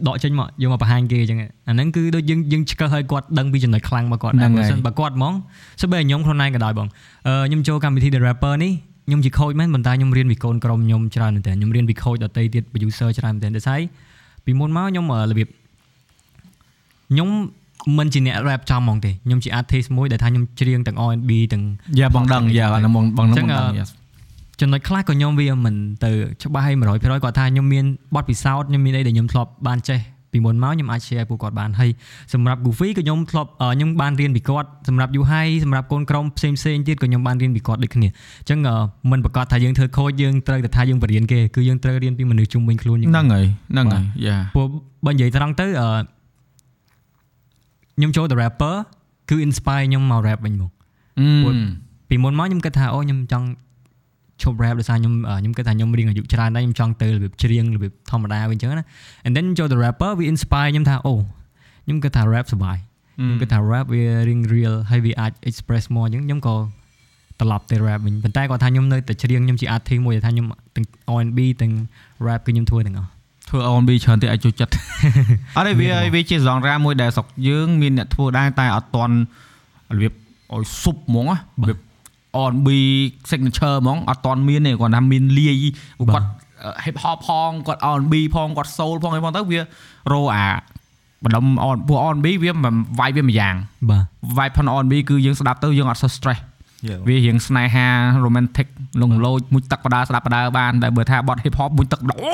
ដកចេញមកយកមកបង្ហាញគេអញ្ចឹងអាហ្នឹងគឺដូចយើងយើងឆ្កឹះឲ្យគាត់ដឹងពីចំណុចខ្លាំងរបស់គាត់ហ្នឹងបើហើយសិនបើគាត់ហ្មងសូម្បីតែខ្ញុំខ្លួនឯងក៏ដោយបងអឺខ្ញុំចូលកម្មវិធី The Rapper នេះខ្ញុំជាខូចមែនប៉ុន្តែខ្ញុំរៀនពីកូនក្រុមខ្ញុំច្រើនមែនតើខ្ញុំរៀនពីខូចដតីទៀត producer ច្រើនមែនតើដូចហើយពីមុនមកខ្ញុំអឺរបៀបខ្ញុំមិនជាអ្នក rap ចំហ្មងទេខ្ញុំជា artist មួយដែលថាខ្ញុំច្រៀងទាំង R&B ទាំងយ៉ាបងដឹងយ៉ាអាហ្នឹងបងបងអញ្ហ្នឹងចឹងបងដឹងអឺ yes ចំណុចខ្លះក៏ខ្ញុំវាមិនទៅច្បាស់ឲ្យ100%គាត់ថាខ្ញុំមានបទពិសោធន៍ខ្ញុំមានអីដែលខ្ញុំធ្លាប់បានចេះពីមុនមកខ្ញុំអាច share ពួកគាត់បានហើយសម្រាប់ Goofy ក៏ខ្ញុំធ្លាប់អឺខ្ញុំបានរៀនពីគាត់សម្រាប់ Yuhai សម្រាប់កូនក្រុមផ្សេងផ្សេងៗទៀតក៏ខ្ញុំបានរៀនពីគាត់ដូចគ្នាអញ្ចឹងអឺមិនប្រកាសថាយើងធ្វើខូចយើងត្រូវតែថាយើងបរៀនគេគឺយើងត្រូវរៀនពីមនុស្សជុំវិញខ្លួនយើងហ្នឹងហើយហ្នឹងហើយយ៉ាព្រោះបើនិយាយត្រង់ទៅអឺខ្ញុំចូលទៅ rapper គឺ inspire ខ្ញុំមក rap វិញមកអឺពីមុនមកខ្ញុំគិតថាអូខ្ញុំចង់ ឈប់ rap ដោយសារខ្ញុំអឺខ្ញុំគិតថាខ្ញុំរៀងអាយុច្រើនដែរខ្ញុំចង់ទៅរបៀបច្រៀងរបៀបធម្មតាវិញអញ្ចឹងណា and then ចូលទៅ rapper វា inspire ខ្ញុំថាអូខ្ញុំគិតថា rap សប្បាយខ្ញុំគិតថា rap វារៀង real ហើយវាអាច express មកអញ្ចឹងខ្ញុំក៏ត្រឡប់ទៅ rap វិញប៉ុន្តែគាត់ថាខ្ញុំនៅតែច្រៀងខ្ញុំជា artist មួយដែលថាខ្ញុំទាំង R&B ទាំង rap គឺខ្ញុំធ្វើទាំងអស់ធ្វើ R&B ច្រើនទេអាចចូលចិត្តអត់ទេវាវាជា genre មួយដែលស្រុកយើងមានអ្នកធ្វើដែរតែអត់តន់របៀបឲ្យស៊ុបហ្មងណារបៀប R&B signature ហ្មងអត់តន់មានទេគាត់ថាមានលាយគាត់ hip hop ផងគាត់ R&B ផងគាត់ soul ផងអីផងទៅវារោអាបណ្ដុំ R ពួក R&B វាមិន vibe វាមួយយ៉ាងបាទ vibe ផង R&B គឺយើងស្ដាប់ទៅយើងអត់សូវ stress យេវារៀងស្នេហា romantic លងលោចមួយទឹកបដាស្ដាប់បដាបានតែបើថាបត់ hip hop មួយទឹកអូ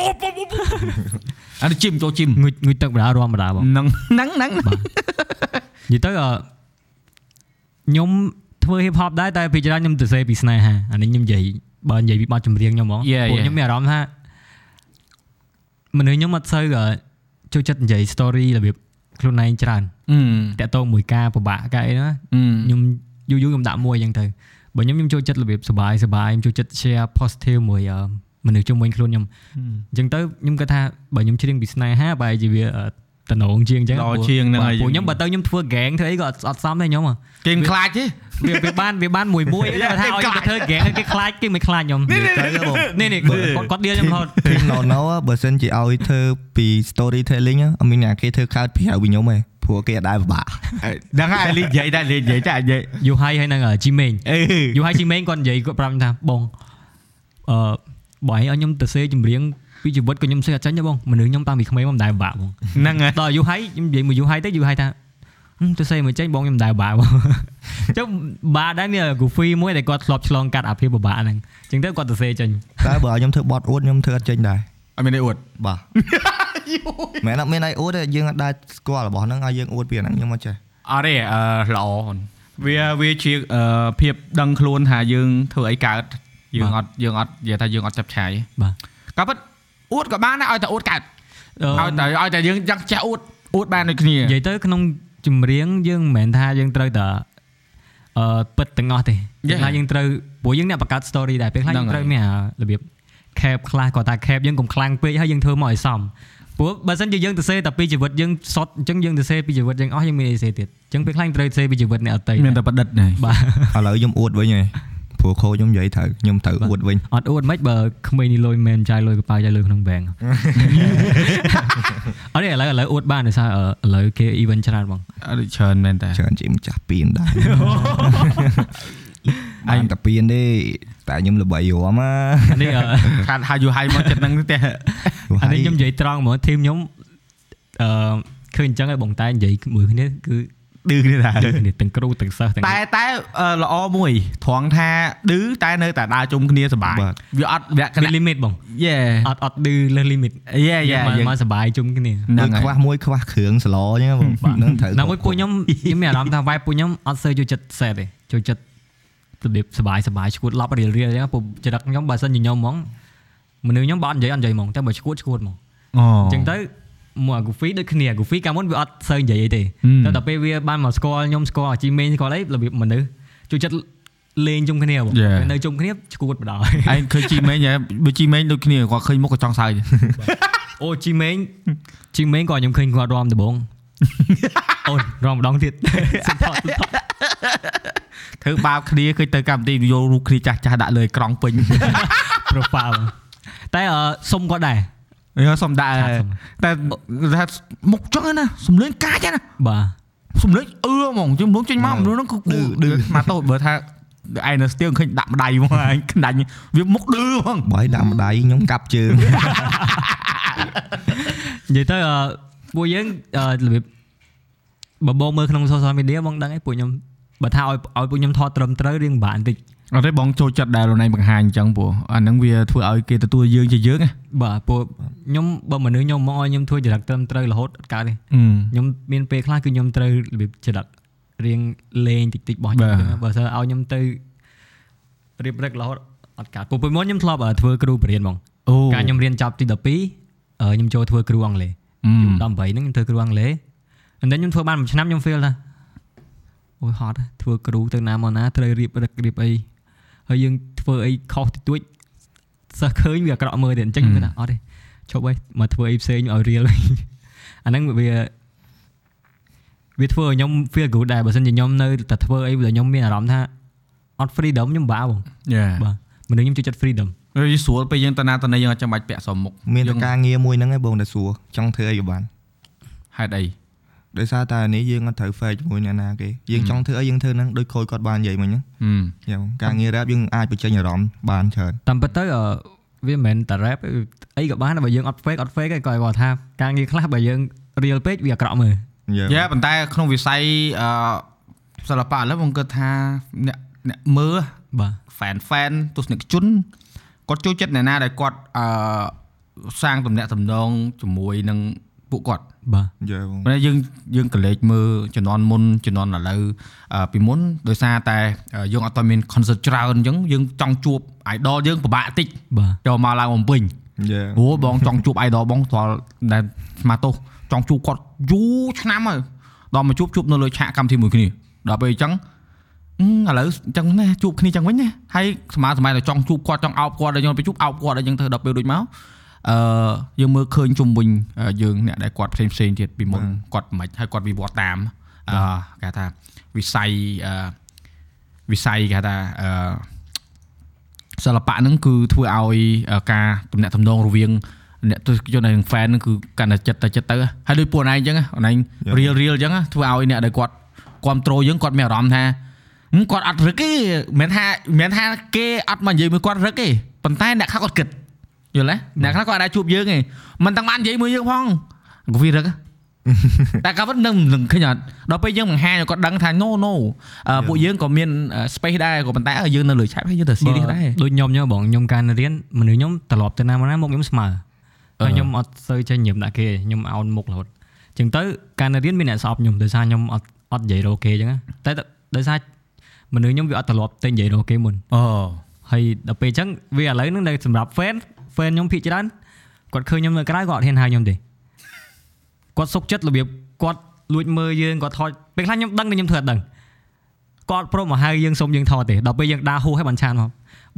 អានេះជីមចូលជីមងុយងុយទឹកបណ្ដារមបណ្ដាបងហ្នឹងហ្នឹងហ្នឹងនិយាយទៅអឺខ្ញុំ ធ្វើ hip hop ដែរតែពីច្រើនខ្ញុំទៅសេពីស្នេហាអានេះខ្ញុំនិយាយបើនិយាយពីបទចម្រៀងខ្ញុំហ្មងពួកខ្ញុំមានអារម្មណ៍ថាមនុស្សខ្ញុំអត់សូវចូលចិត្តនិយាយ story របៀបខ្លួនឯងច្រើនតាក់ទងមួយការពិបាកកាអីណាខ្ញុំយូរយូរខ្ញុំដាក់មួយអញ្ចឹងទៅបើខ្ញុំខ្ញុំចូលចិត្តរបៀបសបាយសបាយខ្ញុំចូលចិត្ត share positive មួយមនុស្សជុំវិញខ្លួនខ្ញុំអញ្ចឹងទៅខ្ញុំគាត់ថាបើខ្ញុំច្រៀងពីស្នេហាបែរជាវា តំណងជាងអញ្ចឹងដល់ជាងហ្នឹងហើយព្រោះខ្ញុំបើទៅខ្ញុំធ្វើ gang ធ្វើអីក៏អត់អត់សមដែរខ្ញុំហ៎គេមិនខ្លាចទេវាវាបានវាបានមួយមួយតែថាឲ្យខ្ញុំទៅធ្វើ gang គេខ្លាចគេមិនខ្លាចខ្ញុំនេះនេះគាត់គាត់ដៀលខ្ញុំរហូតពី no no បើសិនជាឲ្យធ្វើពី storytelling អត់មានអ្នកគេធ្វើកើតពីហៅពីខ្ញុំទេព្រោះគេអត់ដែរពិបាកហ្នឹងហើយលេងនិយាយតែលេងនិយាយតែនិយាយយូហៃហើយនឹងជីមេងអឺយូហៃជីមេងគាត់និយាយគាត់ប្រាប់ខ្ញុំថាបងអឺបើឲ្យខ្ញុំទៅសេចម្រៀង ពីជីវិតក៏ខ្ញុំសេអត់ចាញ់ដែរបងមនុស្សខ្ញុំតាំងពីក្មេងមកមិនដែលពិបាកបងហ្នឹងហើយដល់យូហៃខ្ញុំនិយាយមួយយូហៃទៅយូហៃថាហឹមទៅសេមិនចេញបងខ្ញុំមិនដែលពិបាកបងចុះបាដែរមាន goofy មួយដែលគាត់ធ្លាប់ឆ្លងកាត់អាភាពពិបាកហ្នឹងអញ្ចឹងទៅគាត់ទៅសេចេញតែបើឲ្យខ្ញុំធ្វើបត់អួតខ្ញុំធ្វើអត់ចេញដែរអត់មានអីអួតបាទមែនអត់មានអីអួតទេយើងអត់ដែរស្គាល់របស់ហ្នឹងឲ្យយើងអួតពីអាហ្នឹងខ្ញុំអត់ចេះអត់ទេអឺល្អវាវាជាអឺភាពដឹងខ្លួនថាយើងធ្វើអីកើតយើងអត់យើងអត់និយាយថាយើងអត់ចាប់ឆាយបាទក៏ពិត អួតក៏បានដែរឲ្យតែអួតកើតឲ្យតែឲ្យតែយើងចង់ចេះអួតអួតបានដូចគ្នានិយាយទៅក្នុងចម្រៀងយើងមិនមែនថាយើងត្រូវតែអឺពិតទាំងអស់ទេយើងថាយើងត្រូវព្រោះយើងអ្នកបង្កើត story ដែរពេលខ្លះយើងត្រូវមានរបៀប cap ខ្លះក៏តែ cap យើងកុំខ្លាំងពេកហើយយើងធ្វើមកឲ្យសមព្រោះបើសិនជាយើងទៅសេតែពីជីវិតយើងសុតអញ្ចឹងយើងទៅសេពីជីវិតយើងអស់យើងមានអីសេទៀតអញ្ចឹងពេលខ្លះត្រូវសេពីជីវិតអ្នកអតីតមានតែប្រឌិតហ្នឹងបាទឥឡូវខ្ញុំអួតវិញហើយ ព្រោះខោខ្ញុំនិយាយត្រូវខ្ញុំត្រូវអួតវិញអត់អួតមិនបើក្មេងនេះលុយមែនចាយលុយកប៉ាចាយលុយក្នុង bank អត់ទេឥឡូវឥឡូវអួតបានដោយសារឥឡូវគេ event ច្រើនបងអត់ច្រើនមែនតែច្រើនជាម្ចាស់ពៀនដែរឯងតែពៀនទេតែខ្ញុំល្បីរមអានេះអឺខាត់ហៅយូហៃមកចិត្តហ្នឹងទេអានេះខ្ញុំនិយាយត្រង់ហ្មងធីមខ្ញុំអឺឃើញអញ្ចឹងហើយបងតែនិយាយមួយគ្នាគឺ ឌឺគ្នាដែរដូចគ្នាទាំងគ្រូទាំងសិស្សទាំងតែតែអឺល្អមួយត្រង់ថាឌឺតែនៅតែដើរជុំគ្នាសប្បាយបាទវាអត់វាក់មាន limit បងយេអត់អត់ឌឺលើ limit យេយេមកមកសុបាយជុំគ្នាហ្នឹងដូចហើយខ្វះមួយខ្វះគ្រឿងសឡអញ្ចឹងបងហ្នឹងត្រូវណាមួយពួកខ្ញុំខ្ញុំមានអារម្មណ៍ថា vibe ពួកខ្ញុំអត់សូវចូលចិត្ត set ទេចូលចិត្តរបៀបសុបាយសុបាយឈួតឡប់រៀលរៀលអញ្ចឹងពួកចរិតខ្ញុំបើសិនជាខ្ញុំហ្មងមនុស្សខ្ញុំបើអត់និយាយអត់និយាយហ្មងតែបើឈួតឈួតហ្មងអូអញ្ចឹងទៅ មក Goofy ដូចគ្នា Goofy កាលមុនវាអត់សូវនិយាយអីទេហឹមតែដល់ពេលវាបានមកស្គាល់ខ្ញុំស្គាល់អាជីមេងស្គាល់អីរបៀបមនុស្សចូលចិត្តលេងជុំគ្នាបង Yeah. នៅជុំគ្នាឈួតបដ ாய் ឯងឃើញជីមេងហ៎បើជីមេងដូចគ្នាគាត់ឃើញមុខក៏ចង់សើចអូជីមេងជីមេងក៏ខ្ញុំឃើញគាត់រំដំបងអូនរំម្ដងទៀតសុំថតសុំថតធ្វើបាបគ្នាឃើញទៅកម្មវិធីយករូបគ្នាចាស់ចាស់ដាក់លើអេក្រង់ពេញ profile តែអឺសុំគាត់ដែរ យកសុំដាក់ថាសុំតែថាមុខចឹងណាសំលេងកាចណាបាទសំលេងអឺហ្មងជិះមុខចេញមកមនុស្សហ្នឹងគឺឌឺមកតូចបើថាឯនៅស្ទៀងឃើញដាក់ម្ដាយមកឯងក្តាញ់វាមុខឌឺហ្មងបើឲ្យដាក់ម្ដាយខ្ញុំកាប់ជើងនិយាយទៅអឺពួកយើងអឺរបៀបបើបងមើលក្នុង social media បងដឹងឯងពួកខ្ញុំបើថាឲ្យឲ្យពួកខ្ញុំថតត្រឹមត្រូវរៀងពិបាកបន្តិច អត់ទេបងចូលចិត្តដែលលោកណៃបង្ហាញអញ្ចឹងព្រោះអាហ្នឹងវាធ្វើឲ្យគេទទួលយើងជាយើងណាបាទពួកខ្ញុំបើមនុស្សខ្ញុំមកឲ្យខ្ញុំធ្វើចរិតត្រឹមត្រូវរហូតអត់កើតទេអឺខ្ញុំមានពេលខ្លះគឺខ្ញុំត្រូវរបៀបចរិតរៀងលេងតិចតិចៗរបស់ខ្ញុំបាទអញ្ចឹងបើសិនឲ្យខ្ញុំទៅរៀបរឹករហូតអត់កើតពួកពីមុនខ្ញុំធ្លាប់អឺធ្វើគ្រូបរិញ្ញាបត្រហ្មងអូកាលខ្ញុំរៀនចប់ទី12អឺខ្ញុំចូលធ្វើគ្រូអង់គ្លេសអឺខ្ញុំ18ហ្នឹងខ្ញុំធ្វើគ្រូអង់គ្លេសអញ្ចឹងខ្ញុំធ្វើបានមួយឆ្នាំខ្ញុំ feel ថាអូយហត់ហ៎ធ្វើគ្រូទៅណាមកណាត្រូវរៀបរឹករៀបអី ហើយយើងធ្វើអីខុសតិចតួចសិស្សឃើញវាអាក្រក់មើលទៀតអញ្ចឹងខ្ញុំគិតថាអត់ទេឈប់ហើយមកធ្វើអីផ្សេងឲ្យរៀលវិញអាហ្នឹងវាវាធ្វើឲ្យខ្ញុំ feel good ដែរបើសិនជាខ្ញុំនៅតែធ្វើអីដែលខ្ញុំមានអារម្មណ៍ថាអត់ freedom ខ្ញុំបាក់បងយ៉ាបាទមនុស្សខ្ញុំចូលចិត្ត freedom វាស្រួលពេលយើងទៅណាទៅណីយើងអត់ចាំបាច់ពាក់សមមុខមានយើតែងការងារមួយហ្នឹងឯងបងតែសួរចង់ធ្វើអីក៏បានហេតុអី ដោយសារតែនេះយើងអត់ត្រូវ fake ជាមួយអ្នកណាគេយើងចង់ធ្វើអីយើងធ្វើហ្នឹងដូចខូចគាត់បាននិយាយមិញហ្នឹងហឹមយ៉ាងការងារ rap យើងអាចបញ្ចេញអារម្មណ៍បានច្រើនតាមពិតទៅអឺវាមិនមែនតែ rap ទេអីក៏បានដែរបើយើងអត់ fake អត់ fake ទេក៏គាត់ថាការងារខ្លះបើយើង real ពេកវាអាក្រក់មើលយ៉ាយ៉ាប៉ុន្តែក្នុងវិស័យអឺសិល្បៈឥឡូវបងគិតថាអ្នកអ្នកមើលបាទ fan fan ទស្សនិកជនគាត់ចូលចិត្តអ្នកណាដែលគាត់អឺសាងទំនាក់ទំនងជាមួយនឹង ពួកគាត់បាទយ៉ាបងប៉ុន្តែយើងយើងកលេចមើលជំនាន់មុនជំនាន់ឥឡូវអឺពីមុនដោយសារតែយើងអត់តមាន concert ច្រើនអញ្ចឹងយើងចង់ជួប idol យើងពិបាកតិចបាទចូលមកឡើងបំពេញយ៉ាអូបងចង់ជួប idol បងស្គាល់ដែលស្មាតោសចង់ជួបគាត់យូរឆ្នាំហើយដល់មកជួបជួបនៅលើឆាកកម្មវិធីមួយគ្នាដល់ពេលអញ្ចឹងអឺឥឡូវអញ្ចឹងណាជួបគ្នាអញ្ចឹងវិញណាហើយស្មារសម័យតែចង់ជួបគាត់ចង់អោបគាត់ដល់យើងទៅជួបអោបគាត់ដល់យើងទៅដល់ពេលដូចមក អឺយើងមើលឃើញជុំវិញអឺយើងអ្នកដែលគាត់ផ្សេងផ្សេងៗទៀតពីមុនគាត់មិនហើយគាត់វិវត្តតាមអឺគេថាវិស័យអឺវិស័យគេថាអឺសិល្បៈហ្នឹងគឺធ្វើឲ្យការទំនាក់ទំនងរវាងអ្នកទស្សនិកជននិង fan ហ្នឹងគឺកាន់តែចិត្តទៅចិត្តទៅហើយដូចពួកណៃអញ្ចឹងអូនឯង real real អញ្ចឹងធ្វើឲ្យអ្នកដែលគាត់គ្រប់ត្រូលយើងគាត់មានអារម្មណ៍ថាហឹមគាត់អត់រឹកទេមិនថាមិនថាគេអត់មកនិយាយមួយគាត់រឹកទេប៉ុន្តែអ្នកខ្លះគាត់គិត យល់ទេអ្នកខ្លះគាត់អាចជួបយើងទេមិនទាំងបាននិយាយមួយយើងផងក៏វារឹកហ៎តែក៏មិននឹងនឹងឃើញអត់ដល់ពេលយើងបង្ហាញឲ្យគាត់ដឹងថា no no អឺពួកយើងក៏មាន space ដែរក៏ប៉ុន្តែយើងនៅលើឆាប់ហើយយើងទៅ serious ដែរដូចខ្ញុំញ៉ឹងបងខ្ញុំការរៀនមនុស្សខ្ញុំត្រឡប់ទៅណាមកណាមកខ្ញុំស្មើហើយខ្ញុំអត់សូវចេះញឹមដាក់គេខ្ញុំអោនមុខរហូតអញ្ចឹងទៅការរៀនមានអ្នកស្អប់ខ្ញុំដោយសារខ្ញុំអត់អត់និយាយរកគេអញ្ចឹងណាតែដោយសារមនុស្សខ្ញុំវាអត់ត្រឡប់ទៅនិយាយរកគេមុនអូហើយដល់ពេលអញ្ចឹងវាឥឡូវហ្នឹងនៅសម្រាប់ fan fan ខ្ញុំភាគច្រើនគាត់ឃើញខ្ញុំនៅក្រៅគាត់អត់ហ៊ានហៅខ្ញុំទេគាត់សុកចិត្តរបៀបគាត់លួចមើលយើងគាត់ថតពេលខ្លះខ្ញុំដឹងតែខ្ញុំធ្វើអត់ដឹងគាត់ព្រមមកហៅយើងសុំយើងថតទេដល់ពេលយើងដើរហួសឲ្យបានឆានមក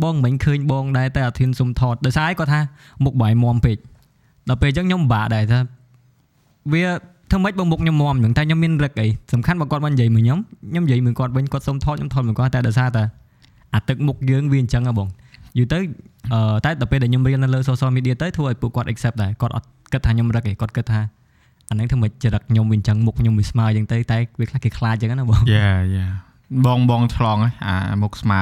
បងមិញឃើញបងដែរតែអត់ហ៊ានសុំថតដោយសារគាត់ថាមុខបាយមមពេកដល់ពេលអញ្ចឹងខ្ញុំពិបាកដែរថាវាធ្វើម៉េចបើមុខខ្ញុំមមអញ្ចឹងតែខ្ញុំមានរឹកអីសំខាន់បើគាត់បាននិយាយមួយខ្ញុំខ្ញុំនិយាយមួយគាត់វិញគាត់សុំថតខ្ញុំថតមួយគាត់តែដោយសារតែអាទឹកមុខយើងវាអញ្ចឹងហ៎បង យូរទៅអឺតែដល់ពេលដែលខ្ញុំរៀននៅលើ social media ទៅធ្វើឲ្យពួកគាត់ accept ដែរគាត់អត់គិតថាខ្ញុំរឹកទេគាត់គិតថាអាហ្នឹងធ្វើម៉េចចរិតខ្ញុំវាអញ្ចឹងមុខខ្ញុំវាស្មើអញ្ចឹងទៅតែវាខ្លះគេខ្លាចអញ្ចឹងណាបងយ៉ាយ៉ាបងបងឆ្លងហ៎អាមុខស្មើ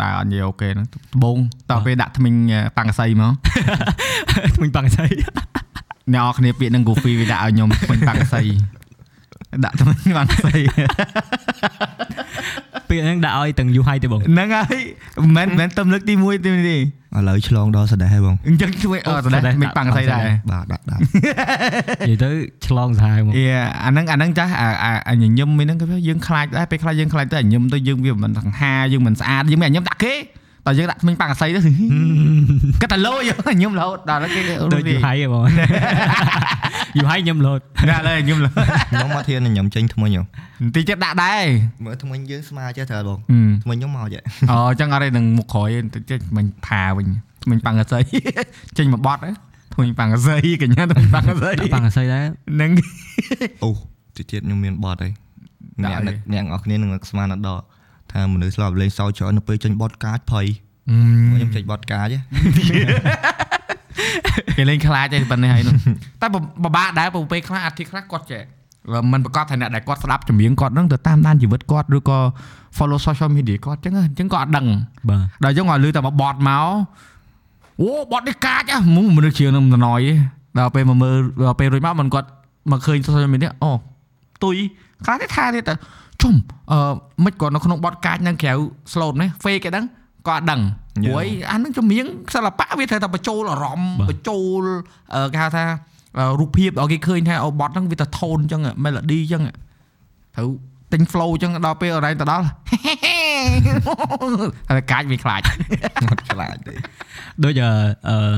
ដើរអត់និយាយអូខេហ្នឹងដបងតទៅពេលដាក់ថ្មិញប៉ាំងកសីមកថ្មិញប៉ាំងស្អីអ្នកនរគ្នាពាក្យនឹង Goofy វាដាក់ឲ្យខ្ញុំថ្មិញប៉ាំងកសីដាក់ថ្មិញប៉ាំងកសី ពាក្យហ្នឹងដាក់ឲ្យទាំងយូរហើយទេបងហ្នឹងហើយមិនមែនទំលើកទី1ទេទេឥឡូវឆ្លងដល់សដេះហើយបងអញ្ចឹងជួយអត់ដែរមិនប៉ាំងកសីដែរបាទដាក់ដាក់និយាយទៅឆ្លងសាហាវមកយេអាហ្នឹងអាហ្នឹងចាស់អាអាញញឹមហ្នឹងគេយើងខ្លាចដែរពេលខ្លាចយើងខ្លាចទៅញញឹមទៅយើងវាមិនសង្ហាយើងមិនស្អាតយើងមិនញញឹមដាក់គេ តើយើងដាក់ថ្មិញប៉ាំងកសីទៅគិតតែលោញញឹមរហូតដល់គេដូចយូរហើយហ៎បងយូរហើយខ្ញុំលោតដាក់លើញញឹមរហូតខ្ញុំមកធានញ៉ាំចេញថ្មិញហ៎បន្តិចទៀតដាក់ដែរមើលថ្មិញយើងស្មើចេះត្រូវបងអឺថ្មិញខ្ញុំមកចេះអូអញ្ចឹងអត់ទេនឹងមុខក្រោយបន្តិចទៀតមិញផាវិញមិញប៉ាំងកសីចេញមកបត់ថ្មិញប៉ាំងកសីកញ្ញាថ្មិញប៉ាំងកសីប៉ាំងស្អីដែរនឹងអូតិចទៀតខ្ញុំមានបត់ហើយដាក់អ្នកអីអ្នកអ្នកនរគ្នានឹងស្មានអត់ដល់ ថាមនុស្សស្លាប់លេងសើចច្រើននៅពេលចេញបត់កាចភ័យខ្ញុំចេញបត់កាចហ៎គេលេងខ្លាចទេប៉ុណ្ណេះហើយនោះតែបបាក់ដែរព្រោះពេលខ្លះអាទិខ្លះគាត់ចេះមិនប្រកាសថាអ្នកដែលគាត់ស្ដាប់ចម្រៀងគាត់ហ្នឹងទៅតាមដានជីវិតគាត់ឬក៏ follow social media គាត់អញ្ចឹងអញ្ចឹងគាត់អត់ដឹងបាទដល់អញ្ចឹងគាត់លឺតែមកបត់មកអូបត់នេះកាចហ៎មុំមនុស្សជាងនឹងណយឯងដល់ពេលមកមើលដល់ពេលរួចមកមិនគាត់មកឃើញ social media អូទុយខ្លះទេថាទេតែ ជុំអឺមិនគាត់នៅក្នុងបត់កាចនឹងក្រៅ slot នេះ fake ឯហ្នឹងគាត់អត់ដឹងព្រោះអីអានឹងចម្រៀងសិល្បៈវាត្រូវតែបញ្ចូលអារម្មណ៍បញ្ចូលអឺគេហៅថារូបភាពដល់គេឃើញថាអូបត់ហ្នឹងវាទៅ tone អញ្ចឹង melody អញ្ចឹងត្រូវទិញ flow អញ្ចឹងដល់ពេលអរ៉ៃទៅដល់ហើយកាចវាខ្លាចអត់ឆ្លាតទេដូចអឺអឺ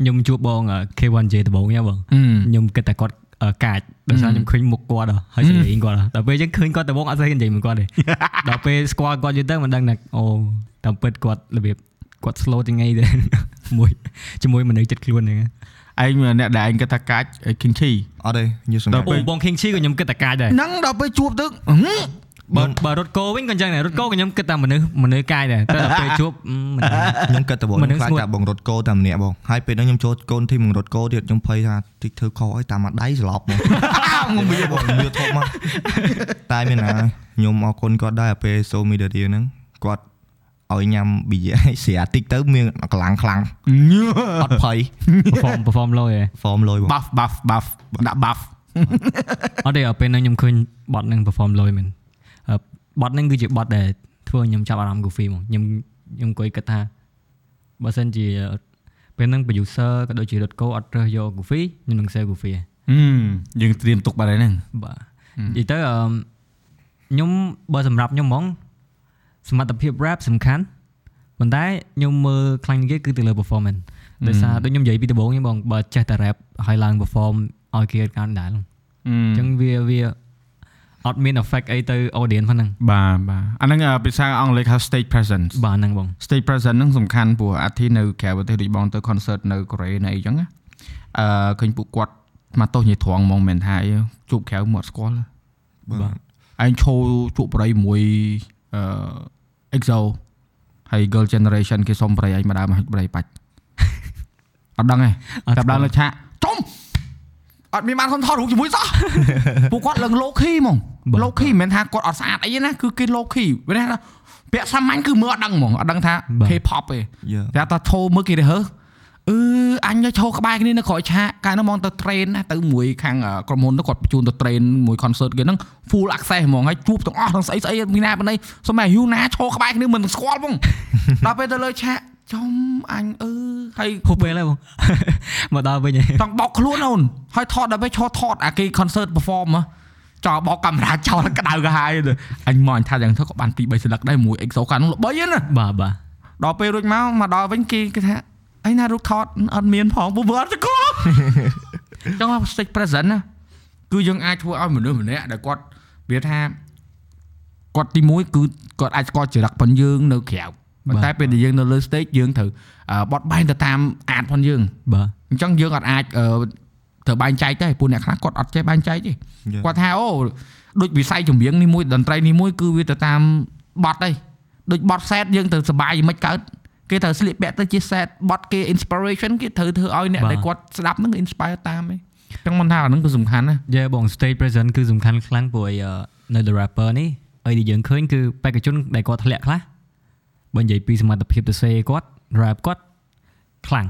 ខ្ញុំជួបបងអឺ K1J ដំបូងហ្នឹងបងខ្ញុំគិតតែគាត់អឺ កាចដោយសារខ្ញុំឃើញមុខគាត់ហ៎ហើយសម្លេងគាត់ហ៎ដល់ពេលយើងឃើញគាត់ដំបងអត់ស្អីនិយាយមួយគាត់ទេដល់ពេលស្គាល់គាត់យូរទៅមិនដឹងថាអូតាមពិតគាត់របៀបគាត់ slow ទាំងថ្ងៃទេមួយជាមួយមនុស្សចិត្តខ្លួនហ្នឹងឯងអ្នកដែលឯងគិតថាកាច King Chi អត់ទេយើងសង្កដល់ត់ពេលអូបង King Chi ក៏ខ្ញុំគិតតែកាចដែរហ្នឹងដល់ពេលជួបទៅហឹម បើបើរត់គោវិញក៏អញ្ចឹងដែររត់គោក៏ខ្ញុំគិតតែមនុស្សមនុស្សកាយដែរតែដល់ពេលជួបអឺមិនដឹងខ្ញុំគិតតែបងមនុស្សខ្លាចស្ងួតតែបងរត់គោតែម្នាក់បងហើយពេលហ្នឹងខ្ញុំចូលកូនធីមរត់គោទៀតខ្ញុំភ័យថាតិចធ្វើខុសអីតាមមកដៃស្លាប់មកខ្ញុំវាបងវាធំមកតែមានណាខ្ញុំអរគុណគាត់ដែរពេលសូមីដារៀហ្នឹងគាត់ឲ្យញ៉ាំប៊ីយ៉ាស្រាតិចទៅមានកម្លាំងខ្លាំងអត់ភ័យ perform perform លយឯង form លយបង buff buff buff ដាក់ buff អត់ទេពេលហ្នឹងខ្ញុំឃើញបត់ហ្នឹង perform លយមែនអឺ បត់ហ្នឹងគឺជាបត់ដែលធ្វើឲ្យខ្ញុំចាប់អារម្មណ៍ Goofy ហ្មងខ្ញុំខ្ញុំអង្គុយគិតថាបើសិនជាពេលហ្នឹង producer ក៏ដូចជារត់គោអត់រើសយក Goofy ខ្ញុំនឹង save Goofy ឯងហឹមយើងត្រៀមទុកបាត់ហើយហ្នឹងបាទនិយាយទៅអឺខ្ញុំបើសម្រាប់ខ្ញុំហ្មងសមត្ថភាព rap សំខាន់ប៉ុន្តែខ្ញុំមើលខ្លាំងជាងគេគឺទៅលើ performance ដោយសារដូចខ្ញុំនិយាយពីដំបូងហ្នឹងបងបើចេះតែ rap ហើយឡើង perform ឲ្យគេកាន់ដែរអញ្ចឹងវាវា អត់មាន effect អីទៅ audience ហ្នឹងបាទបាទអាហ្នឹងភាសាអង់គ្លេសហៅ stage presence បាទហ្នឹងបង stage presence ហ្នឹងសំខាន់ព្រោះអាធីនៅក្រៅប្រទេសដូចបងទៅ concert នៅកូរ៉េនៅអីចឹងណាអឺឃើញពួកគាត់មកទោសញីត្រង់ហ្មងមិនថាអីជួបក្រៅមកអត់ស្គាល់បាទឯងឈោជក់ប្រៃមួយអឺ EXO ហើយ girl generation គេសុំប្រៃឯងមកដើរមកហិចប្រៃបាច់អត់ដឹងទេអត់តែដល់លើឆាកចុំ អត់មានបានសុំថតរូបជាមួយសោះពួកគាត់ឡើង low key ហ្មងបាទ low key មិនមែនថាគាត់អត់ស្អាតអីទេណាគឺគេ low key វាថាពាក់សាមញ្ញគឺមើលអត់ដឹងហ្មងអត់ដឹងថាបាទ K-pop ទេយ៉ាតែថាឈោមើលគេទៅហើអឺអញទៅឈោក្បែរគ្នានៅក្រោយឆាកកាលនោះមកទៅ train ណាទៅមួយខាងអឺក្រុមហ៊ុនទៅគាត់បញ្ជូនទៅ train មួយ concert គេហ្នឹង full access ហ្មងហើយជួបទាំងអស់ទាំងស្អីស្អីមានណាបណ្ដៃសម័យយូណាឈោក្បែរគ្នាមិនស្គាល់ហ្មងដល់ពេលទៅលើឆាក ចំអញអឺហើយហូបពេលហើយបងមកដល់វិញហើយចង់បោកខ្លួនអូនហើយថតដល់ពេលឈរថតអាគេ concert perform ហ៎ចោលបោកកាមេរ៉ាចោលក្តៅកាហាយទៅអញមកអញថាយ៉ាងទៅក៏បាន2 3ស្លឹកដែរមួយ EXO កាលនោះល្បីហ្នឹងណាបាទបាទដល់ពេលរួចមកមកដល់វិញគេគេថាអីណារូបថតអត់មានផងពួកវាអត់ស្គាល់ចង់ stage present ណាគឺយើងអាចធ្វើឲ្យមនុស្សម្នាក់ដែលគាត់វាថាគាត់ទី1គឺគាត់អាចស្គាល់ចរិតប៉ុនយើងនៅក្រៅ ប៉ុន្តែពេលដែលយើងនៅលើ stage យើងត្រូវបត់បែនទៅតាមអាតផងយើងបាទអញ្ចឹងយើងអត់អាចត្រូវបែងចែកទេពួកអ្នកខ្លះគាត់អត់ចេះបែងចែកទេគាត់ថាអូដូចវិស័យចម្រៀងនេះមួយតន្ត្រីនេះមួយគឺវាទៅតាមបត់ទេដូចបត់ set យើងទៅសបាយមិនកើតគេត្រូវស្លៀកពាក់ទៅជា set បត់គេ inspiration គេត្រូវធ្វើឲ្យអ្នកដែលគាត់ស្ដាប់ហ្នឹង inspire តាមឯងចឹងមិនថាអាហ្នឹងគឺសំខាន់ណាយេបង stage present គឺសំខាន់ខ្លាំងព្រោះនៅ the rapper នេះអីដែលយើងឃើញគឺបេក្ខជនដែលគាត់ធ្លាក់ខ្លះ បើនិយាយពីសមត្ថភាពទៅសេគាត់ rap គាត់ខ្លាំង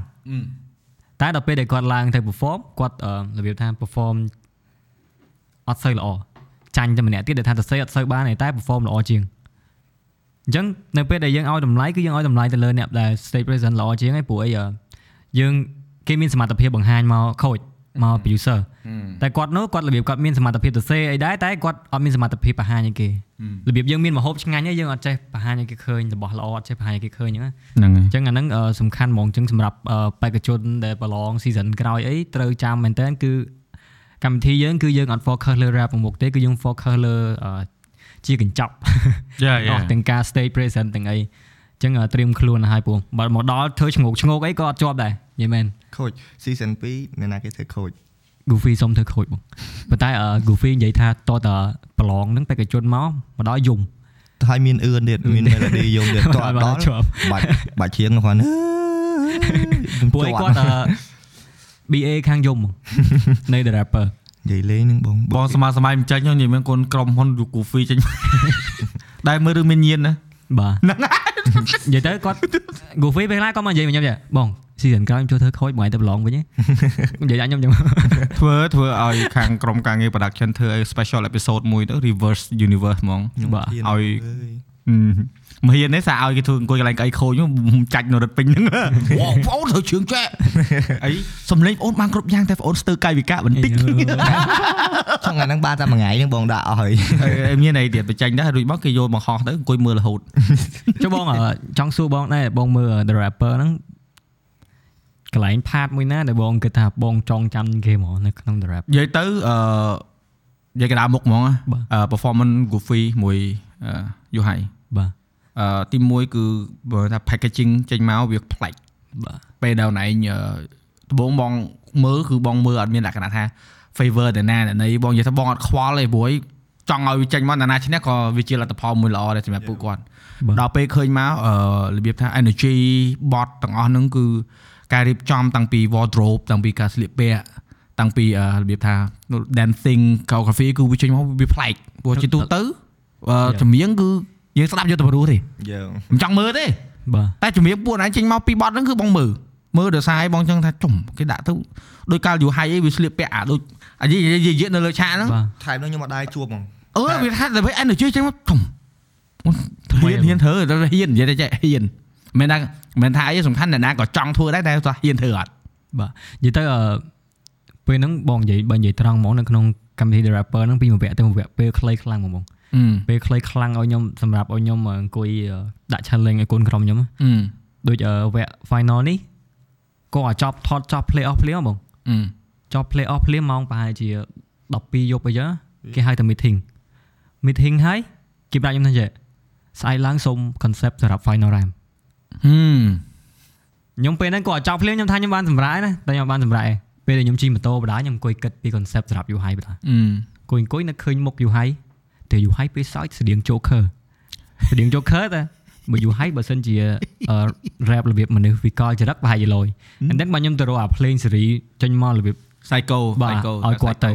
តែដល់ពេលដែលគាត់ឡើងទៅ perform គាត់របៀបថា perform អត់សូវល្អចាញ់តែម្នាក់ទៀតដែលថាទៅសេអត់សូវបានទេតែ perform ល្អជាងអញ្ចឹងនៅពេលដែលយើងឲ្យតម្លៃគឺយើងឲ្យតម្លៃទៅលើអ្នកដែល stage present ល្អជាងឯងព្រោះអីយើងគេមានសមត្ថភាពបង្ហាញមកខូច មក producer តែគាត់នោះគាត់របៀបគាត់មានសមត្ថភាពទៅសេអីដែរតែគាត់អត់មានសមត្ថភាពបង្ហាញឲ្យគេរបៀបយើងមានមហូបឆ្ងាញ់ហើយយើងអត់ចេះបង្ហាញឲ្យគេឃើញរបស់ល្អអត់ចេះបង្ហាញឲ្យគេឃើញអញ្ចឹងហ្នឹងហើយអញ្ចឹងអាហ្នឹងសំខាន់ហ្មងអញ្ចឹងសម្រាប់បេក្ខជនដែលប្រឡង season ក្រោយអីត្រូវចាំមែនតើគឺកម្មវិធីយើងគឺយើងអត់ focus លើ rap មុខទេគឺយើង focus លើជាកញ្ចប់អស់ទាំងការ stay present ទាំងអីចឹងត្រៀមខ្លួនឲ្យព្រោះបើមកដល់ធ្វើឈ្ងោកឈ្ងោកអីក៏អត់ជាប់ដែរនិ យាយមែនខូច season 2អ្នកណាគេធ្វើខូច Goofy សុំធ្វើខូចបងប៉ុន្តែ Goofy និយាយថាតតប្រឡងហ្នឹងបេក្ខជនមកមកដល់យំទៅឲ្យមានអឿនទៀតមាន melody យំទៀតតដល់បាច់បាច់ជាងគាត់ពួកឯគាត់ BA ខាងយំនៅ the rapper និយាយលេងនឹងបងបងសមាសម័យមិនចាញ់និយាយមានកូនក្រុមហ៊ុន Goofy ចេញដែលមើលរឿងមានញៀនណាបាទហ្នឹងនិយាយទៅគាត់ Goofy ពេលខ្លះគាត់មកនិយាយខ្ញុំចាបង season ក្រោយខ្ញុំចូលធ្វើខូចបងឯងទៅប្រឡងវិញនិយាយខ្ញុំចឹងធ្វើធ្វើឲ្យខាងក្រុមការងារ production ធ្វើឲ្យ special episode មួយទៅ reverse universe ហ្មងបាទឲ្យមហ៊ាននេះសារឲ្យគេធ្វើអង្គុយកន្លែងក្អីខូចចាច់នៅរត់ពេញហ្នឹងអូបងអូនធ្វើជើងចែអីសំលេងអូនបានគ្រប់យ៉ាងតែបងអូនស្ទើរកាយវិការបន្តិចចង់អាហ្នឹងបានតែមួយថ្ងៃហ្នឹងបងដាក់អស់ហើយមានអីទៀតបញ្ចេញដែររួចមកគេយកបង្ហោះទៅអង្គុយមើលរហូតចុះបងចង់សួរបងដែរបងមើល The Rapper ហ្នឹងក ន្លែងផាតមួយណាដែលបងគិតថាបងចងចាំគេហ្មងនៅក្នុង The Rap និយាយទៅអឺនិយាយកណ្ដាលមុខហ្មង performance Goofy មួយយូហៃបាទអឺទី1គឺបើថា packaging ចេញមកវាប្លែកបាទពេលដល់ណែដបងបងមើលគឺបងមើលអត់មានលក្ខណៈថា favor តែណាណីបងនិយាយថាបងអត់ខ្វល់ទេព្រោះចង់ឲ្យវាចេញមកតាណាឈ្នះក៏វាជាលទ្ធផលមួយល្អដែរសម្រាប់ពួកគាត់ដល់ពេលឃើញមកអឺរបៀបថា energy bot ទាំងអស់ហ្នឹងគឺ ការរៀបចំតាំងពី wardrobe តាំងពីការស្លៀកពាក់តាំងពីរបៀបថា dancing choreography គឺវាចេញមកវាប្លែកព្រោះជាទូទៅចម្រៀងគឺយើងស្ដាប់យកទៅព្រោះទេយើងមិនចង់មើលទេបាទតែជំរាបពួកឯងចេញមកពីបត់ហ្នឹងគឺបងមើលមើលដោយសារឯងបងចឹងថាចំគេដាក់ទៅដោយកាលយូហៃអីវាស្លៀកពាក់អាដូចអាយយយនៅលើឆាកហ្នឹងថែមនឹងខ្ញុំអត់ដែរជួបហ្មងអឺវាថាតែ energy ចឹងមកចំហ៊ានហ៊ានធ្វើតែហ៊ាននិយាយតែចេះហ៊ាន មិនថាមិនថាអីសំខាន់អ្នកណាក៏ចង់ធ្វើដែរតែគាត់ហ៊ានធ្វើអត់បាទនិយាយទៅពេលហ្នឹងបងនិយាយបើនិយាយត្រង់ហ្មងនៅក្នុងកម្មវិធី The Rapper ហ្នឹងពីមួយវគ្គទៅមួយវគ្គពេលខ្លីខ្លាំងហ្មងពេលខ្លីខ្លាំងឲ្យខ្ញុំសម្រាប់ឲ្យខ្ញុំអង្គុយដាក់ challenge ឲ្យកូនក្រុមខ្ញុំដូចវគ្គ final នេះក៏អាចប់ថតចប់ play off ភ្លាមបងចប់ play off ភ្លាមម៉ោងប្រហែលជា12យប់អីចឹងគេហៅថា meeting meeting ហើយគេប្រាប់ខ្ញុំថាចេះស្អែកឡើងសូម concept សម្រាប់ final round ខ្ញុំពេលហ្នឹងក៏ចប់ភ្លាមខ្ញុំថាខ្ញុំបានសម្រាប់ណាតែខ្ញុំបានសម្រាប់ពេលដែលខ្ញុំជិះម៉ូតូបដាខ្ញុំអង្គុយគិតពី concept សម្រាប់ UI បដាអង្គុយអង្គុយនៅឃើញមុខ UI តែ UI ពេលសើចស្តៀង Joker ស្តៀង Joker តែបើ UI បើសិនជា rap របៀបមនុស្សវិកលចរិតប្រហែលជាលយអញ្ចឹងបើខ្ញុំទៅរកអាភ្លេងសេរីចេញមករបៀប psycho psycho ឲ្យគាត់ទៅ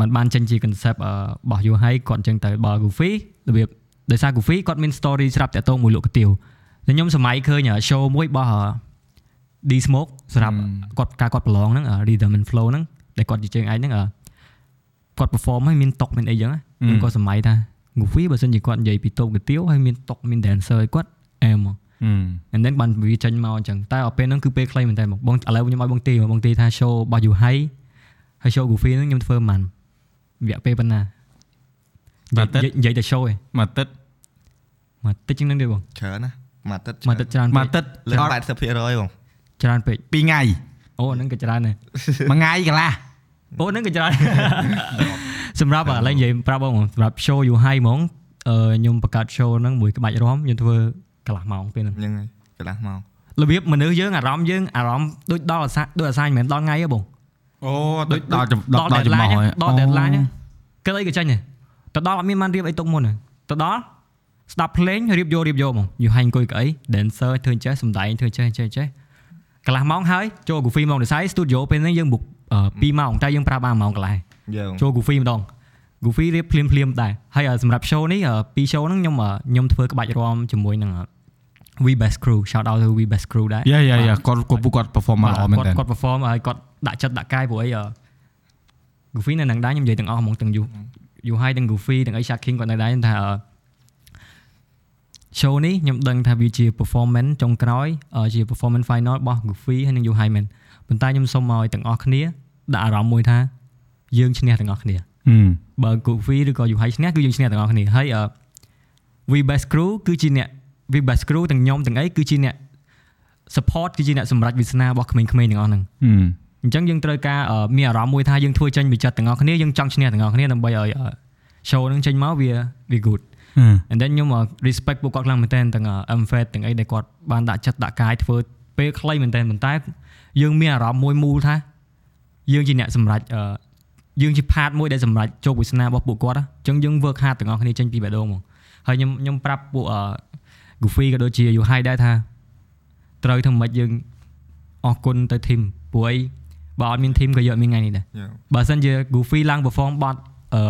มันបានចេញជា concept របស់ UI គាត់អញ្ចឹងទៅបើ Goofy របៀបដោយសារ Goofy គាត់មាន story ស្រាប់តាក់ទងមួយលក់កាទៀវ ខ្ញុំសម័យឃើញ show មួយរបស់ D Smoke សម្រាប់គាត់ការគាត់ប្រឡងហ្នឹង Rhythm and Flow ហ្នឹងដែលគាត់ជាជើងឯងហ្នឹងគាត់ perform ឲ្យមានតុកមានអីចឹងខ្ញុំក៏សម័យថា Goofy បើសិនជាគាត់និយាយពីតូបកាទៀវហើយមានតុកមាន dancer ឲ្យគាត់អែមហ្មង and then បានវាចេញមកអញ្ចឹងតែដល់ពេលហ្នឹងគឺពេលខ្លីមែនតើបងឥឡូវខ្ញុំឲ្យបងទីបងទីថា show របស់ You Hay ហើយ show Goofy ហ្នឹងខ្ញុំធ្វើមិនវគ្គពេលប៉ុណ្ណាមួយទឹកនិយាយតែ show ឯងមួយទឹកមួយទឹកជាងហ្នឹងទេបងច្រើនណា មួយទឹកមួយទឹកច្រើនមួយទឹកលើ80%បងច្រើនពេក2ថ្ងៃអូអូហ្នឹងក៏ច្រើនដែរមួយថ្ងៃកន្លះអូហ្នឹងក៏ច្រើនសម្រាប់ឥឡូវនិយាយប្រាប់បងសម្រាប់ show you high ហ្មងអឺខ្ញុំបង្កើត show ហ្នឹងមួយក្បាច់រាំខ្ញុំធ្វើកន្លះម៉ោងពេលហ្នឹងហ្នឹងហើយកន្លះម៉ោងរបៀបមនុស្សយើងអារម្មណ៍យើងអារម្មណ៍ដូចដល់អាសាដូចអាសាមិនមែនដល់ថ្ងៃទេបងអូដូចដល់ដល់ដល់ចំហ deadline ដល់ deadline គិតអីក៏ចាញ់ដែរទៅដល់អត់មានបានរៀបអីទុកមុនទេទៅដល់ ស្ដាប់ភ្លេងរៀបយករៀបយកហ្មងយូរហើយអង្គុយកៅអី dancer ធ្វើចេះសំដែងធ្វើចេះចេះចេះកន្លះម៉ោងហើយចូល Goofy ម៉ោងដូចស្អី studio ពេលហ្នឹងយើងបុក2ម៉ោងតែយើងប្រើបានម៉ោងកន្លះយើងចូល Goofy ម្ដង Goofy រៀបភ្លាមភ្លាមៗដែរហើយសម្រាប់ show នេះពីរ show ហ្នឹងខ្ញុំខ្ញុំធ្វើក្បាច់រាំជាមួយនឹង We Best Crew shout out to We Best Crew ដែរយ៉ាយ៉ាយ៉ាគាត់គាត់ពួកគាត់ perform មកល្អមែនគាត់តើគាត់ perform ហើយគាត់ដាក់ចិត្តដាក់កាយព្រោះអី Goofy នៅនឹងដែរខ្ញុំនិយាយទាំងអស់ហ្មងទាំងយូយូហើយទាំង Goofy ទាំងអី Shaking គាត់នៅដែរថា show នេះខ្ញុំដឹងថាវាជា performance ចុងក្រោយជា performance final របស់ Goofy ហើយនិង You Hai Man ប៉ុន្តែខ្ញុំសូមឲ្យទាំងអស់គ្នាដាក់អារម្មណ៍មួយថាយើងឈ្នះទាំងអស់គ្នាបើ Goofy ឬក៏ You Hai ឈ្នះគឺយើងឈ្នះទាំងអស់គ្នាហើយ We Best Crew គឺជាអ្នក We Best Crew ទាំងខ្ញុំទាំងអីគឺជាអ្នក support គឺជាអ្នកសម្រេចវាសនារបស់ក្មេងៗទាំងអស់ហ្នឹងអញ្ចឹងយើងត្រូវការមានអារម្មណ៍មួយថាយើងធ្វើចេញពីចិត្តទាំងអស់គ្នាយើងចង់ឈ្នះទាំងអស់គ្នាដើម្បីឲ្យ show ហ្នឹងចេញមកវាវា good and then ខ្ញុំ respect ពួកគាត់ខ្លាំងមែនតើទាំង MFET ទាំងអីដែលគាត់បានដាក់ចិត្តដាក់កាយធ្វើពេលខ្លីមែនតើប៉ុន្តែយើងមានអារម្មណ៍មួយមូលថាយើងជាអ្នកសម្រេចយើងជា part មួយដែលសម្រេចជោគវាសនារបស់ពួកគាត់អញ្ចឹងយើង work hard ទាំងអស់គ្នាចេញពីបេះដូងមកហើយខ្ញុំខ្ញុំប្រាប់ពួក Goofy ក៏ដូចជា You High ដែរថាត្រូវធ្វើម៉េចយើងអរគុណទៅ team ព្រោះអីបើអត់មាន team ក៏យកមានថ្ងៃនេះដែរបើមិនជា Goofy ឡើង perform បត់អឺ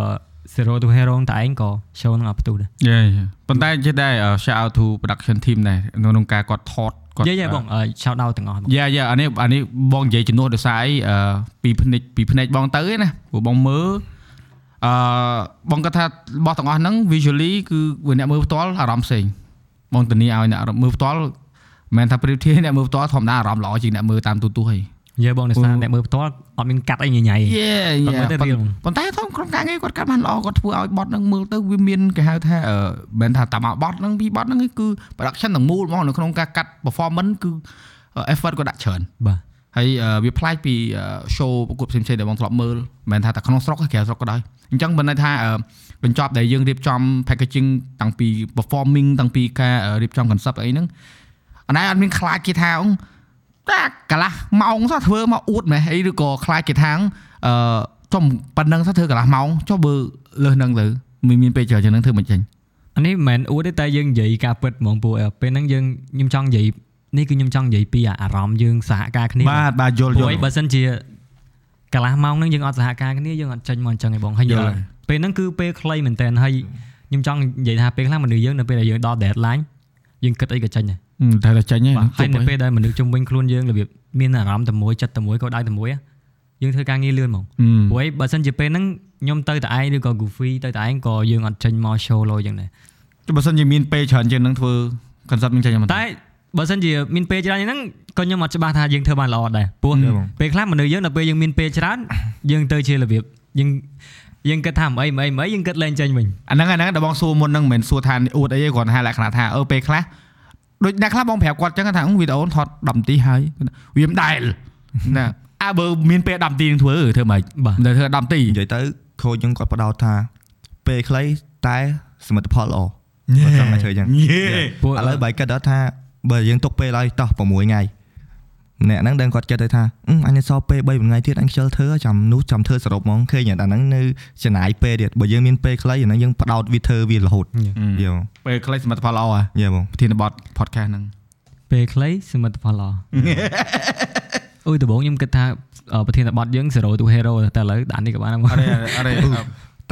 Zero to Hero តែឯងក៏ show នឹងអត់ផ្ទុះដែរយេប៉ុន្តែចេះដែរ shout out to production team ដែរក្នុងការគាត់ថតគាត់យេយេបង shout out ទាំងអស់យ៉ាយ៉ាអានេះអានេះបងនិយាយជំនួសដោយសារអីពីភ្នែកពីភ្នែកបងទៅឯណាព្រោះបងមើលអឺបងគាត់ថារបស់ទាំងអស់ហ្នឹង visually គឺអ្នកមើលផ្ទាល់អារម្មណ៍ផ្សេងបងធានាឲ្យអ្នកមើលផ្ទាល់មិនថាប្រៀបធៀបអ្នកមើលផ្ទាល់ធម្មតាអារម្មណ៍ល្អជាងអ្នកមើលតាមទូទស្ស ន៍ហីយេបងអ្នកសារអ្នកមើលផ្ទាល់អត់មានកាត់អីញញ៉ៃយេប៉ុន្តែធំក្រុមការងារគាត់កាត់បានល្អគាត់ធ្វើឲ្យបត់នឹងមើលទៅវាមានគេហៅថាមិនថាតាមបត់នឹងពីបត់នឹងគឺ production ទាំងមូលហ្មងនៅក្នុងការកាត់ performance គឺ effort គាត់ដាក់ច្រើនបាទហើយវាប្លែកពី show ប្រកួតផ្សេងៗដែលបងធ្លាប់មើលមិនថាតែក្នុងស្រុកក្រៅស្រុកក៏ដោយអញ្ចឹងមិនន័យថាបញ្ចប់ដែលយើងរៀបចំ packaging តាំងពី performing តាំងពីការរៀបចំ concept អីហ្នឹងអណែអត់មានខ្លាចគេថា តែកន្លះម៉ោងសោះធ្វើមកអួតម៉េះអីឬក៏ខ្លាចគេថាងអឺចំប៉ុណ្ណឹងសោះធ្វើកន្លះម៉ោងចុះបើលើសហ្នឹងទៅមានមានពេលច្រើនជាងហ្នឹងធ្វើមិនចេញអានេះមិនមែនអួតទេតែយើងនិយាយការពិតហ្មងពួកពេលហ្នឹងយើងខ្ញុំចង់និយាយនេះគឺខ្ញុំចង់និយាយពីអារម្មណ៍យើងសហការគ្នាបាទបាទយល់យល់បើសិនជាកន្លះម៉ោងហ្នឹងយើងអត់សហការគ្នាយើងអត់ចេញមកអញ្ចឹងឯងបងហើយយល់ពេលហ្នឹងគឺពេលខ្លីមែនតើហើយខ្ញុំចង់និយាយថាពេលខ្លះមនុស្សយើងនៅពេលដែលយើងដល់ deadline យើងគិតអីក៏ចេញដែរ តែតែចេញហ្នឹងហើយនៅពេលដែលមនុស្សជុំវិញខ្លួនយើងរបៀបមានអារម្មណ៍តែមួយចិត្តតែមួយក៏ដៅតែមួយយើងធ្វើការងារលឿនហ្មងព្រោះបើសិនជាពេលហ្នឹងខ្ញុំទៅតែឯងឬក៏ Goofy ទៅតែឯងក៏យើងអត់ចេញមក show លោយ៉ាងដែរបើសិនជាមានពេលច្រើនជាងហ្នឹងធ្វើ concept នឹងចេញមកតែបើសិនជាមានពេលច្រើនហ្នឹងក៏ខ្ញុំអត់ច្បាស់ថាយើងធ្វើបានល្អដែរព្រោះពេលខ្លះមនុស្សយើងដល់ពេលយើងមានពេលច្រើនយើងទៅជារបៀបយើងយើងគិតថាមិនអីមិនអីមិនអីយើងគិតលែងចេញវិញអាហ្នឹងអាហ្នឹងដែលបងសួរមុនហ្នឹងមិនមែនសួរថាអួតអីទេគ្រាន់តែលក្ខណៈថាអឺពេលខ្លះ ដូចអ្នកខ្លះបងប្រាប់គាត់ចឹងថាវីដេអូថត10នាទីហើយវាមិនដែលណាអើបើមានពេល10នាទីនឹងធ្វើធ្វើមិនទៅធ្វើ10នាទីនិយាយទៅខូចយើងគាត់បដោតថាពេលខ្លីតែសមិទ្ធផលល្អគាត់ចង់ឲ្យធ្វើចឹងឥឡូវបើគិតដល់ថាបើយើងទុកពេលឲ្យតោះ6ថ្ងៃ អ្នកហ្នឹងដឹងគាត់ចិត្តទៅថាអញសល់ពេល3ថ្ងៃទៀតអញខ្ជិលធ្វើចាំនោះចាំធ្វើសរុបហ្មងឃើញអាហ្នឹងនៅចំណាយពេលទៀតបើយើងមានពេលខ្លីអាហ្នឹងយើងបដោតវាធ្វើវារហូតយល់ពេលខ្លីសមិទ្ធផលល្អហ៎យល់បងប្រធានបទ podcast ហ្នឹងពេលខ្លីសមិទ្ធផលល្អអូយដំបូងខ្ញុំគិតថាប្រធានបទយើង Zero to Hero តែឥឡូវដាក់នេះក៏បានអរេអរេ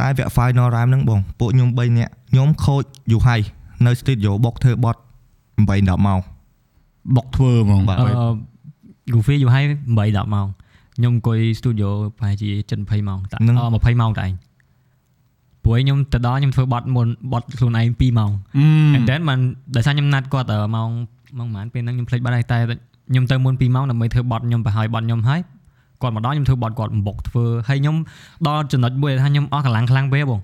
តែវគ្គ final round ហ្នឹងបងពួកខ្ញុំ3នាក់ខ្ញុំខូចយូហៃនៅ studio បុកធ្វើបទ8 10ម៉ោងបុកធ្វើហ្មងបាទ Goofy យូរហើយ8 10ម៉ោងខ្ញុំអង្គុយ studio ប្រហែលជាជិត20ម៉ោងតែ20ម៉ោងតែឯងព្រោះខ្ញុំទៅដល់ខ្ញុំធ្វើបត់មុនបត់ខ្លួនឯង2ម៉ោង and then បានដោយសារខ្ញុំណាត់គាត់ម៉ោងម៉ោងប៉ុន្មានពេលហ្នឹងខ្ញុំភ្លេចបាត់ហើយតែខ្ញុំទៅមុន2ម៉ោងដើម្បីធ្វើបត់ខ្ញុំប្រហែលបត់ខ្ញុំហើយគាត់មកដល់ខ្ញុំធ្វើបត់គាត់បំបុកធ្វើហើយខ្ញុំដល់ចំណុចមួយថាខ្ញុំអស់កម្លាំងខ្លាំងពេកបង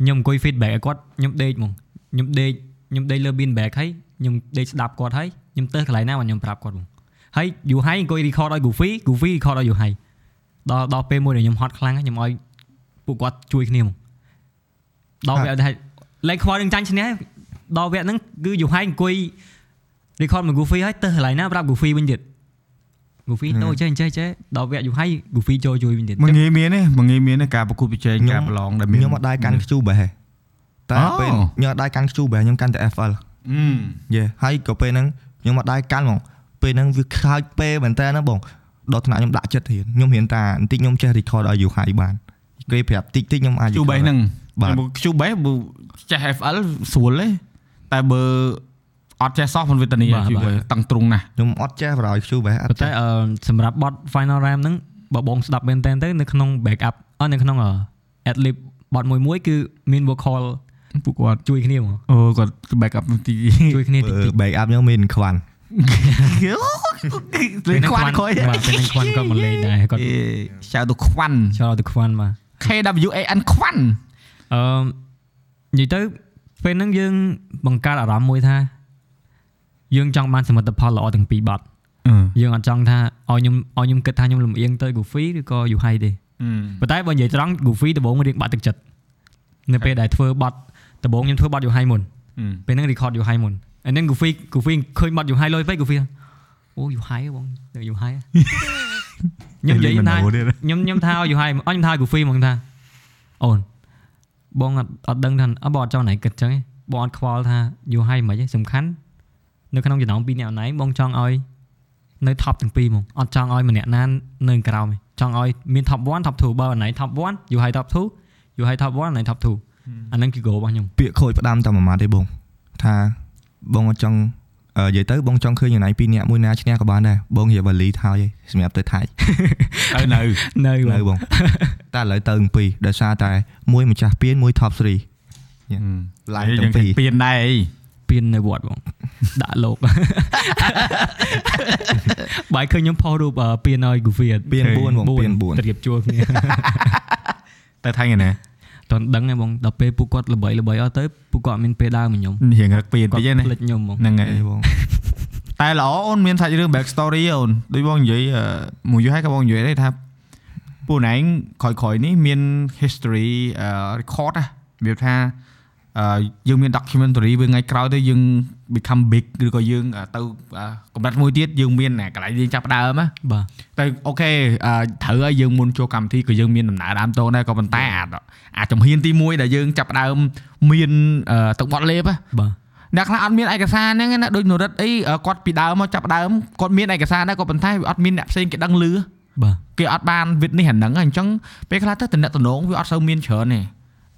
ខ្ញុំអង្គុយ feedback ឲ្យគាត់ខ្ញុំដេកហ្មងខ្ញុំដេកខ្ញុំដេកលើ bean bag ហើយខ្ញុំដេកស្ដាប់គាត់ហើយខ្ញុំទៅកន្លែងណាមកខ្ញុំប្រាប់គាត់ហ្មង ហហើយយូហៃអង្គុយ record ឲ្យ Goofy Goofy record ឲ្យយូហៃដល់ដល់ពេលមួយដែលខ្ញុំហត់ខ្លាំងខ្ញុំឲ្យពួកគាត់ជួយគ្នាមកដល់វគ្គដែលលេខខ្វល់នឹងចាញ់ឈ្នះដល់វគ្គហ្នឹងគឺយូហៃអង្គុយ record មក Goofy ហើយទៅកន្លែងណាប្រាប់ Goofy វិញទៀត Goofy ទៅចេះចេះចេះដល់វគ្គយូហៃ Goofy ចូលជួយវិញទៀតមកងាយមានទេមកងាយមានទេការប្រកួតប្រជែងការប្រឡងដែលមានខ្ញុំអត់ដែរកាន់ខ្ជូបេះទេតែពេលខ្ញុំអត់ដែរកាន់ខ្ជូបេះខ្ញុំកាន់តែ FL អឺយេហើយក៏ពេលហ្នឹងខ្ញុំអត់ដែរកាន់ហ្មង ពេលហ្នឹងវាខើចពេលមែនតើណាបងដល់ថ្នាក់ខ្ញុំដាក់ចិត្តរៀនខ្ញុំរៀនតាបន្តិចខ្ញុំចេះ record ឲ្យ you high បានគេប្រាប់តិចតិចខ្ញុំអាចជូបេះហ្នឹងបាទជូបេះបើចេះ FL ស្រួលទេតែបើអត់ចេះសោះមិនវេទនាជូបេះតឹងទ្រង់ណាស់ខ្ញុំអត់ចេះបរោយ you បេះអប៉ុត់ន្តែអឺសម្រាប់បទ final ram ហ្នឹងបើបងស្ដាប់មែនតើទៅនៅក្នុង backup អត់នៅក្នុង ad lib បទមួយមួយគឺមាន vocal ពួកគាត់ជួយគ្នាហ្មងអូគាត់ back up ទីជួយគ្នាតិចតិចបែកអាប់ខ្ញុំមានខ្វាន់ លេងខ្វាន់ខុយបាទពេលហ្នឹងខ្វាន់គាត់មកលេងដែរគាត់ចៅទៅខ្វាន់ចូលទៅខ្វាន់បាទ KWAN ខ្វាន់អឺនិយាយទៅពេលហ្នឹងយើងបង្កើតអារម្មណ៍មួយថា យើងចង់បានសមិទ្ធផលល្អទាំងពីរបទយើងអត់ចង់ថាឲ្យខ្ញុំឲ្យខ្ញុំគិតថាខ្ញុំលំអៀងទៅ Goofy ឬក៏ Yuhai ទេប៉ុន្តែបើនិយាយត្រង់ Goofy ដំបូងរៀងបាក់ទឹកចិត្តនៅពេលដែលធ្វើបទដំបូងខ្ញុំធ្វើបទ Yuhai មុនពេលហ្នឹង record Yuhai មុន ហើយហ្នឹង Goofy Goofy ឃើញបទ Yuhai លុយពេក Goofy អូ Yuhai ហ៎បង Yuhai ខ្ញុំនិយាយថាខ្ញុំខ្ញុំថាឲ្យ Yuhai អត់ខ្ញុំថាឲ្យ Goofy ហ្មងថាអូនបងអត់អត់ដឹងថាអត់បងអត់ចង់ណៃគិតចឹងទេបងអត់ខ្វល់ថា Yuhai មិនទេសំខាន់នៅក្នុងចំណោមពីរអ្នកណៃបងចង់ឲ្យនៅ top ទាំងពីរហ្មងអត់ចង់ឲ្យម្នាក់ណានៅក្រោមទេចង់ឲ្យមាន top 1 top 2បើអណៃ top 1 you high top 2 you high top 1អណៃ top 2អាហ្នឹងគឺ goal របស់ខ្ញុំពាក្យខូចផ្ដាំតែមួយម៉ាត់ទេបងថា បងអត់ចង់អឺនិយាយទៅបងចង់ឃើញយ៉ាងណាពីរអ្នកមួយណាឈ្នះក៏បានដែរបងនិយាយបាលីថយឯងសម្រាប់ទៅថៃទៅនៅនៅនៅបងតែឥឡូវទៅទាំងពីរដោយសារតែមួយម្ចាស់ពៀនមួយ top 3ឡាយទាំងពីរពៀនដែរអីពៀននៅវត្តបងដាក់លោកបាយឃើញខ្ញុំផុសរូបអឺពៀនឲ្យ Goofy អត់ពៀន4បងពៀន4ត្រៀបជួលគ្នាទៅថៃឯណា តន់ដឹងហ្នឹងបងដល់ពេលពួកគាត់ល្បីល្បីអស់ទៅពួកគាត់អត់មានពេលដើរមកខ្ញុំរៀងរឹកពៀនគាត់តិចណាភ្លេចខ្ញុំហ្មងហ្នឹងហើយអីបងតែល្អអូនមានសាច់រឿង back story អូនដូចបងនិយាយអឺមួយយូរហើយក៏បងនិយាយដែរថាពួកណែងក្រោយៗនេះមាន history អឺ record ណារបៀបថាអឺ យើងមាន documentary វាថ្ងៃក្រោយទៅយើង become big ឬក៏យើងអឺទៅអឺកម្រិតមួយទៀតយើងមានអាកន្លែងយើងចាប់ផ្ដើមណាបាទតែអូខេអឺត្រូវឲ្យយើងមុនចូលកម្មវិធីក៏យើងមានដំណើរដើមតូនដែរក៏ប៉ុន្តែអាចអាចជំហានទី1ដែលយើងចាប់ផ្ដើមមានអឺទឹកបត់លេបណាបាទអ្នកខ្លះអត់មានឯកសារហ្នឹងណាដូចនរិតអីគាត់ពីដើមមកចាប់ដើមគាត់មានឯកសារដែរក៏ប៉ុន្តែវាអត់មានអ្នកផ្សេងគេដឹងលឺបាទគេអត់បានវិតនេះអាហ្នឹងអញ្ចឹងពេលខ្លះទៅតំណតំណងវាអត់សូវមានច្រើនទេ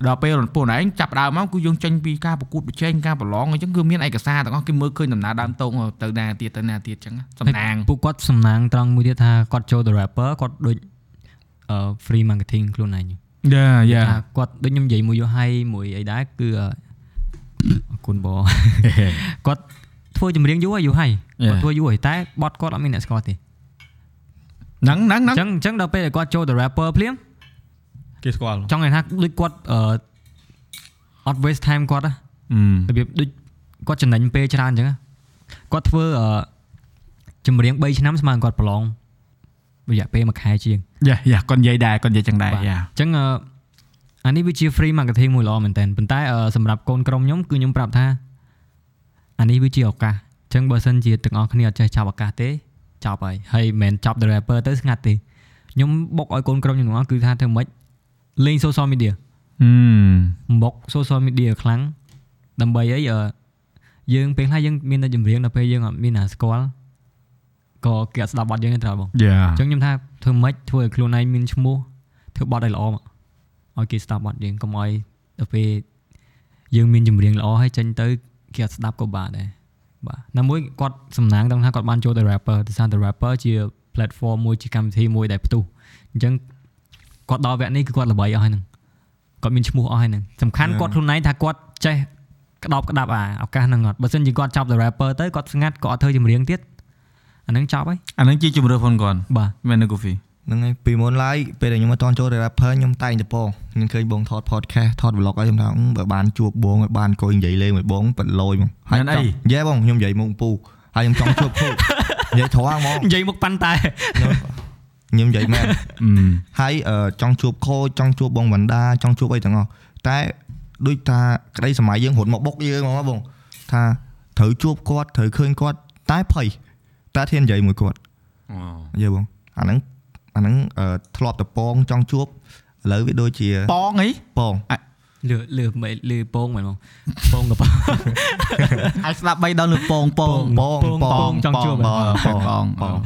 ដល់ពេលពួកឯងចាប់ដើមមកគឺយើងចេញពីការប្រកួតប្រជែងការប្រឡងអញ្ចឹងគឺមានឯកសារទាំងអស់គេមើលឃើញដំណើរដើមតោងទៅណាទៀតទៅណាទៀតអញ្ចឹងសំណាងពួកគាត់សំណាងត្រង់មួយទៀតថាគាត់ចូលទៅ rapper គាត់ដូចអឺ free marketing ខ្លួនឯងយ៉ាយ៉ាថាគាត់ដូចខ្ញុំនិយាយមួយយូរហើយមួយអីដែរគឺអឺអរគុណបងគាត់ធ្វើចម្រៀងយូរហើយយូរហើយគាត់ធ្វើយូរហើយតែបត់គាត់អត់មានអ្នកស្គាល់ទេហ្នឹងហ្នឹងអហ្នឹងញ្ចឹងអញ្ចឹងដល់ពេលដែលគាត់ចូលទៅ rapper ភ្លាម គេស្គាល់ចង់និយាយថាដូចគាត់អឺអត់ waste time គាត់ណារបៀបដូចគាត់ចំណេញពេលច្រើនអញ្ចឹងណាគាត់ធ្វើអឺចម្រៀង3ឆ្នាំស្មើនឹងគាត់ប្រឡងរយៈពេល1ខែជាងយ៉ាយ៉ាគាត់និយាយដែរគាត់និយាយចឹងដែរបាទយ៉ាអញ្ចឹងអឺអានេះវាជា free marketing មួយល្អមែនតើប៉ុន្តែអឺសម្រាប់កូនក្រុមខ្ញុំគឺខ្ញុំប្រាប់ថាអានេះវាជាឱកាសអញ្ចឹងបើសិនជាទាំងអស់គ្នាអត់ចេះចាប់ឱកាសទេចប់ហើយហើយមិនមែនចាប់ the rapper ទៅស្ងាត់ទេខ្ញុំបុកឲ្យកូនក្រុមខ្ញុំទាំងអស់គឺថាធ្វើម៉េច លេង social media ហឹមបុក social media ខ្លាំងដើម្បីអីអឺយើងពេលខ្លះយើងមានតែចម្រៀងដល់ពេលយើងអត់មានអ្នកស្គាល់ក៏គេអត់ស្ដាប់បទយើងទេត្រូវបងយ៉ាអញ្ចឹងខ្ញុំថាធ្វើម៉េចធ្វើឲ្យខ្លួនឯងមានឈ្មោះធ្វើបទឲ្យល្អមកឲ្យគេស្ដាប់បទយើងកុំឲ្យដល់ពេលយើងមានចម្រៀងល្អហើយចេញទៅគេអត់ស្ដាប់ក៏បាទដែរបាទណាមួយគាត់សំណាងត្រង់ថាគាត់បានចូលទៅ rapper ទៅសារទៅ rapper ជា platform មួយជាកម្មវិធីមួយដែលផ្ទុះអញ្ចឹង គាត់ដល់វគ្គនេះគឺគាត់ល្បីអស់ហើយហ្នឹងគាត់មានឈ្មោះអស់ហើយហ្នឹងសំខាន់គាត់ខ្លួនឯងថាគាត់ចេះក្តោបក្តាប់អាឱកាសហ្នឹងអត់បើមិនជាគាត់ចាប់ទៅ rapper ទៅគាត់ស្ងាត់គាត់អត់ធ្វើចម្រៀងទៀតអាហ្នឹងចប់ហើយអាហ្នឹងជាជំរឿនផងគាត់បាទមែនទេ Coffee ហ្នឹងហើយពីមុនឡើយពេលដែលខ្ញុំអត់តន់ចូល rapper ខ្ញុំតែងតែពងខ្ញុំឃើញបងថត podcast ថត vlog ហើយខ្ញុំថាអឺបើបានជួបបងឲ្យបានអង្គុយនិយាយលេងមួយបងប៉ិតលយហ្មងមែនអីយេបងខ្ញុំនិយាយមុខពូហហើយខ្ញុំចង់ជួបគ្រូនិយាយត្រង់ហ្មងនិយាយមុខប៉ាន់តែ ខ្ញុំនិយាយមែនហើយចង់ជួបខូចចង់ជួបបងវណ្ដាចង់ជួបអីទាំងអស់តែដូចថាក្តីសម័យយើងរត់មកបុកយើងហ្មងបងថាត្រូវជួបគាត់ត្រូវឃើញគាត់តែភ័យតែធាននិយាយមួយគាត់យល់បងអាហ្នឹងអាហ្នឹងធ្លាប់តពងចង់ជួបឥឡូវវាដូចជាប៉ងអីពងលឺលឺលឺពងមែនបងពងកប៉ហើយស្ដាប់បីដល់លឺប៉ងប៉ងពងពងចង់ជួបប៉ងប៉ងពង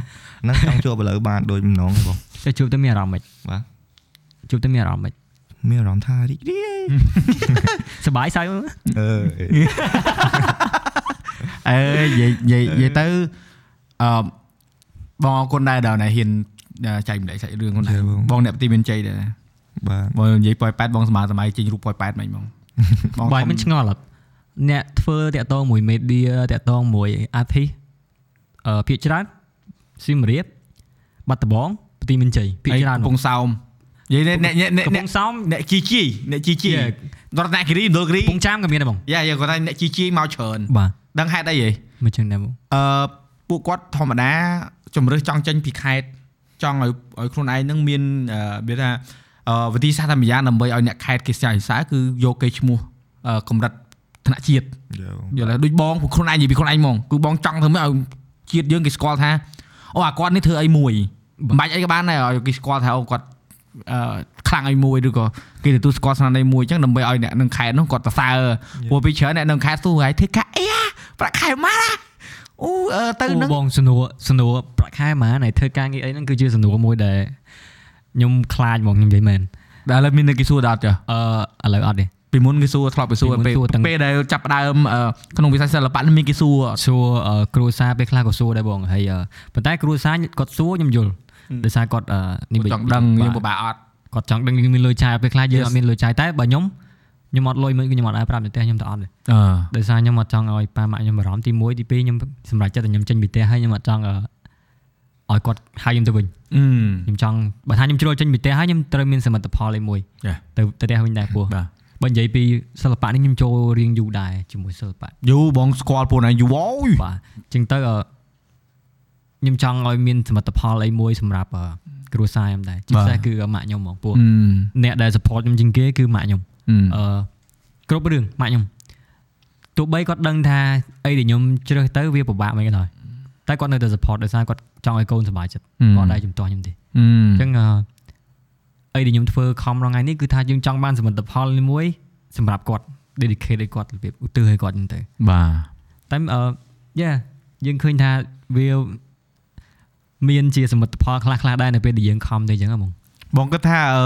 ហ្នឹងចង់ជួបឥឡូវបានដូចម្ដងបងតែជួបទៅមានអារម្មណ៍មិនបាទជួបទៅមានអារម្មណ៍មិនមានអារម្មណ៍ថារីករាយសប្បាយសើអឺអើនិយាយនិយាយនិយាយទៅអឺបងអរគុណដែរដល់ណែហ៊ានចែកម្លែកសាច់រឿងខ្លួនឯងបងអ្នកទីមានជ័យដែរបាទបងនិយាយប៉យប៉ែតបងសមាសម័យចេញរូបប៉យប៉ែតមិនហ្មងបាយមិនឆ្ងល់អត់អ្នកធ្វើតាក់តងមួយ media តាក់តងមួយ artist អឺភាគច្រើន សៀមរាបបាត់ដំបងប្រទីមានជ័យភាគច្រើនកំពង់សោមនិយាយអ្នកអ្នកអ្នកកំពអ្នកង់សោមអ្នកជីជីអ្នកជីជី Yeah. រតនគិរីមណ្ឌលគិរីកំពង់ចាមក៏មានដែរបងយ៉ាយ៉ាគាត់ថាអ្នកជីជីមកច្រើនបាទដឹងហេតុអីហីមិនចឹងដែរបងអឺពួកគាត់ធម្មតាជំរឹះចង់ចេញពីខេត្តចង់ឲ្យឲ្យខ្លួនឯងនឹងមានអឺវាថាអឺវិធីសាស្ត្រតែម្យ៉ាងដើម្បីឲ្យអ្នកខេត្តគេស្ចាយសាគឺយកគេឈ្មោះអឺកម្រិតថ្នាក់ជាតិយល់យល់ហើយដូចបងពួកខ្លួនឯងនិយាយពីខ្លួនឯងហ្មងគឺបងចង់ធ្វើម៉េចឲ្យជាតិយើងគេស្គាល់ថា អូអាគាត់នេះធ្វើអីមួយមិនបាច់អីក៏បានដែរឲ្យគេស្គាល់ថាអូគាត់អឺខ្លាំងអីមួយឬក៏គេទទួលស្គាល់ស្នាដៃមួយអញ្ចឹងដើម្បីឲ្យអ្នកនឹងខេត្តនោះគាត់សរសើរព្រោះពីច្រើនអ្នកនឹងខេត្តសួរហើយធ្វើកាអីប្រាក់ខែម៉ាណាអូអឺទៅអូនឹងបងសំណួរសំណួរប្រាក់ខែម៉ាណៃធ្វើការងារអីហ្នឹងគឺជាសំណួរមួយដែលខ្ញុំខ្លាចហ្មងខ្ញុំនិយាយមែនដែលឥឡូវមានអ្នកគេសួរដល់ចាអឺឥឡូវអត់ទេ ពីមុនគេសួរធ្លាប់គេសួរពីមុនពេលសួរទាំងពេលដែលចាប់ផ្ដើមអឺក្នុងវិស័យសិល្បៈនេះមានគេសួរសួរអឺគ្រូសាពេលខ្លះក៏សួរដែរបងហើយអឺប៉ុន្តែគ្រូសាគាត់សួរខ្ញុំយល់ដោយសារគាត់អឺនេះចង់ដឹងយើងពិបាកអត់គាត់ចង់ដឹងយើងមានលុយចាយពេលខ្លះយើងអត់មានលុយចាយតែបើខ្ញុំខ្ញុំអត់លុយមិនខ្ញុំអត់អាចប្រាប់នៅផ្ទះខ្ញុំទៅអត់ទេអឺដោយសារខ្ញុំអត់ចង់ឲ្យប៉ាម៉ាក់ខ្ញុំបារម្ភទី1ទី2ខ្ញុំសម្រាប់ចិត្តតែខ្ញុំចេញពីផ្ទះហើយខ្ញុំអត់ចង់អឺឲ្យគាត់ហៅខ្ញុំទៅវិញអឺខ្ញុំចង់បើថាខ្ញុំជ្រុលចេញពីផ្ទះហើយខ្ញុំត្រូវមានសមិទ្ធផលអីមួយចា៎ទៅទៅផ្ទះវិញដែរពោះបាទ បើនិយាយពីសិល្បៈនេះខ្ញុំចូលរៀងយូរដែរជាមួយសិល្បៈយូបងស្គាល់ពួកណៃយូអូយបាទអញ្ចឹងទៅអឺខ្ញុំចង់ឲ្យមានសមិទ្ធផលអីមួយសម្រាប់អឺគ្រួសារខ្ញុំដែរជាពិសេសគឺម៉ាក់ខ្ញុំហ្មងពោះអឺអ្នកដែល support ខ្ញុំជាងគេគឺម៉ាក់ខ្ញុំអឺអឺគ្រប់រឿងម៉ាក់ខ្ញុំទោះបីគាត់ដឹងថាអីដែលខ្ញុំជ្រើសទៅវាពិបាកមិនក៏ដោយតែគាត់នៅតែ support ដោយសារគាត់ចង់ឲ្យកូនសប្បាយចិត្តគាត់ដែរជំទាស់ខ្ញុំទេអឺអញ្ចឹងអឺ អីដែលខ្ញុំធ្វើខំរងថ្ងៃនេះគឺថាយើងចង់បានសមិទ្ធផលមួយសម្រាប់គាត់ dedicate ឲ្យគាត់របៀបឧទ្ទិសឲ្យគាត់អញ្ចឹងទៅបាទតែអឺយ៉ាយើងឃើញថាវាមានជាសមិទ្ធផលខ្លះខ្លះៗដែរនៅពេលដែលយើងខំទៅអញ្ចឹងហ៎បងបងគិតថាអឺ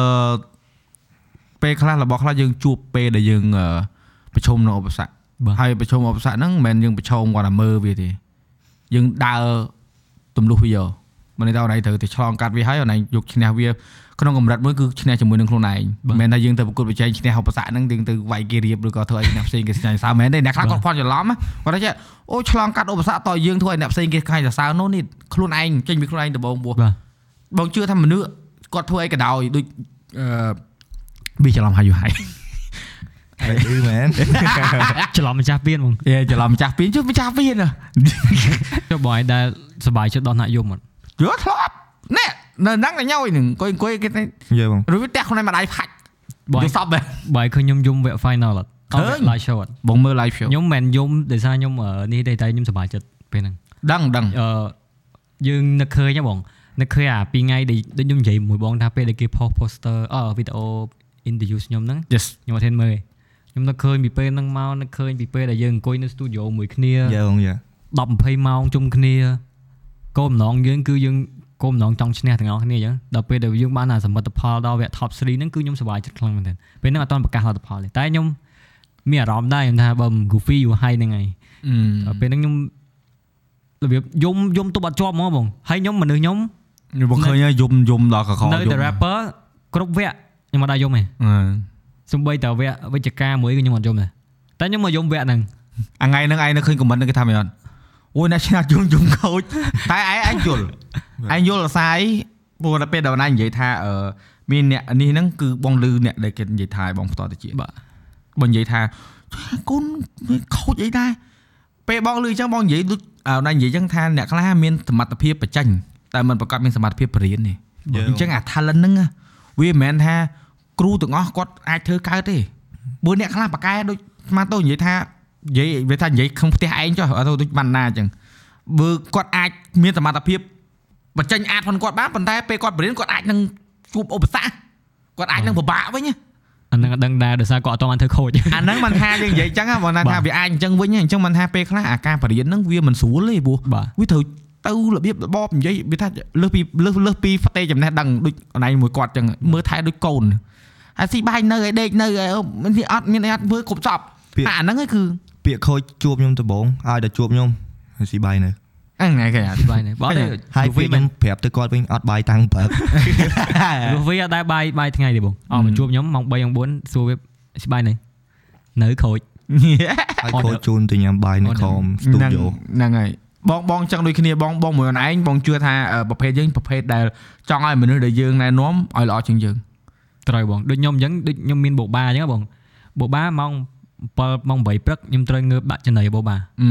ពេលខ្លះរបស់ខ្លះយើងជួបពេលដែលយើងអឺប្រឈមនឹងឧបសគ្គបាទហើយប្រឈមឧបសគ្គហ្នឹងមិនមែនយើងប្រឈមគាត់តែមើលវាទេយើងដើរទម្លុះវា មិនន័យថាអូនឯងត្រូវតែឆ្លងកាត់វាហើយអូនឯងយកឈ្នះវាក្នុងកម្រិតមួយគឺឈ្នះជាមួយនឹងខ្លួនឯងមិនមែនថាយើងទៅប្រកួតប្រជែងឈ្នះឧបសគ្គហ្នឹងយើងទៅវាយគេរៀបឬក៏ធ្វើឲ្យអ្នកផ្សេងគេស្ញាញ់សើមិនមែនទេអ្នកខ្លះគាត់ផន់ច្រឡំណាគាត់ថាអូឆ្លងកាត់ឧបសគ្គតើយើងធ្វើឲ្យអ្នកផ្សេងគេខ្លាចសរសើរនោះនេះខ្លួនឯងចេញពីខ្លួនឯងដំបូងពោះបាទបងជឿថាមនុស្សគាត់ធ្វើអីក៏ដោយដូចអឺវាច្រឡំហើយយូរហើយអីឌឺមែនច្រឡំម្ចាស់ពៀនហ្មងយេច្រឡំម្ចាស់ពីនជឿម្ចាស់ពីនចុះបងឯងដែលសប្បាយចិត្តដល់ណាក់យំអត់ យល់ធ្លាប់ណែនៅហ្នឹងតែញយហ្នឹងអង្គុយអង្គុយគេថាយល់បងរួចផ្ទះខ្លួនឯងម្ដាយផាច់បងយឯងល់សពបែបើឯងឃើញខ្ញុំយំវគ្គ final អត់ឃើញអត់ live show អត់បងមើល live show ខ្ញុំមិនមែនយំដោយសារខ្ញុំអឺនេះទេតែខ្ញុំសប្បាយចិត្តពេលហ្នឹងដឹងដឹងអឺយើងនឹកឃើញហ៎បងនឹកឃើញអាពីរថ្ងៃដែលដូចខ្ញុំនិយាយមួយបងថាពេលដែលគេ post poster អឺវីដេអូ interview ខ្ញុំហ្នឹង yes ខ្ញុំអត់ហ៊ានមើលទេខ្ញុំនឹកឃើញពីពេលហ្នឹងមកនឹកឃើញពីពេលដែលយើងអង្គុយនៅ studio មួយគ្នាយល់បងយល់10 20ម៉ោងជុំគ្នា គោលបំណងយើងគឺយើងគោលបំណងចង់ឈ្នះទាំងអស់គ្នាអញ្ចឹងដល់ពេលដែលយើងបានអាសមិទ្ធផលដល់វគ្គ top 3ហ្នឹងគឺខ្ញុំសប្បាយចិត្តខ្លាំងមែនទែនពេលហ្នឹងអត់ទាន់ប្រកាសលទ្ធផលទេតែខ្ញុំមានអារម្មណ៍ដែរខ្ញុំថាបើមិន goofy យូរហើយហ្នឹងហើយអឺដល់ពេលហ្នឹងខ្ញុំរបៀបយំយំទប់អត់ជាប់ហ្មងបងហើយខ្ញុំមនុស្សខ្ញុំបងឃើញយំយំដល់កខនៅតែ rapper គ្រប់វគ្គខ្ញុំអត់ដែរយំទេអឺសំបីតែវគ្គវិជ្ជការមួយគឺខ្ញុំអត់យំដែរតែខ្ញុំមកយំវគ្គហ្នឹងអាថ្ងៃហ្នឹងឯងនៅឃើញ comment ហ្នឹងគេថាមិនអត់ អូយអ្នកឆ្នះយំយំខូចតែឯងឯងយល់ឯងយល់អាសាយព្រោះដល់ពេលដល់ណានិយាយថាអឺមានអ្នកនេះហ្នឹងគឺបងលឺអ្នកដែលគេនិយាយថាឲ្យបងផ្ទាល់ទៅជាបាទបងនិយាយថាកូនខូចអីដែរពេលបងលឺអញ្ចឹងបងនិយាយដូចអឺនិយាយអញ្ចឹងថាអ្នកខ្លះមានសមត្ថភាពបញ្ចេញតែមិនប្រកាសមានសមត្ថភាពបរៀនទេអញ្ចឹងអា talent ហ្នឹងវាមិនមែនថាគ្រូទាំងអស់គាត់អាចធ្វើកើតទេបើអ្នកខ្លះប៉ាកែដូចស្មាតូនិយាយថា និយាយវាថានិយាយក្នុងផ្ទះឯងចុះអត់ទៅដូចបានណាអញ្ចឹងបើគាត់អាចមានសមត្ថភាពបញ្ចេញអាចផងគាត់បានប៉ុន្តែពេលគាត់បរៀនគាត់អាចនឹងជួបឧបសគ្គគាត់អាចនឹងពិបាកវិញណាអាហ្នឹងអត់ដឹងដែរដោយសារគាត់អត់តបានធ្វើខូចអាហ្នឹងមិនថាយើងនិយាយអញ្ចឹងបងណាថាវាអាចអញ្ចឹងវិញអញ្ចឹងមិនថាពេលខ្លះអាការបរៀនហ្នឹងវាមិនស្រួលទេព្រោះបាទវាត្រូវទៅរបៀបរបបនិយាយវាថាលើសពីលើសលើសពីផ្ទៃចំណេះដឹងដូចអនឡាញមួយគាត់អញ្ចឹងមើលថែដូចកូនហើយស៊ីបាយនៅឲ្យដេកនៅឲ្យមានអត់មានអត់ធ្វើគ្រប់សពអាហ្នឹងឯងគឺ ពាក្យខូចជួបខ្ញុំដំបងឲ្យតែជួបខ្ញុំហើយស៊ីបាយនៅហ្នឹងឯងគេបាយនេះបងទេហើយវីពេលខ្ញុំប្រាប់ទៅគាត់វិញអត់បាយតាំងព្រឹកលោកវីអត់ដែរបាយបាយថ្ងៃទេបងអស់មកជួបខ្ញុំម៉ោង3ម៉ោង4សួរវាស្បាយនេះនៅខូចហើយខូចជូនទៅញ៉ាំបាយនៅខំស្ទូឌីយោហ្នឹងហើយបងបងចឹងដូចគ្នាបងបងមួយអនឯងបងជឿថាប្រភេទយើងប្រភេទដែលចង់ឲ្យមនុស្សដែលយើងណែនាំឲ្យល្អជាងយើងត្រូវបងដូចខ្ញុំអញ្ចឹងដូចខ្ញុំមានបូបាអញ្ចឹងបងបូបាម៉ោង 7ម៉ោង8ព្រឹកខ្ញុំត្រូវងើបដាក់ចំណីបូបាអឺ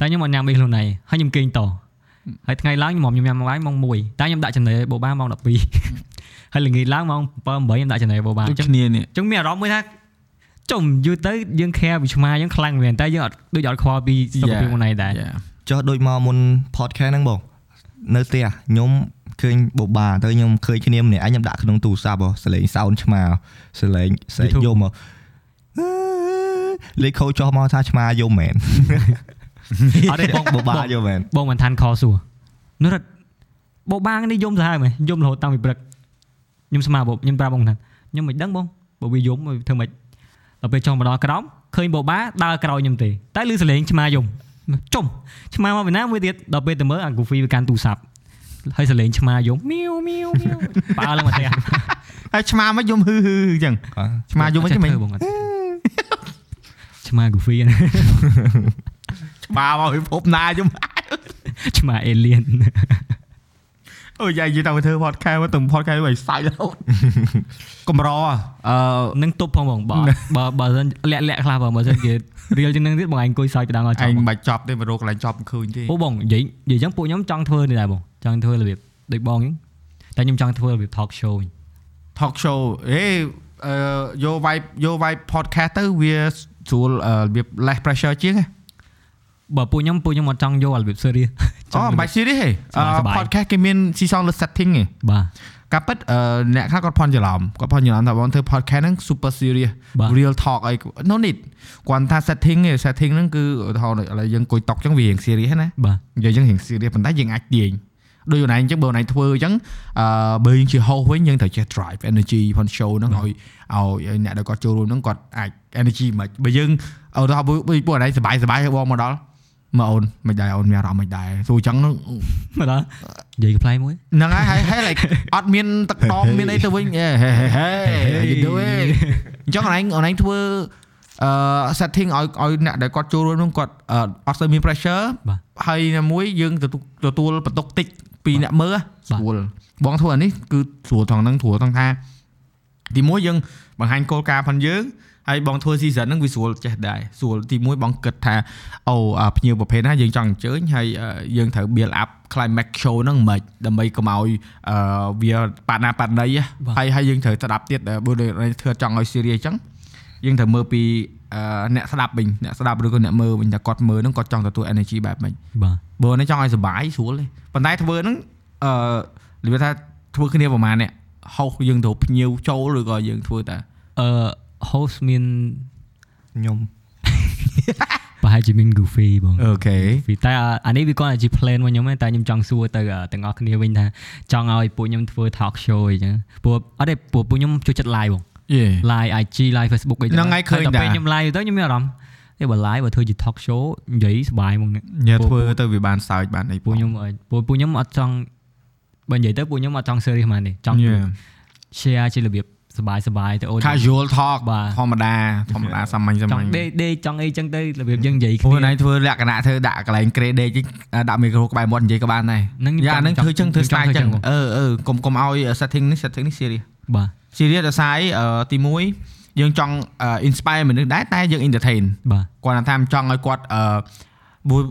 តែខ្ញុំអត់ញ៉ាំអីខ្លួនឯងហើយខ្ញុំគេងតហើយថ្ងៃឡើងខ្ញុំខ្ញុំញ៉ាំបាយម៉ោង1តែខ្ញុំដាក់ចំណីបូបាម៉ោង12ហើយល្ងាចឡើងម៉ោង7 8ខ្ញុំដាក់ចំណីបូបាអដូចញ្ចឹងគ្នានេះអញ្ចឹងមានអារម្មណ៍មួយថាចុំយូរទៅយើង care ពីឆ្មាយើងខ្លាំងមែនតែយើងអត់ដូចអត់ខ្វល់ពីសុខភាពខ្លួនឯងដែរចុះដូចមកមុន podcast ហ្នឹងបងនៅផ្ទះខ្ញុំឃើញបូបាទៅខ្ញុំឃើញគ្នាម្នាក់ឯងខ្ញុំដាក់ក្នុងទូរស័ព្ទហ៎សលេងសោនឆ្មាសលេងស្រែក YouTube យំហ៎ លេខខូចចុះមកថាឆ្មាយំមែនអត់ទេបងបូបាយំមែនបងមិនឋានខសួរនោះរត់បោបាងនេះយំទៅហើយមែនយំរហូតតាំងពីព្រឹកខ្ញុំស្មារបោខ្ញុំប្រាប់បងថាខ្ញុំមិនដឹងបងបើវាយំវាធ្វើម៉េចដល់ពេលចង់មកដល់ក្រោមឃើញបោបាដើរក្រោយខ្ញុំទេតែលឺសលេងឆ្មាយំចុំឆ្មាមកពីណាមួយទៀតដល់ពេលទៅមើលអា Goofy វាកាន់ទូរស័ព្ទហើយសលេងឆ្មាយំមៀវមៀវមៀវប៉ាឡើងមកផ្ទះហើយឆ្មាមកយំហឺហឺអញ្ចឹងអ่ะឆ្មាយំវិញមិនបងអត់ ឆ្មា Goofy ណាឆ្មាមកពិភពណាយំឆ្មា alien អូយ៉ាយទៅធ្វើ podcast ទៅ podcast ឲ្យសាច់រហូតកំរអឺនឹងទប់ផងបងបើបើបើសិនលាក់លាក់ខ្លះបងបើសិនជារៀលជាងនឹងទៀតបងឯងអង្គុយសើចបដងអត់ចឯប់ងបងមិនបាច់ចប់ទេមករកកន្លែងចប់មិនឃើញទេអូបងនិយាយនិយាយចឹងពួកខ្ញុំចង់ធ្វើនេះដែរបងចង់ធ្វើរបៀបដូចបងចឹងតែខ្ញុំចង់ធ្វើរបៀប talk show វិញ talk show អេអឺយក vibe យក vibe podcast ទៅវា ស្រួលអឺរបៀប less pressure ជាងហ៎បើពួកខ្ញុំពួកខ្ញុំអត់ចង់យករបៀប serious អូមិនបាច់ serious ទេអឺសប្បាយៗ podcast គេមានស៊ីសងលើ setting ឯងបាទការពិតអឺអ្នកខ្លះគាត់ផន់ច្រឡំគាត់ផន់ច្រឡំថាបងធ្វើ podcast ហ្នឹង super serious បាទ real talk អី no need គាត់ថា setting ទេ setting ហ្នឹងគឺឧទាហរណ៍ឥឡូវយើងអង្គុយតុកចឹងវារៀង serious ណាបាទនិយាយចឹងរៀង serious ប៉ុន្តែយើងអាចទាញ ដូចខ្លួនឯងអញ្ចឹងបើខ្លួនឯងធ្វើអញ្ចឹងអឺបើយើងជា host វិញយើងត្រូវចេះ drive energy ផង show ហ្នឹងឲ្យឲ្យអ្នកដែលគាត់ចូលរួមហ្នឹងគាត់អាច energy មិនបើយើងអត់ថាពួកខ្លួនឯងសុបាយសុបាយឲ្យបងមកដល់មកអូនមិនដែរអូនមានអារម្មណ៍មិនដែរសួរអញ្ចឹងមកដល់និយាយផ្លែមួយហ្នឹងហើយហើយ like អត់មានទឹកតមមានអីទៅវិញហេហេ you do it អញ្ចឹងអនឡាញអនឡាញធ្វើអឺ setting ឲ្យឲ្យអ្នកដែលគាត់ចូលរួមនោះគាត់អត់ស្អីមាន pressure ហើយមួយយើងទទួលទទួលបន្ទុកតិច ពីអ្នកមើលស្រួលបងធ្វើអានេះគឺស្រួលថងហ្នឹងស្រួលថងថាទីមួយយើងបង្ហាញគោលការណ៍ផងយើងហើយបងធ្វើ season ហ្នឹងវាស្រួលចេះដែរស្រួលទីមួយបងគិតថាអូអាភ្ញៀវប្រភេទណាយើងចង់អញ្ជើញហើយអឺយើងត្រូវ build up climax show ហ្នឹងមិនដើម្បីកុំឲ្យអឺវាបាត់ណាបាត់ណីហ៎បាទហើយហើយយើងត្រូវស្ដាប់ទៀតបើដូចធ្វើចង់ឲ្យ serious អញ្ចឹងយើងត្រូវមើលពី អឺអ្នកស្ដាប់វិញអ្នកស្ដាប់ឬក៏អ្នកមើលវិញថាគាត់មើលហ្នឹងគាត់ចង់ទទួល energy បែបម៉េចបាទបើនេះចង់ឲ្យសុបាយស្រួលទេប៉ុន្តែធ្វើហ្នឹងអឺនិយាយថាធ្វើគ្នាប្រហែលអ្នកហោសយើងទៅភ្ញៀវចូលឬក៏យើងធ្វើតែអឺ host មានខ្ញុំប្រហែលជាមាន Goofy បងអូខេ Goofy តែអានេះវាគាត់តែជា plan របស់ខ្ញុំឯងតែខ្ញុំចង់សួរទៅទាំងអស់គ្នាវិញថាចង់ឲ្យពួកខ្ញុំធ្វើ talk show អីចឹងព្រោះអត់ទេព្រោះពួកខ្ញុំចូលចិត្ត live បងយេ live IG live Facebook អីហ្នឹងហើយឃើញតែដែរពេលខ្ញុំ live ទៅខ្ញុំមានអារម្មណ៍ទេបើ live បើធ្វើជា talk show និយាយសុបាយហ្មងនេះញ៉ាធ្វើទៅវាបានសើចបានអីពួកខ្ញុំអឺពួកពួកខ្ញុំអត់ចង់បើនិយាយទៅពួកខ្ញុំអត់ចង់ serious ហ្មងនេះចង់យេ share ជារបៀបសុបាយសុបាយទៅអូន casual talk បាទធម្មតាធម្មតាសាមញ្ញសាចមង់ញ្ញដេកដេកចង់អីចឹងទៅរបៀបយើងនិយាយព្រោះគ្នាណៃធ្វើលក្ខណៈធ្វើដាក់កន្លែងក្រេដេកដាក់មីក្រូក្បែរមាត់និយាយក៏បានដែរហ្នឹងយ៉ាហ្នឹងធ្វើចឹងធ្វើ style ចឹងបងអឺអឺកុំកុំឲ្យ setting នេះ setting នេះ serious បាទ serious ដោយសារអីអឺទី1យើងចង់ inspire មនុស្សដែរតែយើង entertain បាទគាត់ថាថាចង់ឲ្យគាត់អឺមួយ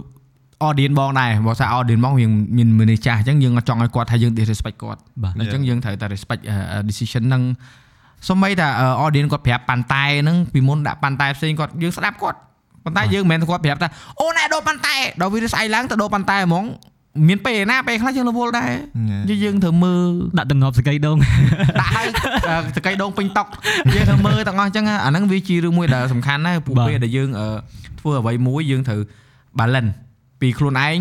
audience បងដែរបើថា audience បងវាមានមនុស្សចាស់អញ្ចឹងយើងអត់ចង់ឲ្យគាត់ថាយើង disrespect គាត់បាទអញ្ចឹងយើងត្រូវតែ respect អឺ decision ហ្នឹងសូម្បីតែ audience គាត់ប្រាប់ប៉ាន់តែហ្នឹងពីមុនដាក់ប៉ាន់តែផ្សេងគាត់យើងស្ដាប់គាត់ប៉ុន្តែយើងមិនមែនគាត់ប្រាប់ថាអូណែដូរប៉ាន់តែដល់វាស្អីឡើងទៅដូរប៉ាន់តែហ្មង មានពេលណាពេលខ្លះយើងរវល់ដែរយើងយើងត្រូវមើលដាក់តំណប់សកៃដងដាក់ឲ្យសកៃដងពេញតុកយើងត្រូវមើលទាំងអស់អញ្ចឹងអាហ្នឹងវាជារឿងមួយដែលសំខាន់ណាស់ពួកពេលដែលយើងអឺធ្វើអ្វីមួយយើងត្រូវ balance ពីខ្លួនឯង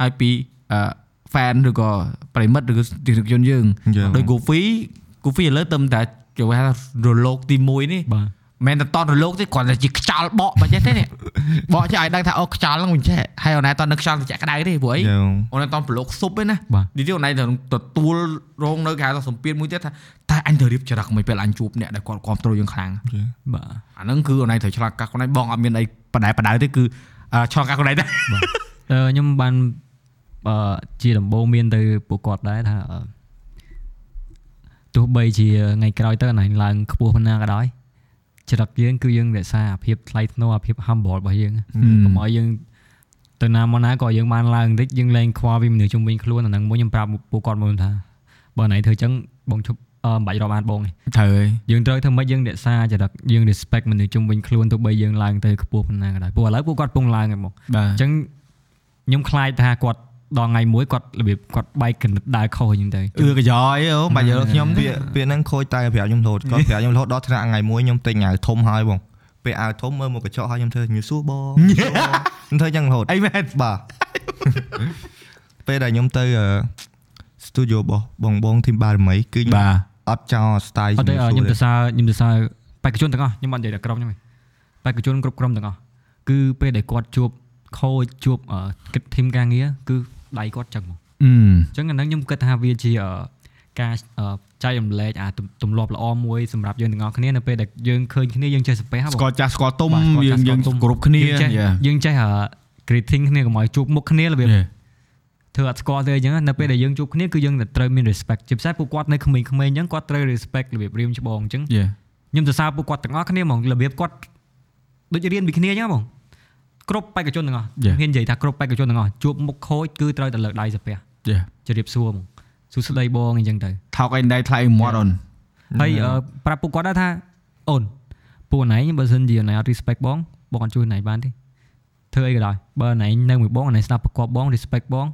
ហើយពីអឺ fan ឬក៏ប្រិមិត្តឬក៏ទីរជនយើងយើងដោយ Goofy Goofy ឥឡូវទៅតែគេហៅថារលកទី1នេះបាទ មិនតែតន់រលកទេគ្រាន់តែជាខ្យល់បក់មកចេះទេនេះបក់ចេះឲ្យដឹងថាអូខ្យល់ហ្នឹងមិនចេះហើយអូនឯងតន់នៅខ្យល់ត្រជាក់ក្តៅទេព្រោះអីយើងអូនឯងតន់ប្រឡូកស៊ុបទេណាបាទនេះទៀតអូនឯងទៅទទួលរងនៅគេហៅថាសម្ពាធមួយទៀតថាតែអញត្រូវរៀបចរិតមិនពេលអញជួបអ្នកដែលគាត់គ្រប់គ្រងយើងខ្លាំងបាទអាហ្នឹងគឺអូនឯងត្រូវឆ្លងកាត់ខ្លួនឯងបងអត់មានអីបដែបដៅទេគឺអឺឆ្លងកាត់ខ្លួនឯងទេអឺខ្ញុំបានអឺជាដំបូងមានទៅពួកគាត់ដែរថាអឺទោះបីជាថ្ងៃក្រោយទៅអណៃឡើងខ្ពស់ប៉ុណ្ណាក៏ដោយ ចរិតយើងគឺយើងរក្សាអាភាពថ្លៃថ្នូរអាភាព humble របស់យើងកុំឲ្យយើងទៅណាមកណាក៏យើងបានឡើងបន្តិចយើងលែងខ្វល់ពីមនុស្សជុំវិញខ្លួនអាហ្នឹងមួយខ្ញុំប្រាប់ពួកគាត់មួយថាបើណៃធ្វើអញ្ចឹងបងឈប់អឺមិនបាច់រាប់អានបងទេត្រូវហើយយើងត្រូវធ្វើម៉េចយើងរក្សាចរិតយើង respect មនុស្សជុំវិញខ្លួនទោះបីយើងឡើងទៅខ្ពស់ប៉ុណ្ណាក៏ដោយព្រោះឥឡូវពួកគាត់ពងឡើងហើយមកបាទអញ្ចឹងខ្ញុំខ្លាចថាគាត់ ដល់ថ្ងៃមួយគាត់របៀបគាត់បែកកណិតដើរខុសអញ្ចឹងទៅអឺកយ៉យអូបាច់យកខ្ញុំទេពាក្យពាក្យហ្នឹងខូចតែប្រាប់ខ្ញុំរហូតគាត់ប្រាប់ខ្ញុំរហូតដល់ថ្នាក់ថ្ងៃមួយខ្ញុំទិញអាវធំហើយបងពេលអាវធំមើលមកកញ្ចក់ហើយខ្ញុំធ្វើញូសួរបងខ្ញុំធ្វើអញ្ចឹងរហូតអីមែនបាទពេលដែលខ្ញុំទៅអឺ studio របស់បងបងធីមបារមីគឺខ្ញុំបាទអត់ចោល style អត់ទេអឺជំនួសខ្ញុំទៅសើខ្ញុំទៅសើបេក្ខជនទាំងអស់ខ្ញុំអត់និយាយតែក្រុមខ្ញុំទេបេក្ខជនគ្រប់ក្រុមទាំងអស់គឺពេលដែលគាត់ជួបខូចជួបអឺគិតធីមការងារគឺ ដៃគាត់ចឹងមកអឺអញ្ចឹងអាហ្នឹងខ្ញុំគិតថាវាជាអឺការអឺចែករំលែកអាទម្ទម្លាប់ល្អមួយសម្រាប់យើងទាំងអស់គ្នានៅពេលដែលយើងឃើញគ្នាយើងចេះសាពះហ្នឹងស្គាល់ចាស់ស្គាល់ទុំបាទស្គាល់យើងចាស់យើងស្គាល់ទុំគ្រប់គ្នាយើងចេះ Yeah. យើងចេះអឺ greeting គ្នាកុំឲ្យជួបមុខគ្នារបៀប Yeah. ធ្វើអត់ស្គាល់ទេអញ្ចឹងនៅពេលដែលយើងជួបគ្នាគឺយើងត្រូវមាន respect ជាពិសេសពួកគាត់នៅក្មេងៗអញ្ចឹងគាត់ត្រូវ respect របៀបរៀមច្បងអញ្ចឹង Yeah. ខ្ញុំសរសើរពួកគាត់ទាំងអស់គ្នាហ្មងរបៀបគាត់ដូចរៀនពីគ្នាអញ្ចឹងហ្មង គ្រប់បេក្ខជនទាំងអស់ Yeah. ហ៊ាននិយាយថាគ្រប់បេក្ខជនទាំងអស់ជួបមុខខូចគឺត្រូវតែលើកដៃសាពះ Yeah. ជម្រាបសួរហ្មងសួស្ដីបងអញ្ចឹងទៅថោកឯងដៃថ្លៃមាត់អូនហើយអឺប្រាប់ពួកគាត់ដែរថាអូនពួកណៃបើសិនជាណៃអត់ respect បងបងអត់ជួយណៃបានទេធ្វើអីក៏ដោយបើណៃនៅមួយបងណៃស្ដាប់ប្រកបបង respect បង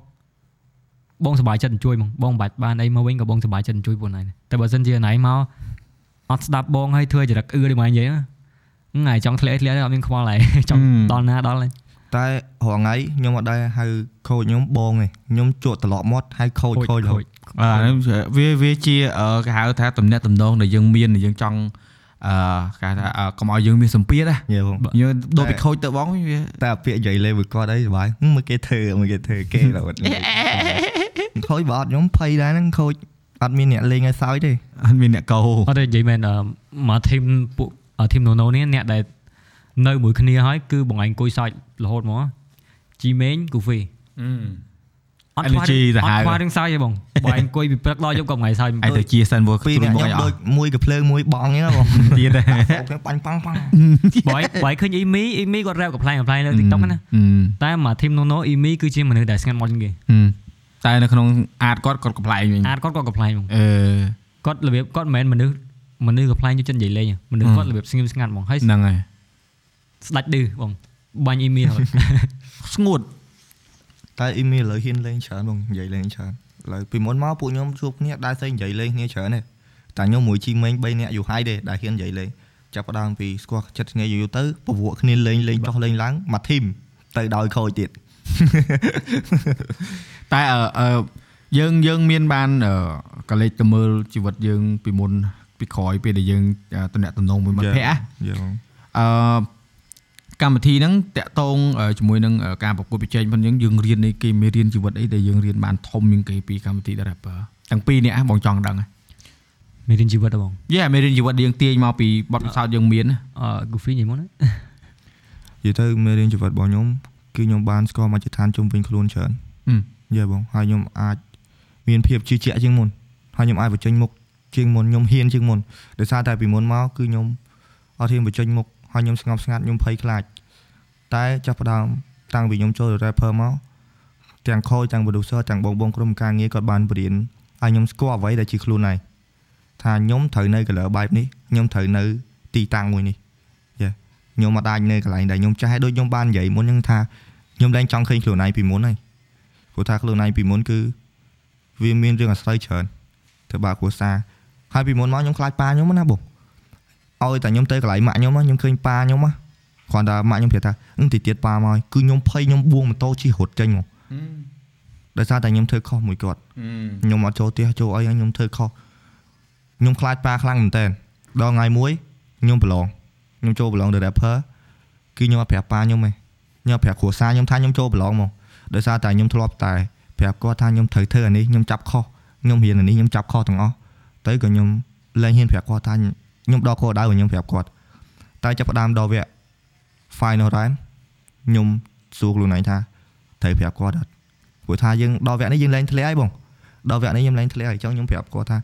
បងសប្បាយចិត្តអញ្ជួយហ្មងបងមិនបាច់បានអីមកវិញក៏បងសប្បាយចិត្តអញ្ជួយពួកណៃដែរតែបើសិនជាណៃមកអត់ស្ដាប់បងហើយធ្វើចរិតអឺដូចមកនិយាយ ហ្នឹងថ្ងៃចង់ធ្លាក់ធ្លាក់ទៅអត់មានខ្វល់ហើយចង់ដល់ណាដល់ហើយតែរហងៃខ្ញុំអត់ដែរហៅខូចខ្ញុំបងឯងខ្ញុំជក់ត្រឡប់មាត់ហៅខូចខូចរហូតអាហ្នឹងវាវាជាអឺគេហៅថាតំណែងតំណងដែលយើងមានដែលយើងចង់អឺគេហៅថាអឺកុំឲ្យយើងមានសម្ពាធណាយល់បងយើងដូរពីខូចទៅបងវាតែពាក្យនិយាយលេមួយគាត់អីសុបាយហឹមមើលគេធ្វើមើលគេធ្វើគេរហូតខូចបើអត់ខ្ញុំភ័យដែរហ្នឹងខូចអត់មានអ្នកលេងឲ្យសើចទេអត់មានអ្នកកោអត់ទេនិយាយមែនអឺមកធីមពួក ធីមណូណូនេះអ្នកដែលនៅមួយគ្នាហើយគឺបងឯងអង្គុយសើចរហូតមកជីមេងគូហ្វីអត់ខ្វះ Energy ទៅអហៅត់ខ្វះរឿងសើចទេបងបងឯងអង្គុយពីព្រឹកដល់យប់ក៏ថ្ងៃសើចឯងទៅជាសិនមកពីរខ្លួនអ្នកមកខ្ញុំឲ្យអដូចស់មួយកាភ្លើងមួយបងអញ្ចឹងបងទៀតដែរខ្ញុំបាញ់ប៉ាំងប៉ាំងបងឯងបងឯងឃើញអ៊ីមីអ៊ីមីគាត់រ៉ែបកំ pl ែងកំ pl ែងនៅ TikTok ណាតែមកធីមណូណូអ៊ីមីគឺជាមនុស្សដែលស្ងាត់មកជាងគេតែនៅក្នុងអាតគាត់គាត់កំ pl ែងវិញអាចគាត់ក៏កំ pl ែងហ្មងអឺគាត់របៀបគាត់មិនមែនមនុស្ស មនុស្សកំ pl ែងយកចិត្តនិយាយលេងមនុស្សគាត់របៀបស្ងៀមស្ងាត់ហ្មងហើយហ្នឹងហើយស្ដាច់ឌឺបងបាញ់អ៊ីមីហើយស្ងួតតែអ៊ីមីឥឡូវហ៊ានលេងច្រើនបងនិយាយលេងច្រើនឥឡូវពីមុនមកពួកខ្ញុំជួបគ្នាដែរស្អីនិយាយលេងគ្នាច្រើនទេតែខ្ញុំមួយជីមេង3នាក់យូរហើយទេដែលហ៊ាននិយាយលេងចាប់ផ្ដើមពីស្គាល់ចិត្តគ្នាយូរៗទៅពវក់គ្នាលេងលេងចុះលេងឡើងមួយធីមទៅដោយខូចទៀតតែអឺអឺយើងយើងមានបានអឺកលេចទៅមើលជីវិតយើងពីមុន ពីក្រោយពេលដែលយើងតំណែងតំណងមួយមិត្តភ័ក្តិណាយល់បងអឺកម្មវិធីហ្នឹងតាក់ទងអឺជាមួយនឹងអឺការប្រកួតប្រជែងផងយើងយើងរៀននេះគេមានរៀនជីវិតអីដែលយើងរៀនបានធំជាងគេពីកម្មវិធី The Rapper ទាំងពីរនេះបងចង់ដឹងមានរៀនជីវិតហ៎បងយេមានរៀនជីវិតយើងទាញមកពីបទពិសោធន៍យើងមានណាអឺ Goofy និយាយមកណានិយាយទៅមេរៀនជីវិតរបស់ខ្ញុំគឺខ្ញុំបានស្គាល់មកជាឋានជុំវិញខ្លួនច្រើនយល់បងហើយខ្ញុំអាចមានភាពជឿជាក់ជាងមុនហើយខ្ញុំអាចបញ្ចេញមុខ ជាងមុនខ្ញុំហ៊ានជាងមុនដោយសារតែពីមុនមកគឺខ្ញុំអត់ហ៊ានបញ្ចេញមុខហើយខ្ញុំស្ងប់ស្ងាត់ខ្ញុំភ័យខ្លាចតែចាប់ផ្ដើមតាំងពីខ្ញុំចូល rapper មកទាំងខូចទាំង producer ទាំងបងបងក្រុមការងារគាត់បានបរៀនឲ្យខ្ញុំស្គាល់អ្វីដែលជាខ្លួនឯងថាខ្ញុំត្រូវនៅ color បែបនេះខ្ញុំត្រូវនៅទីតាំងមួយនេះយ៉ាខ្ញុំអត់អាចនៅកន្លែងដែលខ្ញុំចាស់ដូចខ្ញុំបាននិយាយមុនហ្នឹងថាខ្ញុំលែងចង់ឃើញខ្លួនឯងពីមុនហើយព្រោះថាខ្លួនឯងពីមុនគឺវាមានរឿងអាស្រ័យច្រើនធ្វើបាបគ្រួសារ ហើយពីមុនមកខ្ញុំខ្លាចប៉ាខ្ញុំណាបងឲ្យតែខ្ញុំទៅកន្លែងម៉ាក់ខ្ញុំខ្ញុំឃើញប៉ាខ្ញុំណាគ្រាន់តែម៉ាក់ខ្ញុំប្រាប់ថាអឺទីទៀតប៉ាមកគឺខ្ញុំភ័យខ្ញុំបួងម៉ូតូជិះរត់ចេញមកដោយសារតែខ្ញុំធ្វើខុសមួយគាត់ខ្ញុំអត់ចូលផ្ទះចូលអីខ្ញុំធ្វើខុសខ្ញុំខ្លាចប៉ាខ្លាំងមែនតើដល់ថ្ងៃមួយខ្ញុំប្រឡងខ្ញុំចូលប្រឡង The Rapper គឺខ្ញុំអត់ប្រាប់ប៉ាខ្ញុំទេខ្ញុំប្រាប់គ្រួសារខ្ញុំថាខ្ញុំចូលប្រឡងមកដោយសារតែខ្ញុំធ្លាប់តែប្រាប់គាត់ថាខ្ញុំត្រូវធ្វើអានេះខ្ញុំចាប់ខុសខ្ញុំរៀនអានេះខ្ញុំចាប់ខុសទាំងអស់ ទៅក៏ខ្ញុំលែងហ៊ានប្រាប់គាត់ថាខ្ញុំដល់គោលដៅខ្ញុំប្រាប់គាត់តែចាប់ផ្ដើមដល់វគ្គ final round ខ្ញុំសួរខ្លួនឯងថាត្រូវប្រាប់គាត់អត់ព្រោះថាយើងដល់វគ្គនេះយើងលែងធ្លាក់ហើយបងដល់វគ្គនេះខ្ញុំលែងធ្លាក់ហើយចង់ខ្ញុំប្រាប់គាត់ថា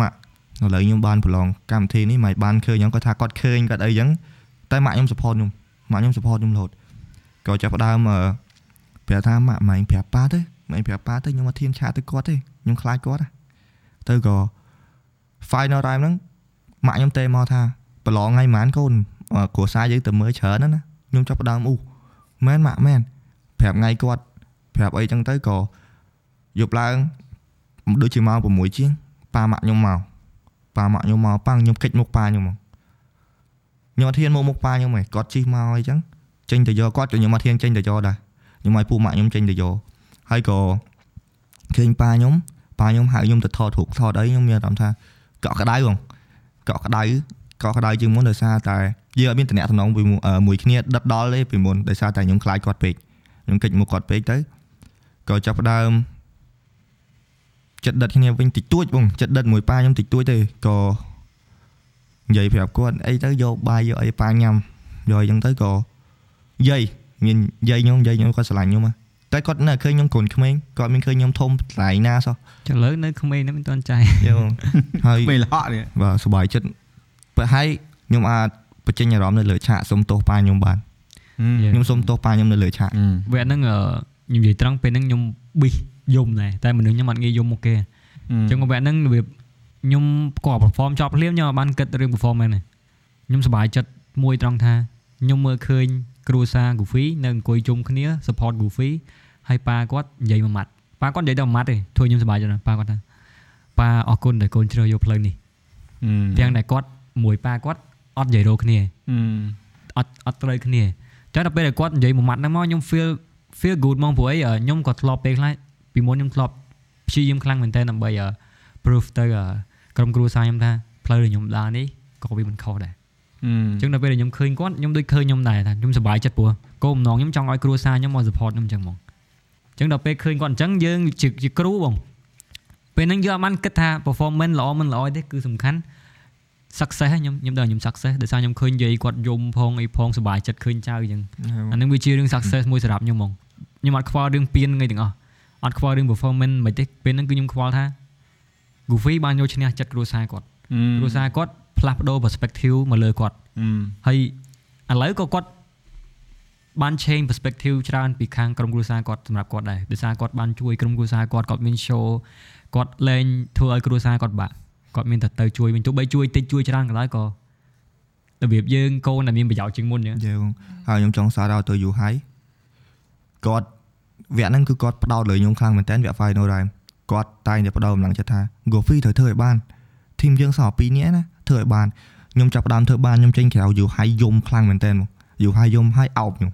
ម៉ាក់ឥឡូវខ្ញុំបានប្រឡងកម្មវិធីនេះមិនបានឃើញខ្ញុំគាត់ថាគាត់ឃើញគាត់អីចឹងតែម៉ាក់ខ្ញុំ support ខ្ញុំម៉ាក់ខ្ញុំ support ខ្ញុំរហូតក៏ចាប់ផ្ដើមប្រាប់ថាម៉ាក់ម៉ែងប្រាប់ប៉ាទៅម៉ែងប្រាប់ប៉ាទៅខ្ញុំអត់ធានឆាតទៅគាត់ទេខ្ញុំខ្លាចគាត់ទៅក៏ final time ហ្នឹងម៉ាក់ខ្ញុំទេមកថាប្រឡងថ្ងៃប៉ុន្មាន កូនគ្រួសារយើងទៅមើលច្រើនណាខ្ញុំចាប់ផ្ដើមអ៊ូមែនម៉ាក់មែនប្រាប់ថ្ងៃគាត់ប្រាប់អីចឹងទៅក៏យប់ឡើងដូចជាម៉ោង6ជាងប៉ាម៉ាក់ខ្ញុំមកប៉ាម៉ាក់ខ្ញុំមកប៉ាខ្ញុំកិច្ចមុខប៉ាខ្ញុំមកខ្ញុំអត់ហ៊ានមកមុខប៉ាខ្ញុំឯងគាត់ជីមកអីចឹងចេញទៅយកគាត់ក៏ខ្ញុំអត់ហ៊ានចេញទៅយកដែរខ្ញុំឲ្យពូម៉ាក់ខ្ញុំចេញទៅយកហើយក៏ឃើញប៉ាខ្ញុំប៉ាខ្ញុំហៅខ្ញុំទៅថតរូបថតអីខ្ញុំមានអារម្មណ៍ថា កក់ក្ដៅបងកក់ក្ដៅកក់ក្ដៅជាងមុនដោយសារតែយើងអត់មានតំណែងតំណងមួយគ្នាដិតដល់ទេពីមុនដោយសារតែខ្ញុំខ្លាចគាត់ពេកខ្ញុំកិច្ចមុខគាត់ពេកទៅក៏ចាប់ផ្ដើមចិត្តដិតគ្នាវិញតិចតួចបងចិត្តដិតមួយប៉ាខ្ញុំតិចតួចទេក៏និយាយប្រាប់គាត់អីទៅយកបាយយកអីប៉ាញ៉ាំយកអញ្ចឹងទៅក៏យាយមានយាយខ្ញុំយាយខ្ញុំគាត់ស្រឡាញ់ខ្ញុំតែគាត់នៅឃើញខ្ញុំកូនក្មេងគាត់មានឃើញខ្ញុំធំថ្លៃណាសោះ ចឹងលើនៅក្មេងហ្នឹងមិនទាន់ចាយយល់ហើយមិនលហកនេះបាទសុបាយចិត្តបើហើយខ្ញុំអាចបញ្ចេញអារម្មណ៍នៅលើឆាកសុំទោសប៉ាខ្ញុំបានខ្ញុំសុំទោសប៉ាខ្ញុំនៅលើឆាកវគ្គហ្នឹងខ្ញុំនិយាយត្រង់ពេលហ្នឹងខ្ញុំប៊ីសយំដែរតែមនុស្សខ្ញុំអត់ងាយយំមកគេអញ្ចឹងវគ្គហ្នឹងវាខ្ញុំក៏ perform ចប់ភ្លាមខ្ញុំអត់បានគិតរឿង performance ទេខ្ញុំសប្បាយចិត្តមួយត្រង់ថាខ្ញុំមើលឃើញគ្រូសា Goofy នៅអង្គុយជុំគ្នា support Goofy ហើយប៉ាគាត់និយាយមួយម៉ាត់ ប៉ាគាត់និយាយតែមួយម៉ាត់ទេធ្វើខ្ញុំសប្បាយចិត្តប៉ាគាត់ថាប៉ាអរគុណដែលកូនជ្រើសយកផ្លូវនេះទាំងដែលគាត់មួយប៉ាគាត់អត់និយាយរោគ្នាអត់អត់ត្រូវគ្នាចឹងដល់ពេលដែលគាត់និយាយមួយម៉ាត់ហ្នឹងមកខ្ញុំ feel feel good ហ្មងព្រោះអីខ្ញុំក៏ធ្លាប់ពេលខ្លះពីមុនខ្ញុំធ្លាប់ព្យាយាមខ្លាំងមែនតើដើម្បី proof ទៅក្រុមគ្រួសារខ្ញុំថាផ្លូវដែលខ្ញុំដើរនេះក៏វាមិនខុសដែរអញ្ចឹងដល់ពេលដែលខ្ញុំឃើញគាត់ខ្ញុំដូចឃើញខ្ញុំដែរថាខ្ញុំសប្បាយចិត្តព្រោះគោលបំណងខ្ញុំចង់ឲ្យគ្រួសារខ្ញុំមក support ខ្ញុំអញ្ចឹងហ្មងអញ្ចឹងដល់ពេលឃើញគាត់អញ្ចឹងយើងជាគ្រូបងពេលហ្នឹងយើងអត់បានគិតថា performance ល្អមិនល្អទេគឺសំខាន់ success ខ្ញុំខ្ញុំដឹងខ្ញុំ success ដោយសារខ្ញុំឃើញយាយគាត់យំផងអីផងសប្បាយចិត្តឃើញចៅអញ្ចឹងអានឹងវាជារឿង success មួយសម្រាប់ខ្ញុំហ្មងខ្ញុំអត់ខ្វល់រឿងពៀនអីទាំងអស់អត់ខ្វល់រឿង performance មិនទេពេលហ្នឹងគឺខ្ញុំខ្វល់ថា Goofy បានយកឈ្នះចិត្តគ្រួសារគាត់គ្រួសារគាត់ផ្លាស់ប្ដូរ perspective មកលើគាត់ហើយឥឡូវក៏គាត់ បាន change perspective ច្រើនពីខាងក្រុមគ្រួសារគាត់សម្រាប់គាត់ដែរដោយសារគាត់បានជួយក្រុមគ្រួសារគាត់គាត់មាន show គាត់លែងធ្វើឲ្យគ្រួសារគាត់បាក់គាត់មានតែទៅជួយវិញទោះបីជួយតិចជួយច្រើនក៏ដោយក៏របៀបយើងកូនដែលមានប្រយោជន៍ជាងមុនអញ្ចឹងយើងហើយខ្ញុំចង់សារដល់ទៅយូហៃគាត់វគ្គហ្នឹងគឺគាត់ផ្ដោតលើខ្ញុំខ្លាំងមែនតើវគ្គ final round គាត់តែងតែបដោកម្លាំងចិត្តថា Gofi ត្រូវធ្វើឲ្យបានធីមយើងសល់2នាក់ណាធ្វើឲ្យបានខ្ញុំចាប់ផ្ដើមធ្វើបានខ្ញុំចេញក្រៅយូហៃយំខ្លាំងមែនតើយូហៃយំហើយអោបខ្ញុំ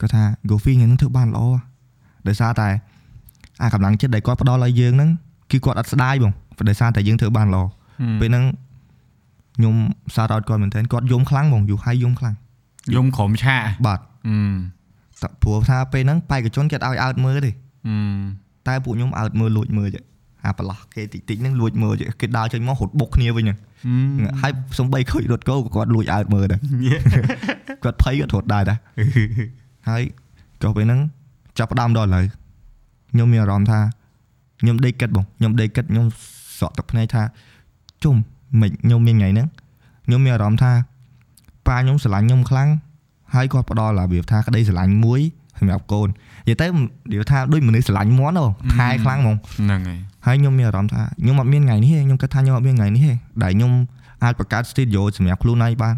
គាត់ថា Gofi ថ្ងៃនេះធ្វើបានល្អដោយសារតែអាកម្លាំងចិត្តដែលគាត់ផ្ដល់ឲ្យយើងហ្នឹងគឺគាត់អត់ស្ដាយបងដោយសារតែយើងធ្វើបានល្អពេលហ្នឹងខ្ញុំសារអត់គាត់មែនតើគាត់យំខ្លាំងបងយូហៃយំខ្លាំងយំក្រុមឆាបាទព្រោះថាពេលហ្នឹងបេក្ខជនគេឲ្យអើតមើលទេតែពួកខ្ញុំអើតមើលលួចមើលចេះអាប្រឡោះគេតិចតិចហ្នឹងលួចមើលចេះគេដើរចេញមករត់បុកគ្នាវិញហ្នឹងហើយសំបីខូចរត់កោក៏គាត់លួចអើតមើលដែរគាត់ភ័យគាត់រត់ដែរដែរ ហើយក៏ពេលហ្នឹងចាប់ផ្ដើមដល់ឥឡូវខ្ញុំមានអារម្មណ៍ថាខ្ញុំដេកគិតបងខ្ញុំដេកគិតខ្ញុំស្រក់ទឹកភ្នែកថាជុំមិនខ្ញុំមានថ្ងៃហ្នឹងខ្ញុំមានអារម្មណ៍ថាប៉ាខ្ញុំស្រឡាញ់ខ្ញុំខ្លាំងហើយគាត់ផ្ដល់របៀបថាក្តីស្រឡាញ់មួយសម្រាប់កូននិយាយទៅនិយាយថាដូចមនុស្សស្រឡាញ់មន់ហ៎ខែខ្លាំងហ្មងហ្នឹងហើយហើយខ្ញុំមានអារម្មណ៍ថាខ្ញុំអត់មានថ្ងៃនេះទេខ្ញុំគិតថាខ្ញុំអត់មានថ្ងៃនេះទេដែលខ្ញុំអាចបង្កើត studio សម្រាប់ខ្លួនឯងបាន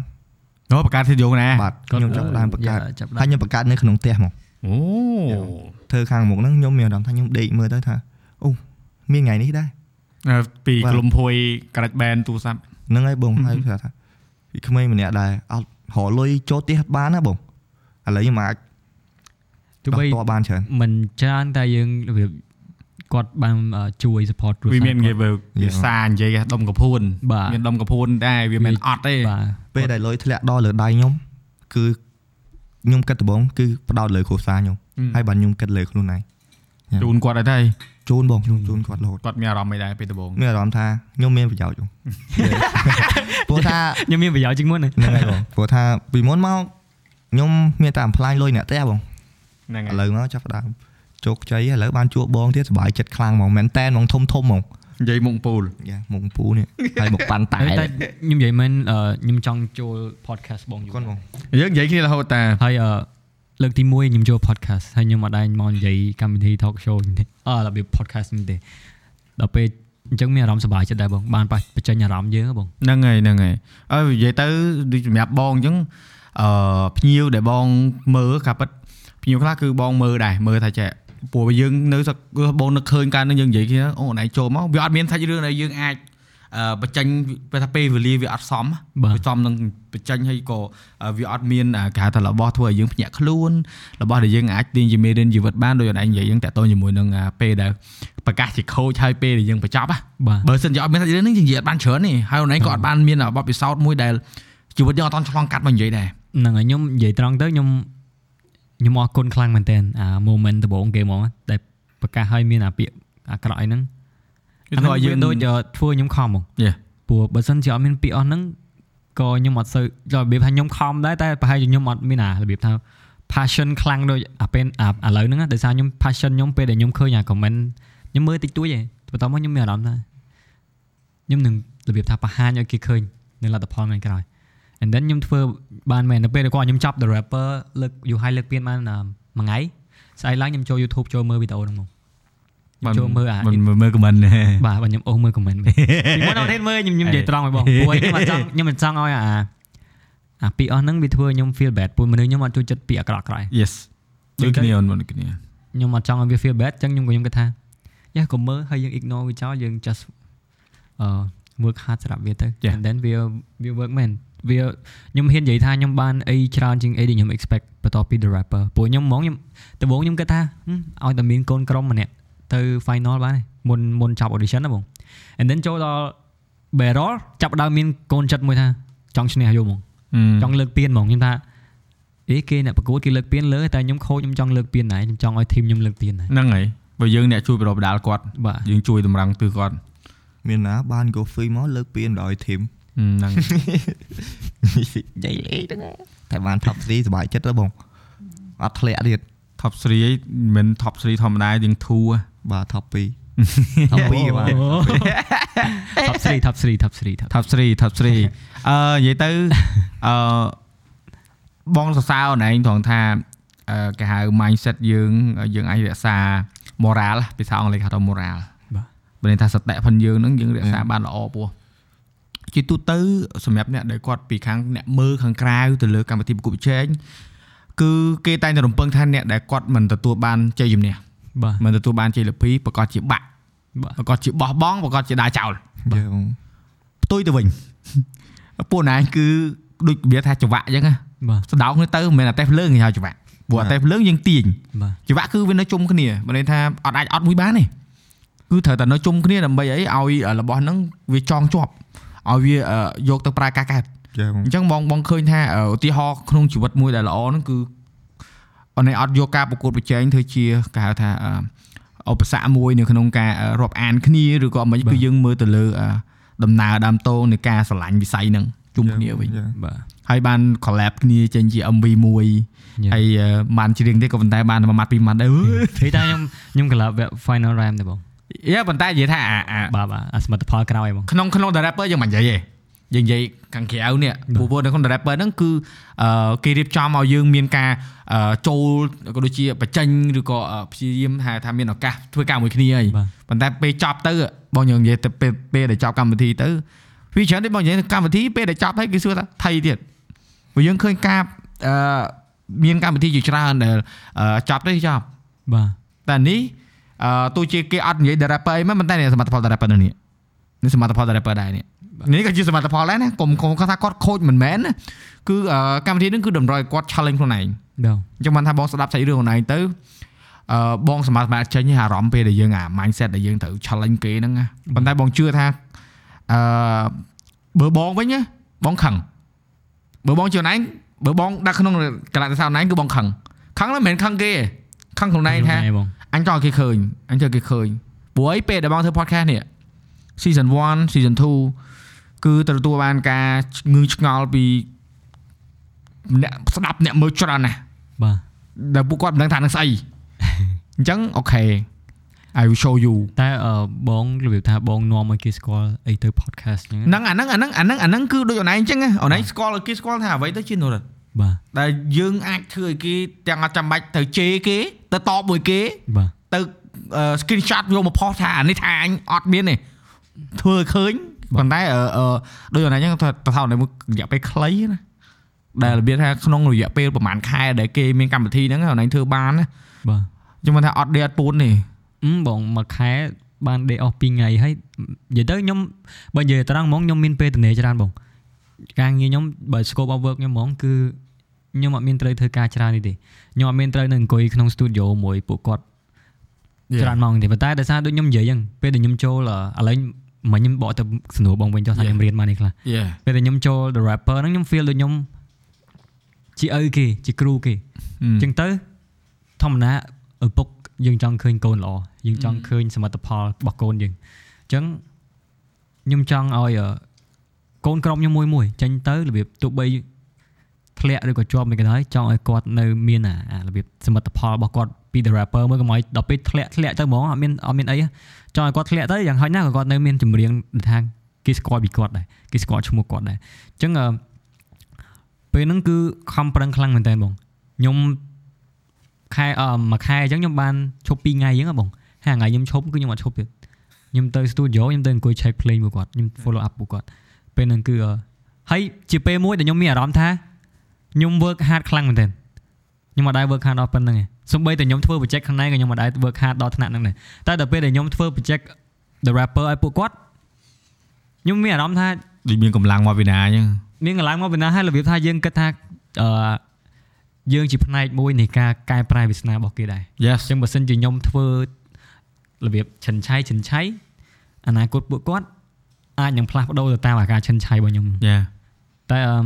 អូបង្កើតធីយោណាបាទខ្ញុំចាប់ផ្ដើមបង្កើតចាប់ហើយខ្ញុំបង្កើតនៅក្នុងផ្ទះហ្មងអូធ្វើខាងមុខហ្នឹងខ្ញុំមានអារម្មណ៍ថាខ្ញុំដេកមើលទៅថាអូមានថ្ងៃនេះដែរពីបាទក្លុំភួយក្រាច់បែនទូរស័ព្ទហ្នឹងហើយបងហើយថាថាពីក្មេងម្នាក់ដែរអត់រកលុយចូលផ្ទះបានណាបងឥឡូវខ្ញុំអាចទោះដោះបីតបានច្រើនមិនច្រើនតែយើងរបៀប គាត់បានអឺជួយ support គ្រួវាសារមានគេវាវាសានិយាយថាដុំកពួនបាទមានដុំកពួនដែរវាមិនអត់ទេបាទពេលដែលលុយធ្លាក់ដល់លើដៃខ្ញុំគឺខ្ញុំគិតដំបងគឺផ្ដោតលើគ្រួសារខ្ញុំហើយបាទខ្ញុំគិតលើខ្លួនឯងជូនគាត់ឲ្យទៅជូនបងជូនជូនគាត់រហូតគាត់មានអារម្មណ៍មិនដែរពេលដំបូងមានអារម្មណ៍ថាខ្ញុំមានប្រយោជន៍ព្រោះថាខ្ញុំមានប្រយោជន៍ជាងមុនណាហ្នឹងហើយបងព្រោះថាពីមុនមកខ្ញុំមានតែអំផ្លាញលុយអ្នកផ្ទះបងហ្នឹងឥហើយឡូវមកចាប់ផ្ដើម ជោគជ័យឥឡូវបានជួបបងទៀតសុបាយចិត្តខ្លាំងហ្មងមែនតែនហ្មងធំធំហ្មងនិយាយមុខពូលយ៉ាមុខពូនេះហើយមុខប៉ាន់តែតែខ្ញុំនិយាយមែនអឺខ្ញុំចង់ចូល podcast បងយូរគាត់បងយើងនិយាយគ្នារហូតតាហើយអឺលើកទី1ខ្ញុំចូល podcast ហើយខ្ញុំអត់ដែរមកនិយាយកម្មវិធី talk show នេះទេអឺរបៀប podcast នេះទេដល់ពេលអញ្ចឹងមានអារម្មណ៍សប្បាយចិត្តដែរបងបានបញ្ចេញអារម្មណ៍យើងហ៎បងហ្នឹងហើយហ្នឹងហើយហើយនិយាយទៅដូចសម្រាប់បងអញ្ចឹងអឺភ្ញៀវដែលបងមើលកាពិតភ្ញៀវខ្លះគឺបងមើលដែរមើលថាចេះ ព្រោះយើងនៅសឹកបងនឹកឃើញកាលនឹងយើងនិយាយគ្នាអូណៃចូលមកវាអត់មានសាច់រឿងដែលយើងអាចអឺបញ្ចេញពេលថាពេលវេលាវាអត់សមបាទវាសមនឹងបញ្ចេញហើយក៏វាអត់មានគេហៅថារបស់ធ្វើឲ្យយើងភ្ញាក់ខ្លួនរបស់ដែលយើងអាចទាញជាមេរៀនជីវិតបានដោយអនឯងនិយាយយើងតាក់ទងជាមួយនឹងអាពេលដែលប្រកាសជាខូចហើយពេលដែលយើងបញ្ចប់ណាបាទបើសិនជាអត់មានសាច់រឿងនេះយើងនិយាយអត់បានច្រើនទេហើយអូនឯងក៏អត់បានមានបទពិសោធន៍មួយដែលជីវិតយើងអត់តន់ឆ្លងកាត់មកនិយាយដែរហ្នឹងហើយខ្ញុំនិយាយត្រង់ទៅខ្ញុំ ខ្ញុំអរគុណខ្លាំងមែនតើអា moment ដំបូងគេហ្មងដែលប្រកាសឲ្យមានអាពាក្យអាក្រក់អីហ្នឹងវាធ្វើឲ្យយើងដូចអឺធ្វើខ្ញុំខំហ្មង Yeah. ព្រោះបើសិនជាអត់មានពាក្យអស់ហ្នឹងក៏ខ្ញុំអត់សូវរបៀបថាខ្ញុំខំដែរតែប្រហែលជាខ្ញុំអត់មានអារបៀបថា passion ខ្លាំងដូចអាពេលអាឥឡូវហ្នឹងណាដោយសារខ្ញុំ passion ខ្ញុំពេលដែលខ្ញុំឃើញអា comment ខ្ញុំមើលតិចតួចឯងបន្ទាប់មកខ្ញុំមានអារម្មណ៍ថាខ្ញុំនឹងរបៀបថាបង្ហាញឲ្យគេឃើញនៅលទ្ធផលថ្ងៃក្រោយ and then ខ្ញុំធ្វើបានមែននៅពេលដែលគាត់ខ្ញុំចាប់ the rapper លើកយូរហើយលើកពៀនបានអឺមួយថ្ងៃស្អែកឡើងខ្ញុំចូល YouTube ចូលមើលវីដេអូហ្នឹងមកចូលមើលអាមិនមើលខមមិនបាទបាទខ្ញុំអូសមើល comment វិញពីមុនអត់ទេមើលខ្ញុំខ្ញុំនិយាយត្រង់ហើយបងព្រោះខ្ញុំអត់ចង់ខ្ញុំមិនចង់ឲ្យអាអាពីអស់ហ្នឹងវាធ្វើឲ្យខ្ញុំ feel bad ព្រោះមនុស្សខ្ញុំអត់ចូលចិត្តពីអាក្រក់ក្រៃ Yes ដូចគ្នាអូនដូចគ្នាខ្ញុំអត់ចង់ឲ្យវា feel bad អញ្ចឹងខ្ញុំក៏ខ្ញុំគិតថាយ៉ាកុំមើលហើយយើង ignore វាចោលយើង just អឺ work hard សម្រាប់វាទៅ Yeah. and then វាវា work មែន វាខ្ញុំហ៊ាននិយាយថាខ្ញុំបានអីច្រើនជាងអីដែលខ្ញុំ expect បន្ទាប់ពី the rapper ព្រោះខ្ញុំហ្មងខ្ញុំដំបូងខ្ញុំគិតថាហឹមឲ្យតែមានកូនក្រុមម្នាក់ទៅ final បានហើយមុនមុនចាប់ audition ណាបង and then ចូលដល់ barrel ចាប់ផ្ដើមមានកូនចិត្តមួយថាចង់ឈ្នះយកហ្មងចង់លើកពានហ្មងខ្ញុំថាអេគេអ្នកប្រកួតគេលើកពានលើតែខ្ញុំខូចខ្ញុំចង់លើកពានដែរខ្ញុំចង់ឲ្យធីមខ្ញុំលើកពានដែរហ្នឹងហើយបើយើងអ្នកជួយបដបដាលគាត់បាទយើងជួយតម្រង់ទិសគាត់មានណាបាន go free មកលើកពៀនដល់ធីម ហ្នឹងនិយាយលេងហ្នឹងតែបាន top 3សុបាយចិត្តទៅបងអត់ធ្លាក់ទៀត top 3ឯងមិន top 3ធម្មតាយើងធូរបាទ top 2 top 2ក៏បាន top 3 top 3 top 3 top top 3 top 3អឺនិយាយទៅអឺបងសរសើរអូនឯងត្រង់ថាអឺគេហៅ mindset យើងយើងអាចរក្សា moral ភាសាអង់គ្លេសគេហៅថា moral បាទបើន័យថាសតិផងយើងហ្នឹងយើងរក្សាបានល្អពោះ ជាទូទៅសម្រាប់អ្នកដែលគាត់ពីខាងអ្នកមើលខាងក្រៅទៅលើកម្មវិធីប្រកួតប្រជែងគឺគេតែងតែរំពឹងថាអ្នកដែលគាត់មិនទទួលបានជ័យជំនះបាទមិនទទួលបានជ័យលាភីប្រកាសជាបាក់បាទប្រកាសជាបោះបង់ប្រកាសជាដើរចោលយេបងផ្ទុយទៅវិញពួកណែគឺដូចវាថាចង្វាក់អញ្ចឹងណាបាទស្ដោងគ្នាទៅមិនមែនអាតេះភ្លើងគេហៅចង្វាក់ព្រោះអាតេះភ្លើងយើងទាញបាទចង្វាក់គឺវានៅជុំគ្នាមិនន័យថាអត់អាចអត់មួយបានទេគឺត្រូវតែនៅជុំគ្នាដើម្បីអីឲ្យរបស់ហ្នឹងវាចងជាប់ ឲ្យវាអឺយកទៅប្រើការកើតយេបងអញ្ចឹងបងបងឃើញថាអឺឧទាហរណ៍ក្នុងជីវិតមួយដែលល្អហ្នឹងគឺអនឯងអត់យកការប្រកួតប្រជែងធ្វើជាគេហៅថាអឺឧបសគ្គមួយនៅក្នុងការអឺរាប់អានគ្នាឬក៏មិនគឺយើងមើលទៅលើអឺដំណើរដើមតោងនៃការស្រឡាញ់វិស័យហ្នឹងជុំគ្នាវិញបាទហើយបាន collab គ្នាចេញជា MV មួយ Yeah. ហើយអឺបានច្រៀងទេក៏ប៉ុន្តែបានមួយម៉ាត់ពីរម៉ាត់ដែរអឺនិយាយថាខ្ញុំខ្ញុំ collab វគ្គ final round ទេបង យ៉ាប៉ុន្តែនិយាយថាអាអាបាទបាទអាសមិទ្ធផលក្រោយបងក្នុងក្នុង The Rapper យើងមិននិយាយទេយើងនិយាយខាងក្រៅនេះព្រោះព្រោះនៅក្នុង rapper ហ្នឹងគឺអឺគេរៀបចំឲ្យយើងមានការចូលក៏ដូចជាបញ្ចេញឬក៏ព្យាយាមហៅថាមានឱកាសធ្វើការមួយគ្នាហើយប៉ុន្តែពេលចប់ទៅបងយើងនិយាយទៅពេលពេលដែលចប់កម្មវិធីទៅវាច្រើនទេបងនិយាយកម្មវិធីពេលដែលចប់ហើយគេសួរថាថៃទៀតព្រោះយើងឃើញការអឺមានកម្មវិធីជាច្រើនដែលចប់ទៅចប់បាទតែនេះ អឺទោះជាគេអត់និយាយ rapper អីមិនតែសមត្ថផល rapper នេះនេះសមត្ថផល rapper ដែរនេះនេះក៏ជាសមត្ថផលដែរណាកុំកុំគាត់ថាគាត់ខូចមិនមែនណាគឺកម្មវិធីនេះគឺតម្រូវឲ្យគាត់ challenge ខ្លួនឯងបាទអញ្ចឹងបានថាបងស្ដាប់សាច់រឿងខ្លួនឯងទៅអឺបងសមត្ថភាពចេញអារម្មណ៍ពេលដែលយើងអា mindset ដែលយើងត្រូវ challenge គេហ្នឹងណាប៉ុន្តែបងជឿថាអឺបើបងវិញណាបងខឹងបើបងជឿខ្លួនឯងបើបងដាក់ក្នុងកលៈទេសៈខ្លួនឯងគឺបងខឹងខឹងមិនមែនខឹងគេទេខឹងខ្លួនឯងថា អញចង់ឲ្យគេឃើញអញចង់គេឃើញព្រោះអីពេលដែលបងធ្វើ podcast នេះ season 1 season 2គឺទទួលបានការងឿងឆ្ងល់ពីអ្នកស្ដាប់អ្នកមើលច្រើនណាស់បាទដែលពួកគាត់មិនដឹងថានឹងស្អីអញ្ចឹងអូខេ I will show you តែបងរបៀបថាបងនាំឲ្យគេស្គាល់អីទៅ podcast អញ្ចឹងហ្នឹងអាហ្នឹងអាហ្នឹងអាហ្នឹងអាហ្នឹងគឺដូចអូនឯងអញ្ចឹងអូនឯងស្គាល់ឲ្យគេស្គាល់ថាអ្វីទៅជា Nurul បាទដែលយើងអាចធ្វើឲ្យគេទាំងអត់ចាំបាច់ទៅជេរគេ ទៅតបមួយគេបាទទៅ screenshot យកមកផុសថាអានេះថាអញអត់មានទេធ្វើឲ្យឃើញប៉ុន្តែអឺដូចអូនឯងអញ្ចឹងទៅថានៅរយៈពេលខ្លីណាដែលរបៀបថាក្នុងរយៈពេលប្រហែលខែដែលគេមានកម្មវិធីហ្នឹងអូនឯងធ្វើបានណាបាទខ្ញុំថាអត់ដេកអត់ពូនទេអឺបងមួយខែបានដេកអស់2ថ្ងៃហើយនិយាយទៅខ្ញុំបើនិយាយត្រង់ហ្មងខ្ញុំមានពេលទំនេរច្រើនបង ការងារខ្ញុំបើ scope of work ខ្ញុំហ្មងគឺខ្ញុំអត់មានត្រូវធ្វើការច្រើននេះទេខ្ញុំអត់មានត្រូវនៅអង្គុយក្នុង studio មួយពួកគាត់ច្រើនម៉ោងទេប៉ុន្តែដោយសារដូចខ្ញុំនិយាយអញ្ចឹងពេលដែលខ្ញុំចូលឥឡូវមិនខ្ញុំបកទៅសំណួរបងវិញចុះថាខ្ញុំរៀនមកនេះខ្លះពេលដែលខ្ញុំចូល the rapper ហ្នឹងខ្ញុំ feel ដូចខ្ញុំជាឪគេជាគ្រូគេអញ្ចឹងទៅធម្មតាឪពុកយើងចង់ឃើញកូនល្អយើងចង់ឃើញសមិទ្ធផលរបស់កូនយើងអញ្ចឹងខ្ញុំចង់ឲ្យ កូនក្រុមខ្ញុំមួយមួយចេញទៅរបៀបទោះបីធ្លាក់ឬក៏ជាប់មិនក៏ដោយចង់ឲ្យគាត់នៅមានអារបៀបសមិទ្ធផលរបស់គាត់ពី the rapper មួយកុំឲ្យដល់ពេលធ្លាក់ធ្លាក់ទៅហ្មងអត់មានអត់មានអីចង់ឲ្យគាត់ធ្លាក់ទៅយ៉ាងហោចណាស់ក៏គាត់នៅមានចម្រៀងថាគេស្គាល់ពីគាត់ដែរគេស្គាល់ឈ្មោះគាត់ដែរអញ្ចឹងពេលហ្នឹងគឺខំប្រឹងខ្លាំងមែនតើបងខ្ញុំខែអឺមួយខែអញ្ចឹងខ្ញុំបានឈប់2ថ្ងៃអញ្ចឹងបងហើយថ្ងៃខ្ញុំឈប់គឺខ្ញុំអត់ឈប់ទៀតខ្ញុំទៅ studio ខ្ញុំទៅអង្គុយ check ភ្លេងពួកគាត់ខ្ញុំ follow up ពួកគាត់ ពេលហ្នឹងគឺហើយជាពេលមួយដែលខ្ញុំមានអារម្មណ៍ថាខ្ញុំ work hard ខ្លាំងមែនទែនខ្ញុំអត់ដែរ work hard ដល់ប៉ុណ្្នឹងឯងសូម្បីតែខ្ញុំធ្វើ project ខាងในក៏ខ្ញុំអត់ដែរ work hard ដល់ថ្នាក់ហ្នឹងដែរតែដល់ពេលដែលខ្ញុំធ្វើ project the rapper ឲ្យពួកគាត់ខ្ញុំមានអារម្មណ៍ថាដូចមានកម្លាំងមកពីណាអញ្ចឹងមានកម្លាំងមកពីណាហើយរបៀបថាយើងគិតថាអឺយើងជាផ្នែកមួយនៃការកែប្រែវាសនារបស់គេដែរ Yes អញ្ចឹងបើសិនជាខ្ញុំធ្វើរបៀបឆិនឆៃឆិនឆៃអនាគតពួកគាត់ អាចនឹងផ្លាស់ប្ដូរទៅតាមអាការឆិនឆៃរបស់ខ្ញុំយ៉ាតែអឺ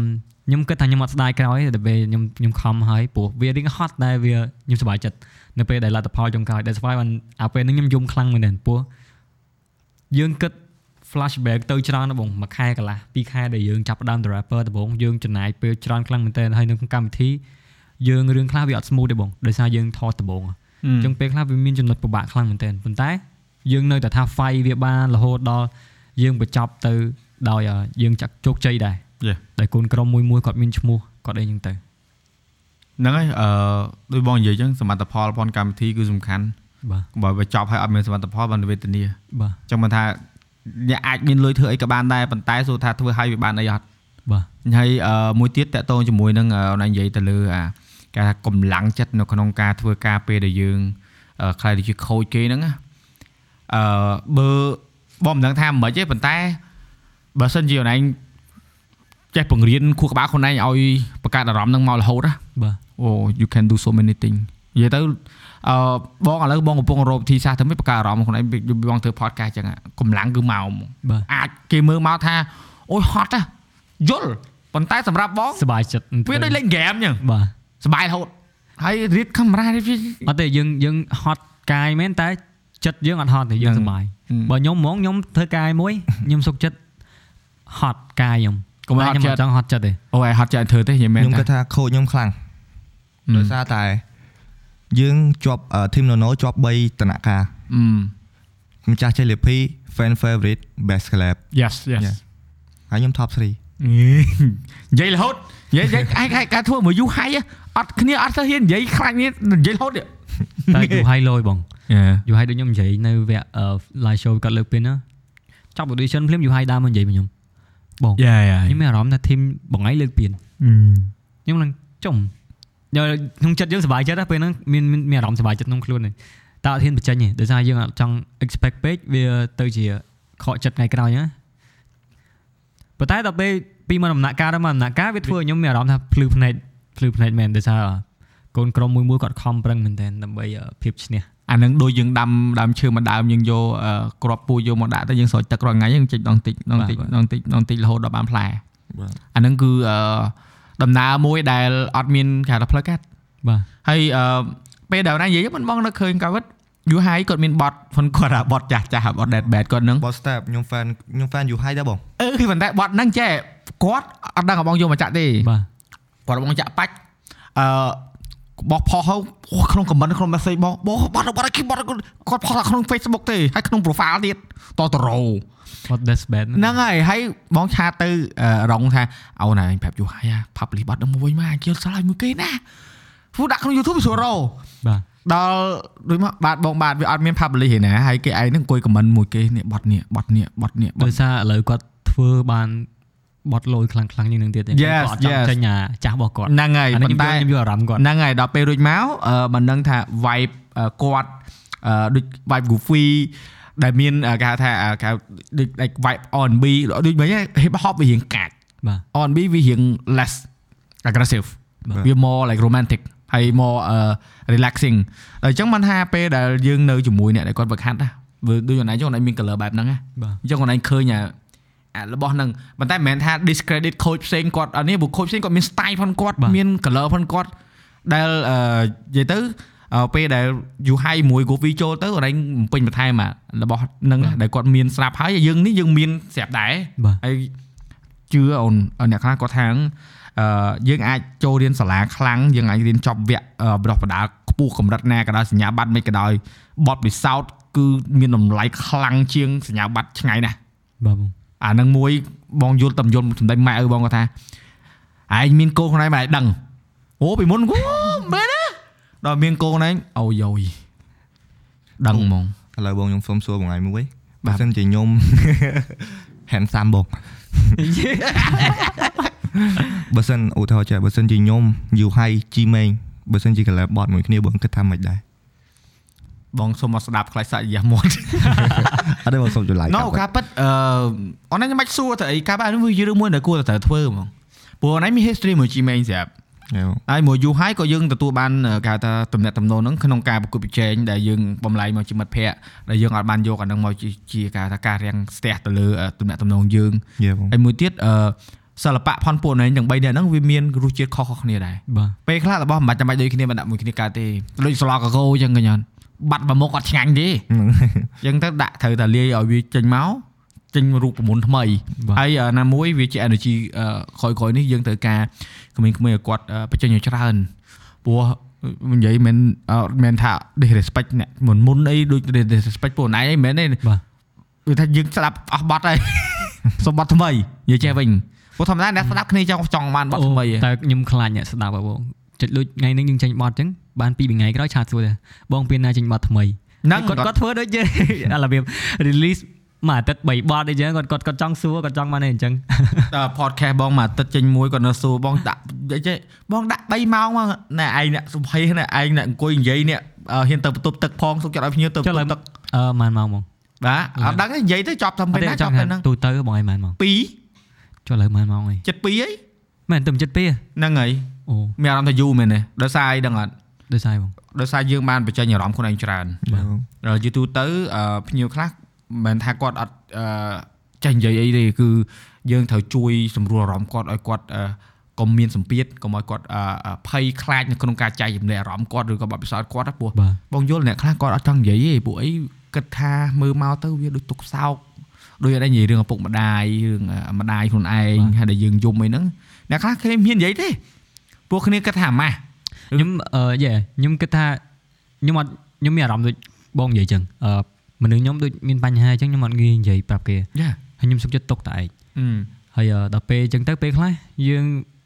ខ្ញុំគិតថាខ្ញុំអត់ស្ដាយក្រោយតែពេលខ្ញុំខ្ញុំខំហើយព្រោះវារៀងហត់តែវាខ្ញុំសប្បាយចិត្តនៅពេលដែលលទ្ធផលចុងក្រោយដែលស្វាយបានអាពេលហ្នឹងខ្ញុំយំខ្លាំងមែនទែនព្រោះយើងគិត flashback ទៅច្រើនណាបងមួយខែកន្លះពីរខែដែលយើងចាប់ផ្ដើម rapper ដំបូងយើងចំណាយពេលច្រើនខ្លាំងមែនទែនហើយនៅក្នុងកម្មវិធីយើងរឿងខ្លះវាអត់ smooth ទេបងដោយសារយើងថតដំបូងអញ្ចឹងពេលខ្លះវាមានចំណុចពិបាកខ្លាំងមែនទែនប៉ុន្តែយើងនៅតែថា fight វាបានរហូតដល់ យើងបញ្ចប់ទៅដោយយើងចាក់ជោគជ័យដែរដែលកូនក្រុមមួយមួយគាត់មានឈ្មោះគាត់អីចឹងទៅហ្នឹងហើយអឺដោយបងនិយាយចឹងសមត្ថផលផនកម្មវិធីគឺសំខាន់បាទបើបញ្ចប់ហើយអត់មានសមត្ថផលបានវេទនាបាទចឹងមិនថាអ្នកអាចមានលុយធ្វើអីក៏បានដែរប៉ុន្តែសួរថាធ្វើឲ្យវាបានអីអត់បាទហើយមួយទៀតតកតងជាមួយនឹងអូននិយាយទៅលើអាគេថាកម្លាំងចិត្តនៅក្នុងការធ្វើការពេលដែលយើងខ្លាយទៅជាខូចគេហ្នឹងអឺបើ បងមិនដឹងថាមិនខ្មិចទេប៉ុន្តែបើសិនជាអូនឯងចេះបង្រៀនខួរក្បាលខ្លួនឯងឲ្យបង្កើតអារម្មណ៍នឹងមករហូតណាបាទអូ you can do so many thing និយាយទៅអឺបងឥឡូវបងកំពុងរកវិធីសាស្ត្រទៅមិនបង្កើតអារម្មណ៍ខ្លួនឯងបងធ្វើ podcast ចឹងកម្លាំងគឺមកអាចគេមើលមកថាអូយហត់ណាយល់ប៉ុន្តែសម្រាប់បងសុបាយចិត្តវាដូចលេងហ្គេមចឹងបាទសុបាយរហូតហើយរៀបកាមេរ៉ាអត់ទេយើងយើងហត់កាយមែនតែ ចិត្តយើងអត់ហត់ទេយើងសុបាយបើខ្ញុំហ្មងខ្ញុំធ្វើកាយមួយខ្ញុំសុខចិត្តហត់កាយខ្ញុំកុំហត់ចិត្តខ្ញុំចង់ហត់ចិត្តទេអូឯងហត់ចិត្តធ្វើទេខ្ញុំមែនខ្ញុំគិតថាខូចខ្ញុំខ្លាំងដោយសារតែយើងជាប់ team nono ជាប់3តំណាក់ការម្ចាស់ចេះលាភី fan favorite best collab yes yes ហើយខ្ញុំ top 3និយាយរហូតនិយាយឯងការធ្វើមួយយូរហើយអត់គ្នាអត់ទៅហ៊ាននិយាយខ្លាញ់នេះនិយាយរហូតតែយូរហើយលយបង យូរហើយដូចខ្ញុំនិយាយនៅវគ្គ live show គាត់លើកពេលណាចាប់ audition ភ្លាមយូរហើយដើមមកនិយាយមកខ្ញុំបងយ៉ាយ៉ាខ្ញុំមានអារម្មណ៍ថា team បងឯងលើកពីខ្ញុំនឹងចំខ្ញុំចិត្តយើងសុបាយចិត្តពេលហ្នឹងមានមានអារម្មណ៍សុបាយចិត្តក្នុងខ្លួនតែអត់ហ៊ានបញ្ចេញទេដោយសារយើងអត់ចង់ expect ពេកវាទៅជាខកចិត្តថ្ងៃក្រោយណាប៉ុន្តែដល់ពេលពីមកដំណាក់កាលទៅមកដំណាក់កាលវាធ្វើឲ្យខ្ញុំមានអារម្មណ៍ថាភ្លឺភ្នែកភ្លឺភ្នែកមែនដោយសារកូនក្រុមមួយមួយគាត់ខំប្រឹងមែនទែនដើម្បីភាពឈ្នះ អានឹងដូចយើងដាំដើមឈើមួយដើមយើងយកក្របពូជយកមកដាក់ទៅយើងស្រោចទឹករាល់ថ្ងៃយើងចិច្ចដងតិចដងតិចដងតិចដងតិចរហូតដល់បានផ្លែអានឹងគឺដំណើរមួយដែលអត់មានគេហៅផ្លូវកាត់បាទហើយពេលដែលណានិយាយមិនបងនៅឃើញកាវិតយូហៃគាត់មានបតហ្វុនគាត់អាបតចាស់ចាស់បត dead bad គាត់នឹងបត step ខ្ញុំ fan ខ្ញុំ fan យូហៃដែរបងអឺគឺប៉ុន្តែបតហ្នឹងចេះគាត់អត់ដឹងបងយកមកចាក់ទេបាទគាត់បងចាក់បាច់អឺ បោះផុសហើយក្នុងខមមិនក្នុង message បោះបោះបាត់បាត់គេបាត់គាត់ផុសក្នុង Facebook ទេហើយក្នុង profile ទៀតតតរោគាត់ that's bad ហ្នឹងហើយហើយបងឆាទៅរងថាអូនឯងប្រាប់យូហើយ publish បាត់នឹងមួយមកជិលឆ្លើយមួយគេណាព្រោះដាក់ក្នុង YouTube ស្រួលរោបាទដល់ដូចមកបាទបងបាទវាអត់មាន publish ទេណាហើយគេឯងហ្នឹងអង្គុយ comment មួយគេនេះបត់នេះបត់នេះបត់នេះដោយសារឥឡូវគាត់ធ្វើបាន បត់លយខ្លាំងខ្លាំងជាងនឹងទៀតគាត់អត់ចង់ចេញអាចាស់របស់គាត់ហ្នឹងហើយប៉ុន្តែខ្ញុំយកអារម្មណ៍គាត់ហ្នឹងហើយដល់ពេលរួចមកមិនដឹងថា vibe គាត់ដូច vibe goofy ដែលមានគេហៅថាគេដូច like vibe R&B ដូចមិន hip hop វារៀងកាចបាទ R&B វារៀង less aggressive វា more like romantic ហើយ more relaxing អញ្ចឹងមិនថាពេលដែលយើងនៅជាមួយអ្នកដែលគាត់វឹកហាត់ណាដូចខ្លួនឯងចុះខ្លួនឯងមាន color បែបហ្នឹងណាអញ្ចឹងខ្លួនឯងឃើញអា របស់ហ្នឹងប៉ុន្តែមិនមែនថា discredit coach ផ្សេងគាត់អានេះព្រោះ coach ផ្សេងគាត់មាន style ផងគាត់មាន color ផងគាត់ដែលនិយាយទៅពេលដែលយូហៃមួយ Govi ចូលទៅអរេងពេញបន្ថែមរបស់នឹងដែលគាត់មានស្រាប់ហើយយើងនេះយើងមានស្រាប់ដែរហើយជឿអូនអ្នកខ្លះគាត់ថាអឺយើងអាចចូលរៀនសាលាខ្លាំងយើងអាចរៀនចប់វគ្គបដោះបដាខ្ពស់កម្រិតណាក៏ដោយសញ្ញាបត្រមិនក៏ដោយបទពិសោធន៍គឺមានតម្លៃខ្លាំងជាងសញ្ញាបត្រឆ្ងាយណាស់បាទបង អានឹងមួយបងយល់តែយល់សម្ដីម៉ែឪបងគាត់ថាឯងមានកូនខ្លួនឯងមិនឯងដឹងអូពីមុនអូមែនណាដល់មានកូនខ្លួនឯងអូយយដឹងហ្មងឥឡូវបងខ្ញុំសុំសួរបងឯងមួយបើសិនជាខ្ញុំ handsome បងបើសិនឧទាហរណ៍ចាបើសិនជាខ្ញុំយូហៃជីមេងបើសិនជា collab bot មួយគ្នាបងគិតថាម៉េចដែរ បងសុំមកស្ដាប់ខ្លាចសាច់យ៉ាមាត់អត់ទេបងសុំចម្លែកណូការប៉ិតអឺអនឡាញមិនសួរទៅអីការប៉ិតនេះវារឿងមួយដែលគួរតែត្រូវធ្វើហ្មងព្រោះអនឡាញមាន history មួយ Gmail ស្រាប់ហើយមួយយូរហើយក៏យើងទទួលបានគេហៅថាតំណែងតំណងហ្នឹងក្នុងការប្រគល់ប្រជែងដែលយើងបំលែងមកជាមិត្តភ័ក្តិដែលយើងអាចបានយកអាហ្នឹងមកជាគេហៅថាការរាំងស្ទះទៅលើតំណែងតំណងយើងហើយមួយទៀតអឺសិល្បៈផនពួកនេះទាំង3នាក់ហ្នឹងវាមានរសជាតិខុសៗគ្នាដែរពេលខ្លះរបស់មិនបាច់ចាំបាច់ដូចគ្នាមិនដាក់មួយគ្នាកើតទេដូចស្លកកោអញ្ចឹងកញ្ញា បាត់មួយមុខអត់ឆ្ងាញ់ទេអញ្ចឹងទៅដាក់ត្រូវតែលាយឲ្យវាចេញមកចេញរូបមន្តថ្មីហើយណាមួយវាជា energy ក្រោយៗនេះយើងត្រូវការក្មេងៗឲ្យគាត់បញ្ចេញឲ្យច្រើនព្រោះនិយាយមិនមិនថា disrespect អ្នកមុនមុនអីដូច disrespect ពួកណៃអីមិនមែនទេបាទវាថាយើងស្ដាប់អស់បត់ហើយសុំបត់ថ្មីនិយាយចេះវិញព្រោះធម្មតាអ្នកស្ដាប់គ្នាចង់ចង់បានបត់ថ្មីតែខ្ញុំខ្លាចអ្នកស្ដាប់បងចិត្តលួចថ្ងៃនេះយើងចេញបត់អញ្ចឹង បានពីថ្ងៃក្រោយឆាតសួរដែរបងពេលណាចេញបត់ថ្មីហ្នឹងគាត់គាត់ធ្វើដូចជារបៀប release មួយអាទិត្យ3បទអីចឹងគាត់គាត់គាត់ចង់សួរគាត់ចង់បានអីចឹងដល់ podcast បងមួយអាទិត្យចេញមួយគាត់នៅសួរបងដាក់ចេះបងដាក់3ម៉ោងមកណែឯងអ្នកសុភ័យណែឯងអ្នកអង្គុយនិយាយនេះហ៊ានទៅបន្ទប់ទឹកផងសុខចិត្តឲ្យភ្ញៀវទៅបន្ទប់ទឹកអឺម៉ានម៉ោងហ្មងបាទអត់ដឹងនិយាយទៅចប់តែពេលណាចប់ពេលហ្នឹងទូទៅបងឯងម៉ានម៉ោង2ចុះឥឡូវម៉ានម៉ោងអីចិត្ត2អីមែនទៅចិត្ត2ហ្នឹងហើយអូមានអារម្មណ៍ថាយូរមែនទេដោយសារអីដឹងអត់ ដោយសារបងដោយសារយើងបានបញ្ចេញអារម្មណ៍ខ្លួនឯងច្រើនដល់យូរទូទៅភ្ញៀវខ្លះមិនថាគាត់អត់ចេះនិយាយអីទេគឺយើងត្រូវជួយសម្រួលអារម្មណ៍គាត់ឲ្យគាត់កុំមានសម្ពាធកុំឲ្យគាត់ភ័យខ្លាចនៅក្នុងការចែករំលែកអារម្មណ៍គាត់ឬក៏បទពិសោធន៍គាត់ព្រោះបងយល់អ្នកខ្លះគាត់អត់ចង់និយាយទេពួកអីគិតថាមើលមកទៅវាដូចទុកសោកដូចអត់និយាយរឿងឪពុកម្ដាយរឿងម្ដាយខ្លួនឯងហើយដែលយើងយំអីហ្នឹងអ្នកខ្លះគេមិនហ៊ាននិយាយទេពួកគ្នាគិតថាម៉ាស់ ខ្ញុំអឺយេខ្ញុំគិតថាខ្ញុំអត់ខ្ញុំមានអារម្មណ៍ដូចបងនិយាយចឹងអឺមនុស្សខ្ញុំដូចមានបញ្ហាអញ្ចឹងខ្ញុំអត់ងាយនិយាយប្រាប់គេចាហើយខ្ញុំសុខចិត្តຕົកតែឯងហើយដល់ពេលអញ្ចឹងទៅពេលខ្លះយើង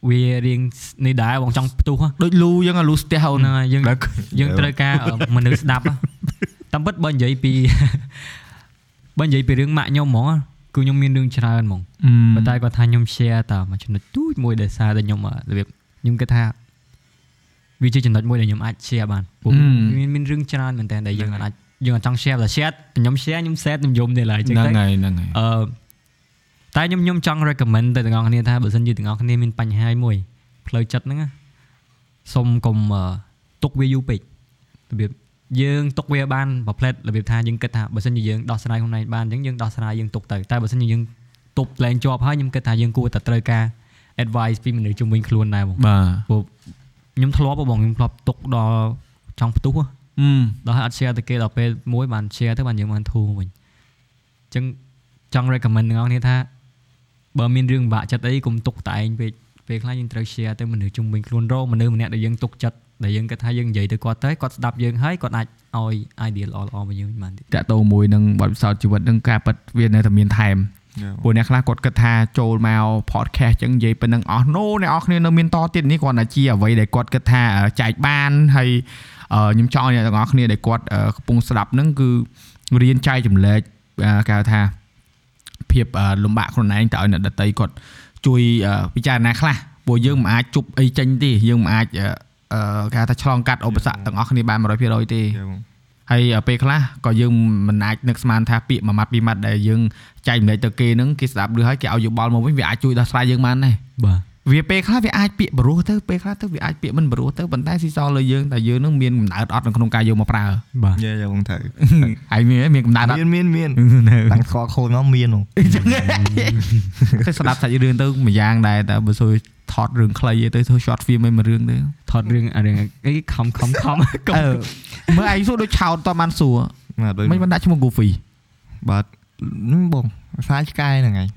វារៀងនេះដែរបងចង់ផ្ទុះហ៎ដូចលូអញ្ចឹងអាលូស្ទះអូនហ្នឹងហើយយើងយើងត្រូវការអឺមនុស្សស្ដាប់ហ៎តាមពិតបើនិយាយពីបើនិយាយពីរឿងម៉ាក់ខ្ញុំហ្មងគឺខ្ញុំមានរឿងច្រើនហ្មងប៉ុន្តែគាត់ថាខ្ញុំ share តែមួយចំណុចទូចមួយដែលសារតែខ្ញុំអ่ะរបៀបខ្ញុំគិតថា វាជាចំណុចមួយដែលខ្ញុំអាច share បានព្រោះមានមានរឿងច្រើនមែនតើដែលយើងអាចយើងអាចចង់ share តែ share ខ្ញុំ share ខ្ញុំ set ខ្ញុំយំនេះឡើយអញ្ចឹងហ្នឹងទៅហើយហ្នឹងហើយអឺតែខ្ញុំខ្ញុំចង់ recommend ទៅទាំងអស់គ្នាថាបើសិនជាទាំងអស់គ្នាមានបញ្ហាមួយផ្លូវចិត្តហ្នឹងណាសុំកុំអឺទុកវាយូរពេករបៀបយើងទុកវាបានប្រផ្លែតរបៀបថាយើងគិតថាបើសិនជាយើងដោះស្រាយខ្លួនឯងបានអញ្ចឹងយើងដោះស្រាយយើងទុកទៅតែបើសិនជាយើងទប់លែងជាប់ហើយខ្ញុំគិតថាយើងគួរតែត្រូវការ advice ពីមនុស្សជំនាញខ្លួនដែរបងបាទ ខ្ញុំធ្លាប់ហ៎បងខ្ញុំធ្លាប់ទុកដល់ចង់ផ្ទុះហ៎អឺដល់ហើយអត់ share ទៅគេដល់ពេលមួយបាន share ទៅបានយើងបានធូរវិញអញ្ចឹងចង់ recommend ទាំងអស់គ្នាថាបើមានរឿងពិបាកចិត្តអីកុំទុកតែឯងពេកពេលខ្លះយើងត្រូវ share ទៅមនុស្សជុំវិញខ្លួនរកមនុស្សម្នាក់ដែលយើងទុកចិត្តដែលយើងគិតថាយើងនិយាយទៅគាត់ទៅគាត់ស្ដាប់យើងហើយគាត់អាចឲ្យ idea ល្អៗមកយើងបានទៀតតាក់ទងមួយនឹងបទពិសោធន៍ជីវិតនឹងការពិតវានៅតែមានថែម ពួកអ្នកខ្លះគាត់គិតថាចូលមក podcast ចឹងនិយាយប៉ុណ្ណឹងអស់ no អ្នកនរគ្នានៅមានតទៀតនេះគ្រាន់តែជាអ្វីដែលគាត់គិតថាចែកបានហើយអឺខ្ញុំចង់ឲ្យអ្នកទាំងអស់គ្នាដែលគាត់អឺកំពុងស្ដាប់ហ្នឹងគឺរៀនចែកចម្លែកអឺគេហៅថាភាពលំបាកខ្លួនឯងទៅឲ្យអ្នកដតីគាត់ជួយអឺពិចារណាខ្លះពួកយើងមិនអាចជប់អីចេញទេយើងមិនអាចអឺអឺគេហៅថាឆ្លងកាត់ឧបសគ្គទាំងអស់គ្នាបាន100%ទេចាបង ហើយពេលខ្លះក៏យើងមិនអាចនឹកស្មានថាពាក្យមួយម៉ាត់ពីរម៉ាត់ដែលយើងចែកម្លែកទៅគេហ្នឹងគេស្ដាប់ឬហើយគេឲ្យយោបល់មកវិញវាអាចជួយដោះស្រាយយើងបានដែរបាទ វាពេលខ្លះវាអាចពាក្យបរោះទៅពេលខ្លះទៅវាអាចពាក្យមិនបរោះទៅប៉ុន្តែស៊ីសល់លើយើងតែយើងនឹងមានកំណើតអត់នៅក្នុងការយកមកប្រើបាទយ៉ាយ៉ាបងត្រូវហើយមានមានកំណើតអត់មានមានមានតាំងស្គាល់ខូចមកមានហ៎ចឹងទៅស្ដាប់សាច់រឿងទៅមួយយ៉ាងដែរតែបើសួរថតរឿងខ្លីទៅធ្វើ short film ឯងមួយរឿងទៅថតរឿងអារឿងអីខំខំខំអឺមើលឯងសួរដូចឆោតតបានសួរបាទដូចមិនបានដាក់ឈ្មោះ Goofy បាទហ្នឹងបងខ្សែឆ្កែហ្នឹងហើយ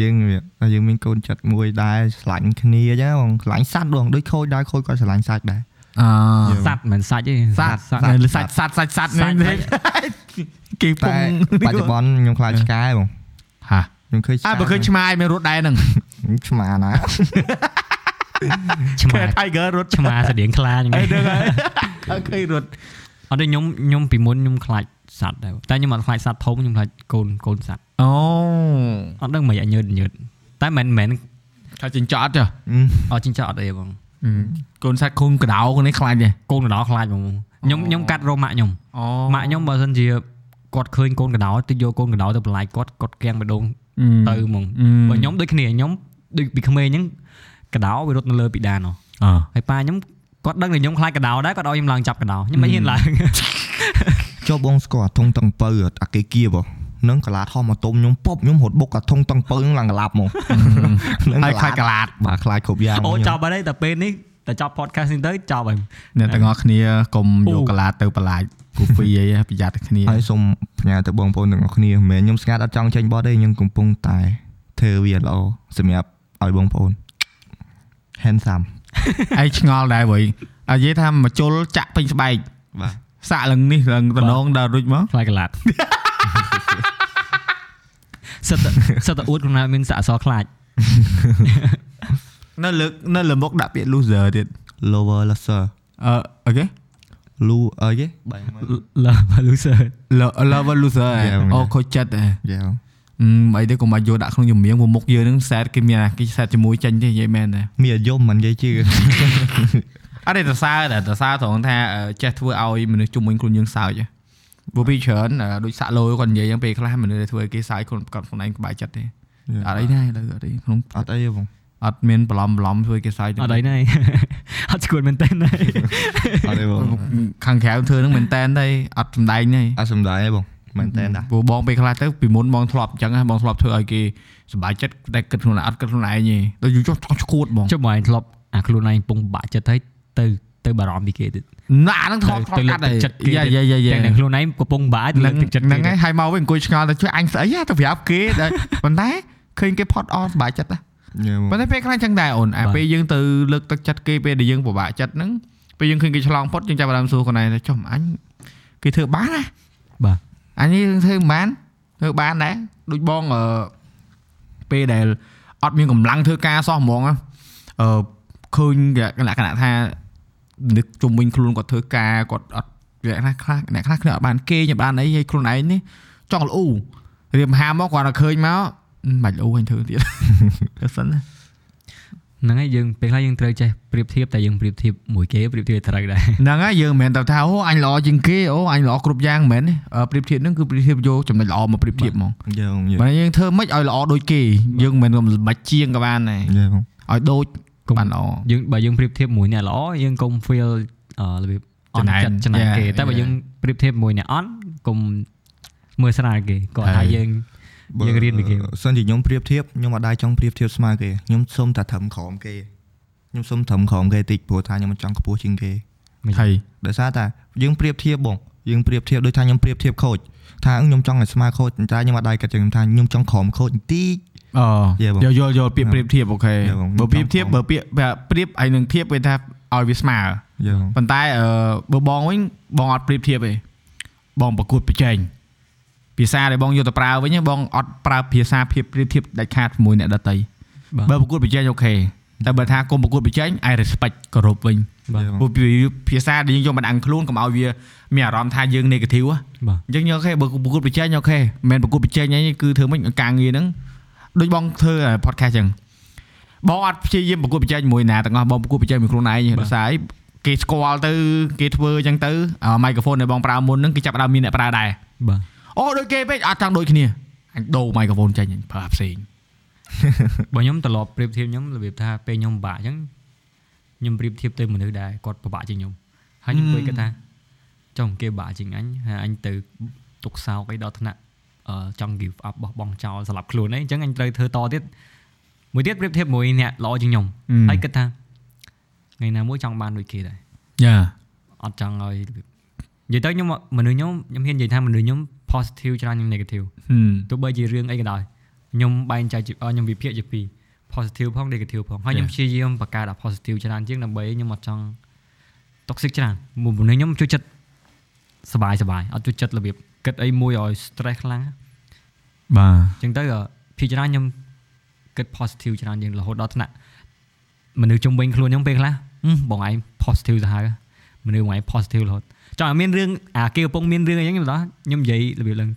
យើងវាតែយើងមានកូនចិត្តមួយដែរឆ្លាញ់គ្នាអញ្ចឹងបងឆ្លាញ់សัตว์បងដូចខូចដែរខូចក៏ឆ្លាញ់សាច់ដែរ អឺ សัตว์មិនសាច់ទេ សัตว์ សัตว์ សាច់សាច់សាច់សាច់ សាច់ នេះគេព តែ ង បច្ចុប្បន្នខ្ញុំខ្លាចឆ្កែបង ហា ខ្ញុំឃើញ អើបើឃើញឆ្មាយមានរត់ដែរហ្នឹង ឆ្មាណា ឆ្មា Tiger រត់ ឆ្មាស្តៀងខ្លាចហ្នឹង អីហ្នឹងហើយអើឃើញរត់ អត់ទេខ្ញុំខ្ញុំពីមុនខ្ញុំខ្លាចសัตว์ដែរតែខ្ញុំអត់ខ្លាចសัตว์ធំខ្ញុំខ្លាចកូនកូនសัตว์ អូអត់ដឹងមិនឲ្យញើតញើតតែមិនមែនថាចិញ្ចក់ចុះអត់ចិញ្ចក់អត់អីបងកូនសាច់ខុងកដោខ្លួននេះខ្លាចទេកូនកដោខ្លាចបងខ្ញុំខ្ញុំកាត់រោម៉ាក់ខ្ញុំអូម៉ាក់ខ្ញុំបើសិនជាគាត់ឃើញកូនកដោទៅយកកូនកដោទៅបន្លាយគាត់គាត់កៀងបេះដូងទៅហ្មងបើខ្ញុំដូចគ្នាខ្ញុំដូចពីក្មេងអញ្ចឹងកដោវារត់នៅលើពីដានហ៎អឺហើយប៉ាខ្ញុំគាត់ដឹងថាខ្ញុំខ្លាចកដោដែរគាត់ឲ្យខ្ញុំឡើងចាប់កដោខ្ញុំមិនហ៊ានឡើងចុះបងស្គាល់អាធុងតឹងពៅអាគេគៀបហ្នឹងកាឡាធំមកទុំខ្ញុំពប់ខ្ញុំរត់បុកអាធុងតឹងពៅហ្នឹងឡើងកឡាប់មកហ្នឹងហើយខ្លាចកលាតបាទខ្លាចគ្រប់យ៉ាងអូចាប់ហើយតែពេលនេះតែចប់ podcast នេះទៅចប់ហើយអ្នកទាំងអស់គ្នាកុំអូយកកលាតទៅបន្លាចគូហ្វីអីប្រយ័ត្នតែគ្នាហើយសូមផ្ញើទៅបងប្អូនទាំងអស់គ្នាមិនមែនខ្ញុំស្ងាត់អត់ចង់ចេញបទទេខ្ញុំកំពុងតែធ្វើវាល្អសម្រាប់ឲ្យបងប្អូន handsome ឯងឆ្ងល់ដែរវ៉ៃអានិយាយថាមកជុលចាក់ពេញស្បែកបាទសាក់ឡើងនេះឡើងតំណងដល់រួចមកខ្លាចកលាត់ សិតតែសិតតែអួតខ្លួនឯងមានសាក់អក្សរខ្លាចនៅលើកនៅលើមុខដាក់ពាក្យ loser ទៀត lower laser អឺអូខេ lu អីគេបែរមក love loser lover loser ហ៎ Yeah, អូខូចចិត្តហ៎យ៉ាអឺអីទេកុំឲ្យយកដាក់ក្នុងចម្រៀងព្រោះមុខយើងហ្នឹងសែតគេមានអាគេសែតជាមួយចេញទេនិយាយមែនទេមានអាយមមិននិយាយជឿអត់ទេតសើតែតសើត្រង់ថាអឺចេះធ្វើឲ្យមនុស្សជុំវិញខ្លួនយើងសើចហ៎ ព្រោះពីច្រើនអឺដូចសាក់លយគាត់និយាយយ៉ាងពេលខ្លះមនុស្សដែលធ្វើឲ្យគេសើចខ្លួនគាត់ខ្លួនឯងក្បាយចិត្តទេអត់អីដែរលើអត់អីក្នុងអត់អីទេបងអត់មានបន្លំបន្លំធ្វើឲ្យគេសើចទេអត់អីណែអត់ស្គាល់មែនតើណែអត់ទេបងខាងក្រៅធ្វើហ្នឹងមែនតែនទេអត់សំដែងទេអត់សំដាយទេបងមែនតើដែរព្រោះបងពេលខ្លះទៅពីមុនបងធ្លាប់អញ្ចឹងណាបងធ្លាប់ធ្វើឲ្យគេសប្បាយចិត្តតែគិតខ្លួនឯងអត់គិតខ្លួនឯងទេដល់យូរចុះចង់ឈួតបងចុះមកឯងធ្លាប់អាខ្លួនឯងពងបាក់ចិត្តហើយទៅទៅបារម្ភពីគេទៀត ណាហ្នឹងធ្លាប់ធ្លាប់ទៅលើកាកត់ទឹកហើយចិត្តគេយ៉ាយ៉ាយ៉ាយ៉ាទាំងតែខ្លួនឯងកំពុងបាក់ទៅលើហ្នឹងកទឹកចិត្តហ្នឹងហើយហើយមកវិញអង្គុយឆ្ងល់ទៅជួយអញស្អីហ่ะទៅប្រាប់គេតែប៉ុន្តែឃើញគេផត់អស់សប្បាយចិត្តណាយេបងប៉ុន្តែពេលខ្លះចឹងដែរអូនអាពេលយើងទៅលើកទឹកចិត្តគេពេលដែលយើងពិបាកចិត្តហ្នឹងពេលយើងឃើញគេឆ្លងផុតយើងចាប់អារម្មណ៍សួរខ្លួនឯងថាចុះអញគេធ្វើបានណាបាទអញនេះធ្វើមិនបានធ្វើបានដែរដូចបងអឺពេលដែលអត់មានកម្លាំងធ្វើការសោះហ្មងអឺឃើញលក្ខណៈថា នឹកជុំវិញខ្លួនគាត់ធ្វើការគាត់អត់លក្ខណៈខ្លះអ្នកខ្លះគ្នាអត់បានគេញបានអីឲ្យខ្លួនឯងនេះចង់លូរៀបហាមកគាត់តែឃើញមកមិនលូអញធ្វើទៀតទៅសិនណាហ្នឹងហើយយើងពេលខ្លះយើងត្រូវចេះប្រៀបធៀបតែយើងប្រៀបធៀបមួយគេប្រៀបធៀបត្រូវដែរហ្នឹងហើយយើងមិនមែនតែថាអូអញល្អជាងគេអូអញល្អគ្រប់យ៉ាងមិនមែនទេអឺប្រៀបធៀបហ្នឹងគឺប្រៀបធៀបយកចំណុចល្អមកប្រៀបធៀបហ្មងយើងយើងបើយើងធ្វើមិនឲ្យល្អដូចគេយើងមិនមែនមិនបាច់ជាងក៏បានដែរយើងឲ្យដូច កុំបានល្អយើងបើយើងប្រៀបធៀបមួយអ្នកល្អយើងកុំ feel អឺរបៀបអន់ចំណែនចិត្តចំណែន Yeah, គេតែបើ yeah. យើងប្រៀបធៀបមួយអ្នកអន់កុំមើលស្រាលគេគាត់ហើថាយយើងយើងរៀនពីគេសិនជាខ្ញុំប្រៀបធៀបខ្ញុំអត់ដែរចង់ប្រៀបធៀបស្មើគេខ្ញុំសុំតែត្រឹមក្រោមគេខ្ញុំសុំត្រឹមក្រោមគេតិចព្រោះថាខ្ញុំមិនចង់ខ្ពស់ជាងគេហើយដោយសារតែយើងប្រៀបធៀបបងយើងប្រៀបធៀបដូចថាខ្ញុំប្រៀបធៀបខូចថាខ្ញុំចង់ឲ្យស្មើខូចតែខ្ញុំអត់ដែរគិតចឹងថាខ្ញុំចង់ក្រោមខូចបន្តិច អ Yeah, បងយល់យល់យល់ពាក្យប្រៀបធៀបអូខេ Yeah, បងបើប្រៀបធៀបខ្ញុំចង់បើពាក្យបើប្រៀបហើយនឹងធៀបវាថាឲ្យវាស្មើយើងប៉ុន្តែអឺបើបងវិញបងអត់ប្រៀបធៀបទេបងប្រកួតប្រជែងភាសាដែលបងយកទៅប្រើវិញបងអត់ប្រើភាសាភាពប្រៀបធៀបដាច់ខាតជាមួយអ្នកដទៃបាទបើប្រកួតប្រជែង okay តែបើថាគុំប្រកួតប្រជែង I respect គោរពវិញបាទព្រោះពីភាសាដែលយើងយកមកអាំងខ្លួនកុំឲ្យវាមានអារម្មណ៍ថាយើង negative ហ៎បាទអញ្ចឹង okay បើប្រកួតប្រជែង okay មិនមែនប្រកួតប្រជែងអីគឺធ្វើមិនការងារហ្នឹង ដូចបងធ្វើ podcast អញ្ចឹងបងអត់ព្យាយាមប្រកួតប្រជែងជាមួយណាទាំងអស់បងប្រកួតប្រជែងជាមួយខ្លួនឯងដោយសារអីគេស្គាល់ទៅគេធ្វើអញ្ចឹងទៅមីក្រូហ្វូនដែលបងប្រើមុនហ្នឹងគេចាប់ផ្ដើមមានអ្នកប្រើដែរបាទអូដូចគេពេកអត់ចង់ដូចគ្នាអញដូរមីក្រូហ្វូនចេញអញប្រើផ្សេងបើខ្ញុំត្រឡប់ប្រៀបធៀបខ្ញុំរបៀបថាពេលខ្ញុំពិបាកអញ្ចឹងខ្ញុំប្រៀបធៀបទៅមនុស្សដែលគាត់ពិបាកជាងខ្ញុំហើយខ្ញុំ Hmm. គិតគាត់ថាចុះគេពិបាកជាងអញហើយអញទៅទុកសោកអីដល់ថ្នាក់អឺ ចង់ give up បោះបង់ចោលសម្រាប់ខ្លួនអីអញ្ចឹងអញត្រូវធ្វើតទៀតមួយទៀតប្រៀបធៀបមួយអ្នកល្អជាងខ្ញុំ ហើយគិតថាថ្ងៃណាមួយចង់បានដូចគេដែរ យ៉ា អត់ចង់ឲ្យរបៀបនិយាយទៅខ្ញុំមនុស្សខ្ញុំខ្ញុំហ៊ាននិយាយថាមនុស្សខ្ញុំ positive ច្រើនជាង negative ហឹម ទោះបីជារឿងអីក៏ដោយខ្ញុំបែងចែកជាអឺខ្ញុំវិភាគជាពីរ positive ផង negative ផងហើយខ្ញុំព្យាយាមបង្កើតអា positive ច្រើនជាងដើម្បីខ្ញុំអត់ចង់ toxic ច្រើនមនុស្សខ្ញុំជួយចិត្តសบายសบายអត់ជួយចិត្តរបៀប គិតអីមួយឲ្យ stress ខ្លាំងបាទអញ្ចឹងទៅអឺភាគច្រើនខ្ញុំគិត positive ច្រើនជាងរហូតដល់ថ្នាក់មនុស្សជុំវិញខ្លួនខ្ញុំពេលខ្លះហឹមបងឯង positive ទៅហើយមនុស្សបងឯង positive រហូតចង់ឲ្យមានរឿងអាគេកំពុងមានរឿងអីចឹងខ្ញុំដល់ខ្ញុំនិយាយរបៀបឡើង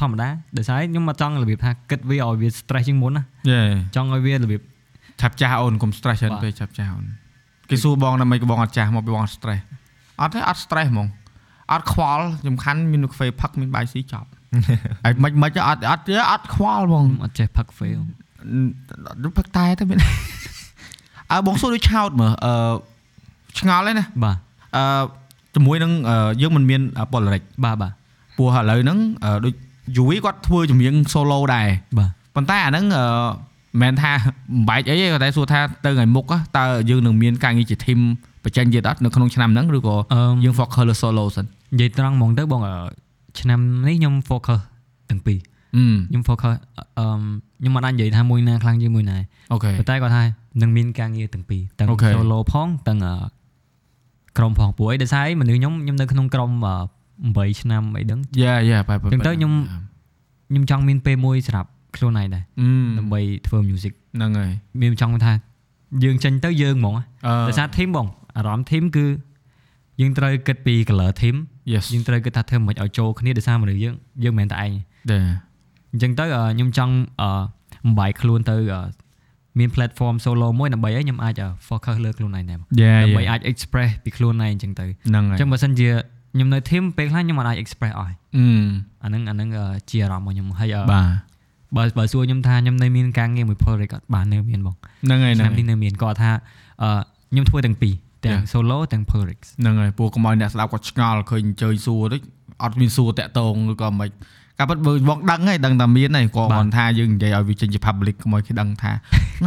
ធម្មតាដោយសារខ្ញុំមកចង់របៀបថាគិតវាឲ្យវា stress ជាងមុនណាយេចង់ឲ្យវារបៀបឆាប់ចាស់អូនកុំ stress ច្រើនបាទពេកឆាប់ចាស់អូនគេសួរបងដើម្បីក៏បងអត់ចាស់មកពីបងអត់ stress អត់ទេអត់ stress ហ្មង អត់ខ្វល់សំខាន់មានកាហ្វេផឹកមានបាយស៊ីចប់ហើយមិនមិនអត់អត់ទេអត់ខ្វល់ហ្មងខ្ញុំអត់ចេះផឹក fail រត់ផឹកតែទៅមានអើបងសួរដូចឆោតមើលអឺឆ្ងល់ហើយណាបាទអឺជាមួយនឹងអឺយើងមិនមាន Polaris បាទបាទពោះឥឡូវហ្នឹងអឺដូចយូវីគាត់ធ្វើចម្រៀង solo ដែរបាទប៉ុន្តែអាហ្នឹងអឺមិនមែនថាមិនបែកអីទេគាត់តែសួរថាទៅថ្ងៃមុខ á តើយើងនឹងមានការងារជា team បញ្ចេញទៀតអត់នៅក្នុងឆ្នាំហ្នឹងឬក៏អឺយើង focus លើ solo សិន និយាយត្រង់ហ្មងទៅបងអឺឆ្នាំនេះខ្ញុំ focus ទាំងពីរអឺខ្ញុំ focus អឺខ្ញុំមិនអាចនិយាយថាមួយណាខ្លាំងជាងមួយណាអូខេប៉ុន្តែគាត់ថានឹងមានការងារទាំងពីរទាំងអូខេ solo ផងទាំងអឺក្រុមផងព្រោះអីដោយសារអីមនុស្សខ្ញុំខ្ញុំនៅក្នុងក្រុមអឺ8ឆ្នាំអីដឹងយ៉ាយ៉ាបែបចឹងទៅខ្ញុំខ្ញុំចង់មានពេលមួយសម្រាប់ខ្លួនឯងដែរអឺដើម្បីធ្វើ music ហ្នឹងហើយមានចង់ថាយើងចេញទៅយើងហ្មងអឺដោយសារ team បងអារម្មណ៍ team គឺ យើងត្រូវគិតពី color team yes យើងត្រូវគិតថាធ្វើមិនឲ្យចូលគ្នាដោយសារមនុស្សយើងយើងមិនមែនតែឯងដែរអញ្ចឹងទៅអឺខ្ញុំចង់អឺបំបាយខ្លួនទៅអឺមាន platform solo មួយដើម្បីឲ្យខ្ញុំអាច focus លើខ្លួនឯងដែរបងយ៉ាដើម្បីយ៉ាអាច express ពីខ្លួនឯងអញ្ចឹងទៅហ្នឹងអហើយញ្ចឹងបើសិនជាខ្ញុំនៅ team ពេលខ្លះខ្ញុំមិនអាច express អស់អឺអាហ្នឹងអាហ្នឹងអឺជាអារម្មណ៍របស់ខ្ញុំហើយអឺបាទបើបើសួរខ្ញុំថាខ្ញុំនៅមានការងារមួយ project អត់បាននៅមានបងហ្នឹងហើយឆហ្នឹងាំនេះនៅមានគាត់ថាអឺខ្ញុំធ្វើទាំងពីរ ទាំង Yeah. solo ទាំង project ហ្នឹងហើយពួកកុំឲ្យអ្នកស្ដាប់គាត់ឆ្ងល់ឃើញអញ្ជើញសួរតិចអត់មានសួរតាក់តងឬក៏មិនការពិតបើបងដឹងហើយដឹងតែមានហើយគាត់បាទគាត់ថាយើងនិយាយឲ្យវាចេញជា public កុំឲ្យគេដឹងថា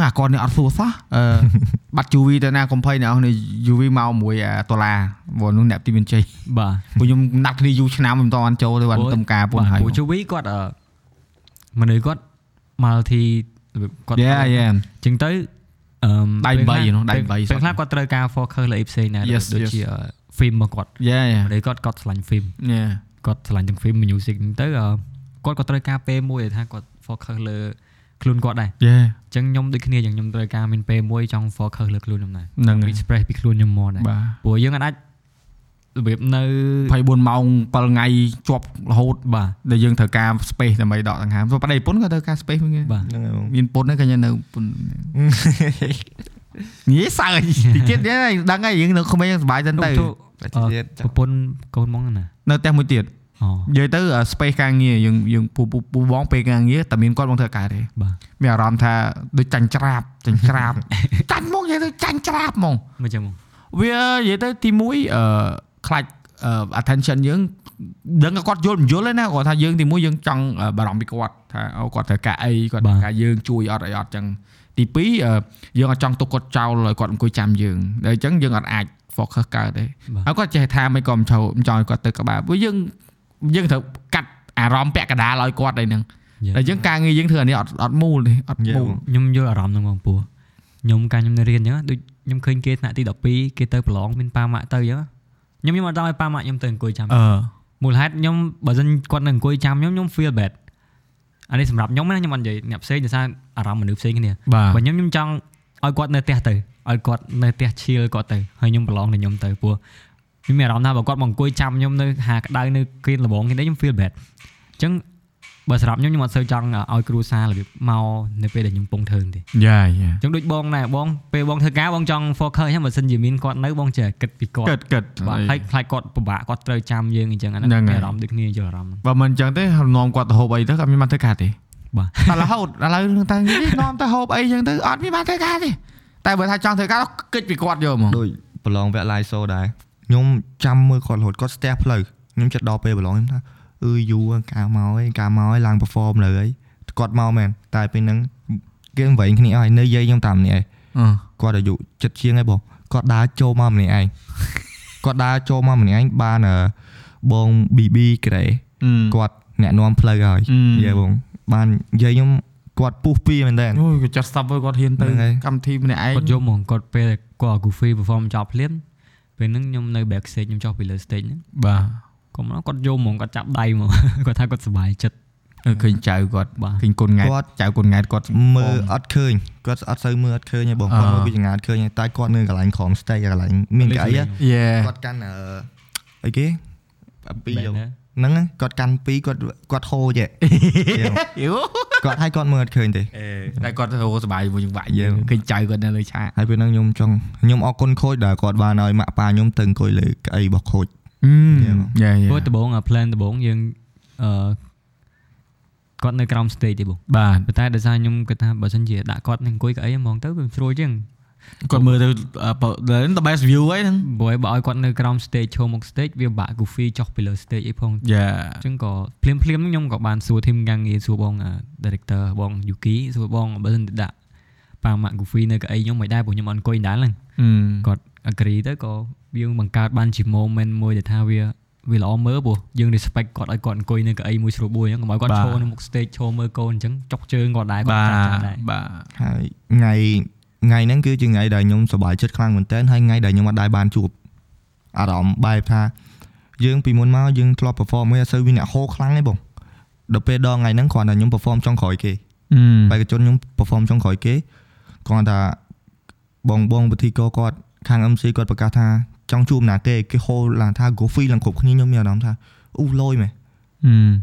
អាគាត់នេះអត់សួរសោះអឺបាត់ UV ទៅណាកុំភ័យអ្នកនរនេះ UV មកមួយអាដុល្លារព្រោះនោះអ្នកទីមានជ័យបាទពួកខ្ញុំណាត់គ្នាយូរឆ្នាំមិនតន់ចូលទៅបានទំការពុនហើយពូជវីគាត់អឺមនុស្សគាត់ multi គាត់យ៉ាយ៉ាអញ្ចឹងទៅ អឺដៃពេលខ្លះ3នោះដៃពេល3ពេលខ្លះគាត់ត្រូវការ focus លើអីផ្សេងដែរ Yes, ដូច yes. ជា film របស់គាត់យ៉ាយ៉ាមនុស្សគាត់គាត់ឆ្លាញ់ film យ៉ាគាត់ឆ្លាញ់ទាំង film music ហ្នឹងទៅអឺគាត់ក៏ត្រូវការពេលមួយដែលថាគាត់ focus លើខ្លួនគាត់ដែរយេអញ្ចឹងខ្ញុំដូចគ្នាអញ្ចឹងខ្ញុំត្រូវការមានពេលមួយចង់ focus លើខ្លួនខ្ញុំដែរហ្នឹងហើយ express ពីខ្លួនខ្ញុំមកដែរបាទព្រោះយើងអាច របៀបនៅ24ម៉ោង7ថ្ងៃជាប់រហូតបាទដែលយើងត្រូវការ space ដើម្បីដកដង្ហើមព្រោះប្តីប្រពន្ធក៏ត្រូវការ space វិញបាទហ្នឹងហើយបងមានពុនហ្នឹងក៏ញ៉ាំនៅពុនញ៉េសើចតិចទៀតហ្នឹងដឹងហើយយើងនៅក្មេងសុបាយទៅទៅតែទៀតប្រពន្ធកូនហ្មងណានៅផ្ទះមួយទៀតអូនិយាយទៅ space ការងារយើងយើងពូពូពូបងពេលការងារតែមានគាត់បងធ្វើការទេបាទមានអារម្មណ៍ថាដូចចាញ់ច្រាបចាញ់ច្រាបចាញ់ហ្មងនិយាយទៅចាញ់ច្រាបហ្មងមិនចឹងហ្មងវានិយាយទៅទី1អឺ ខ្លាច់អឺ attention យើងដឹងថាគាត់យល់មិនយល់ទេណាគាត់ថាយើងទី1យើងចង់បារម្ភពីគាត់ថាអូគាត់ត្រូវការអីគាត់ត្រូវការយើងជួយអត់អីអត់ចឹងទី2អឺយើងអត់ចង់ទុកគាត់ចោលឲ្យគាត់អង្គុយចាំយើងតែអញ្ចឹងយើងអត់អាច focus កើតទេបាទហើយគាត់ចេះថាមិនក៏មិនចូលមិនចង់ឲ្យគាត់ទៅក្បែរព្រោះយើងយើងត្រូវកាត់អារម្មណ៍ពាក់កណ្ដាលឲ្យគាត់អីហ្នឹងតែអញ្ចឹងការងារយើងធ្វើអានេះអត់អត់មូលទេអត់មូលខ្ញុំយល់អារម្មណ៍ហ្នឹងបងពូខ្ញុំកាលខ្ញុំនៅរៀនអញ្ចឹងដូចខ្ញុំឃើញគេថ្នាក់ទី12គេទៅប្រឡងមានប៉ាម៉ាក់ទៅអញ្ចឹង ខ្ញុំខ្ញុំអត់ចង់ឲ្យប៉ាម៉ាក់ខ្ញុំទៅអង្គុយចាំអឺមូលហេតុខ្ញុំបើមិនគាត់នៅអង្គុយចាំខ្ញុំខ្ញុំ feel bad អានេះសម្រាប់ខ្ញុំណាខ្ញុំអត់និយាយអ្នកផ្សេងដោយសារអារម្មណ៍មនុស្សផ្សេងគ្នាបាទបើខ្ញុំខ្ញុំចង់ឲ្យគាត់នៅផ្ទះទៅឲ្យគាត់នៅផ្ទះឈៀលគាត់ទៅហើយខ្ញុំប្រឡងទៅខ្ញុំទៅព្រោះខ្ញុំមានអារម្មណ៍ថាបើគាត់មកអង្គុយចាំខ្ញុំនៅហាក្តៅនៅគ្រៀនលបងនេះខ្ញុំ feel bad អញ្ចឹង បើសម្រាប់ខ្ញុំខ្ញុំអត់សូវចង់ឲ្យគ្រួសាររបៀបមកនៅពេលដែលខ្ញុំពងធ្វើទេយ៉ាយ៉ាអញ្ចឹងដូចបងដែរបងពេលបងធ្វើការបងចង់ focus ហ្នឹងបើសិនជាមានគាត់នៅបងចេះគិតពីគាត់គិតគិតបាទហើយខ្លាចគាត់ពិបាកគាត់ត្រូវចាំយើងអញ្ចឹងអាហ្នឹងហ្នឹងហើយមានអារម្មណ៍ដូចគ្នាយល់អារម្មណ៍ហ្នឹងបើមិនអញ្ចឹងទេនាំគាត់ទៅហូបអីទៅគាត់មានបានធ្វើការទេបាទតែរហូតឥឡូវនឹងតាំងនេះនាំទៅហូបអីអញ្ចឹងទៅអត់មានបានធ្វើការទេតែបើថាចង់ធ្វើការគិតពីគាត់យកហ្មងដូចប្រឡងវគ្គ live show ដែរខ្ញុំចាំមើលគាត់រហូតគាត់ស្ទះផ្លូវខ្ញុំចិត្តដល់ពេលប្រឡងខ្ញុំថា អឺយូរកាមកឯងកាមកឯងឡើង perform លើអីគាត់មកមែនតែពេលហ្នឹងគេវែងគ្នាអស់ហើយនៅយាយខ្ញុំតាមនេះឯងអឺគាត់អាយុចិត្តជាងឯងបងគាត់ដើរចូលមកម្នាក់ឯងគាត់ដើរចូលមកម្នាក់ឯងបានអឺបង BB ក្រេគាត់អ្នកនាំផ្លូវហើយយាយបងបានយាយខ្ញុំគាត់ពុះពីមែនតើអូយគាត់ចាត់ស្តាប់ហើយគាត់ហ៊ានទៅហ្នឹងហើយកម្មវិធីម្នាក់ឯងគាត់យកហ្មងគាត់ពេលគាត់ Goofy perform ចប់ភ្លាមពេលហ្នឹងខ្ញុំនៅ backstage ខ្ញុំចុះពីលើ stage ហ្នឹងបាទ គាត់មកគាត់យកហ្មងគាត់ចាប់ដៃហ្មងគាត់ថាគាត់សប្បាយចិត្តឃើញចៅគាត់បាទឃើញគុណង៉ែតគាត់ចៅគុណង៉ែតគាត់មើលអត់ឃើញគាត់អត់សូវមើលអត់ឃើញទេបងគាត់មើលពីចង្អាតឃើញទេតែគាត់នៅកន្លែងក្រោម stage កន្លែងមានកៅអីហ៎យេគាត់កាន់អឺអីគេពីរ Banner ហ្នឹងហ្នឹងគាត់កាន់ពីរគាត់គាត់ហូរចេះយូគាត់ឲ្យគាត់មើលអត់ឃើញទេតែគាត់ទៅសប្បាយជាមួយចង្វាក់យេយើងឃើញចៅគាត់នៅលើឆាកហើយពេលហ្នឹងខ្ញុំចង់ខ្ញុំអរគុណខូចដែលគាត់បានឲ្យម៉ាក់ប៉ាខ្ញុំទៅអង្គុយលើកៅអីរបស់ខូច យេយេព្រោះដំបូងអា plan ដំបូងយើងអឺគាត់នៅក្រោម stage ទេបងបាទប៉ុន្តែដោយសារខ្ញុំគិតថាបើសិនជាដាក់គាត់នឹងអង្គុយកៅអីហ្មងទៅវាស្រួលជាងគាត់មើលទៅ the best view ហ្នឹងព្រោះបើឲ្យគាត់នៅក្រោម stage ឈរមុខ stage វាបាក់ Goofy ចុះពីលើ stage អីផងយ៉ាអញ្ចឹងក៏ភ្លាមភ្លាមៗខ្ញុំក៏បានសួរ team កាំងងារសួរបងអា director បង Yuki សួរបងបើសិនជាដាក់ប៉ាម៉ាក់ Goofy នៅកៅអីខ្ញុំមិនដែរព្រោះខ្ញុំអត់អង្គុយដែរហ្នឹងគាត់ agree ទៅក៏ យើងបង្កើតបានជា moment មួយដែលថាវាវាល្អមើលព្រោះយើង respect គាត់ឲ្យគាត់អង្គុយនៅកៅអីមួយស្រួលបួយអញ្ចឹងកុំឲ្យគាត់ឈរនៅមុខ stage ឈរមើលកូនអញ្ចឹងចុកជើងគាត់ដែរគាត់បាចាស់ទចាស់ដែរបាទហើយថ្ងៃថ្ងៃហ្នឹងគឺជាថ្ងៃដែលខ្ញុំសប្បាយចិត្តខ្លាំងមែនតើហើយថ្ងៃដែលខ្ញុំអត់ដែរបានជួបអារម្មណ៍បែបថាយើងពីមុនមកយើងធ្លាប់ perform មិនអត់សូវមានអ្នកហោខ្លាំងទេបងដល់ពេលដល់ថ្ងៃហ្នឹងគ្រាន់តែខ្ញុំ perform ចុងក្រោយគេបេក្ខជនខ្ញុំ perform ចុងក្រោយគេគាត់ថាបងបងវិធីកគាត់ខាង MC គាត់ប្រកាសថា ចង់ជួបណាគេគេហៅឡើងថា go free ឡើងគ្រប់គ្នាខ្ញុំមានអារម្មណ៍ថាអូលយមែន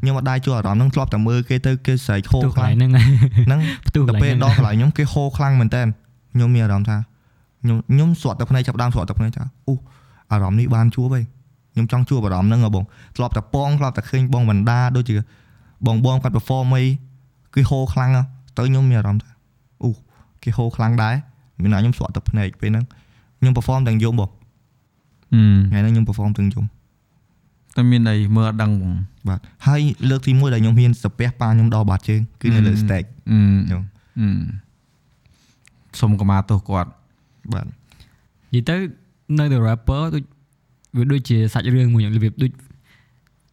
ខ្ញុំអត់ដែរជួបអារម្មណ៍ហ្នឹងធ្លាប់តែមើលគេទៅគេស្រែកហៅផ្ទុះកខ្ន្លាំងលែងហ្នឹងហ្នឹងផ្ទុះកដល់ន្លែពេលងដល់ហ្នឹងកន្លែងខ្ញុំគេហៅខ្លាំងមែនតើខ្ញុំមានអារម្មណ៍ថាខ្ញុំខ្ញុំស្រក់តែភ្នែកចាប់ដើមស្រក់តែភ្នែកថាអូអារម្មណ៍នេះបានជួបហើយខ្ញុំចង់ជួបអារម្មណ៍ហ្នឹងហ៎បងធ្លាប់តែពងធ្លាប់តែឃើញបងវណ្ដាដូចជាបងបងគាត់ perform អីគឺហៅខ្លាំងហ៎ទៅខ្ញុំមានអារម្មណ៍ថាអូគេហៅខ្លាំងដែរមានណាខ្ញុំស្រក់តែភ្នែកពេលហ្នឹងខ្ញុំ perform ទាំងយំបង ថ្ងៃហ្នឹងខ្ញុំ perform ទាំងយំតែមានអីមើលអត់ដឹងហ្មងបាទហើយលើកទី1ដែលខ្ញុំហ៊ានសាពះប៉ាខ្ញុំដល់បាត់ជើងគឺនៅលើ stage ខ្ញុំសុំកម្មាទោសគាត់បាទនិយាយទៅនៅតែ rapper ដូចវាដូចជាសាច់រឿងមួយយ៉ាងរបៀបដូច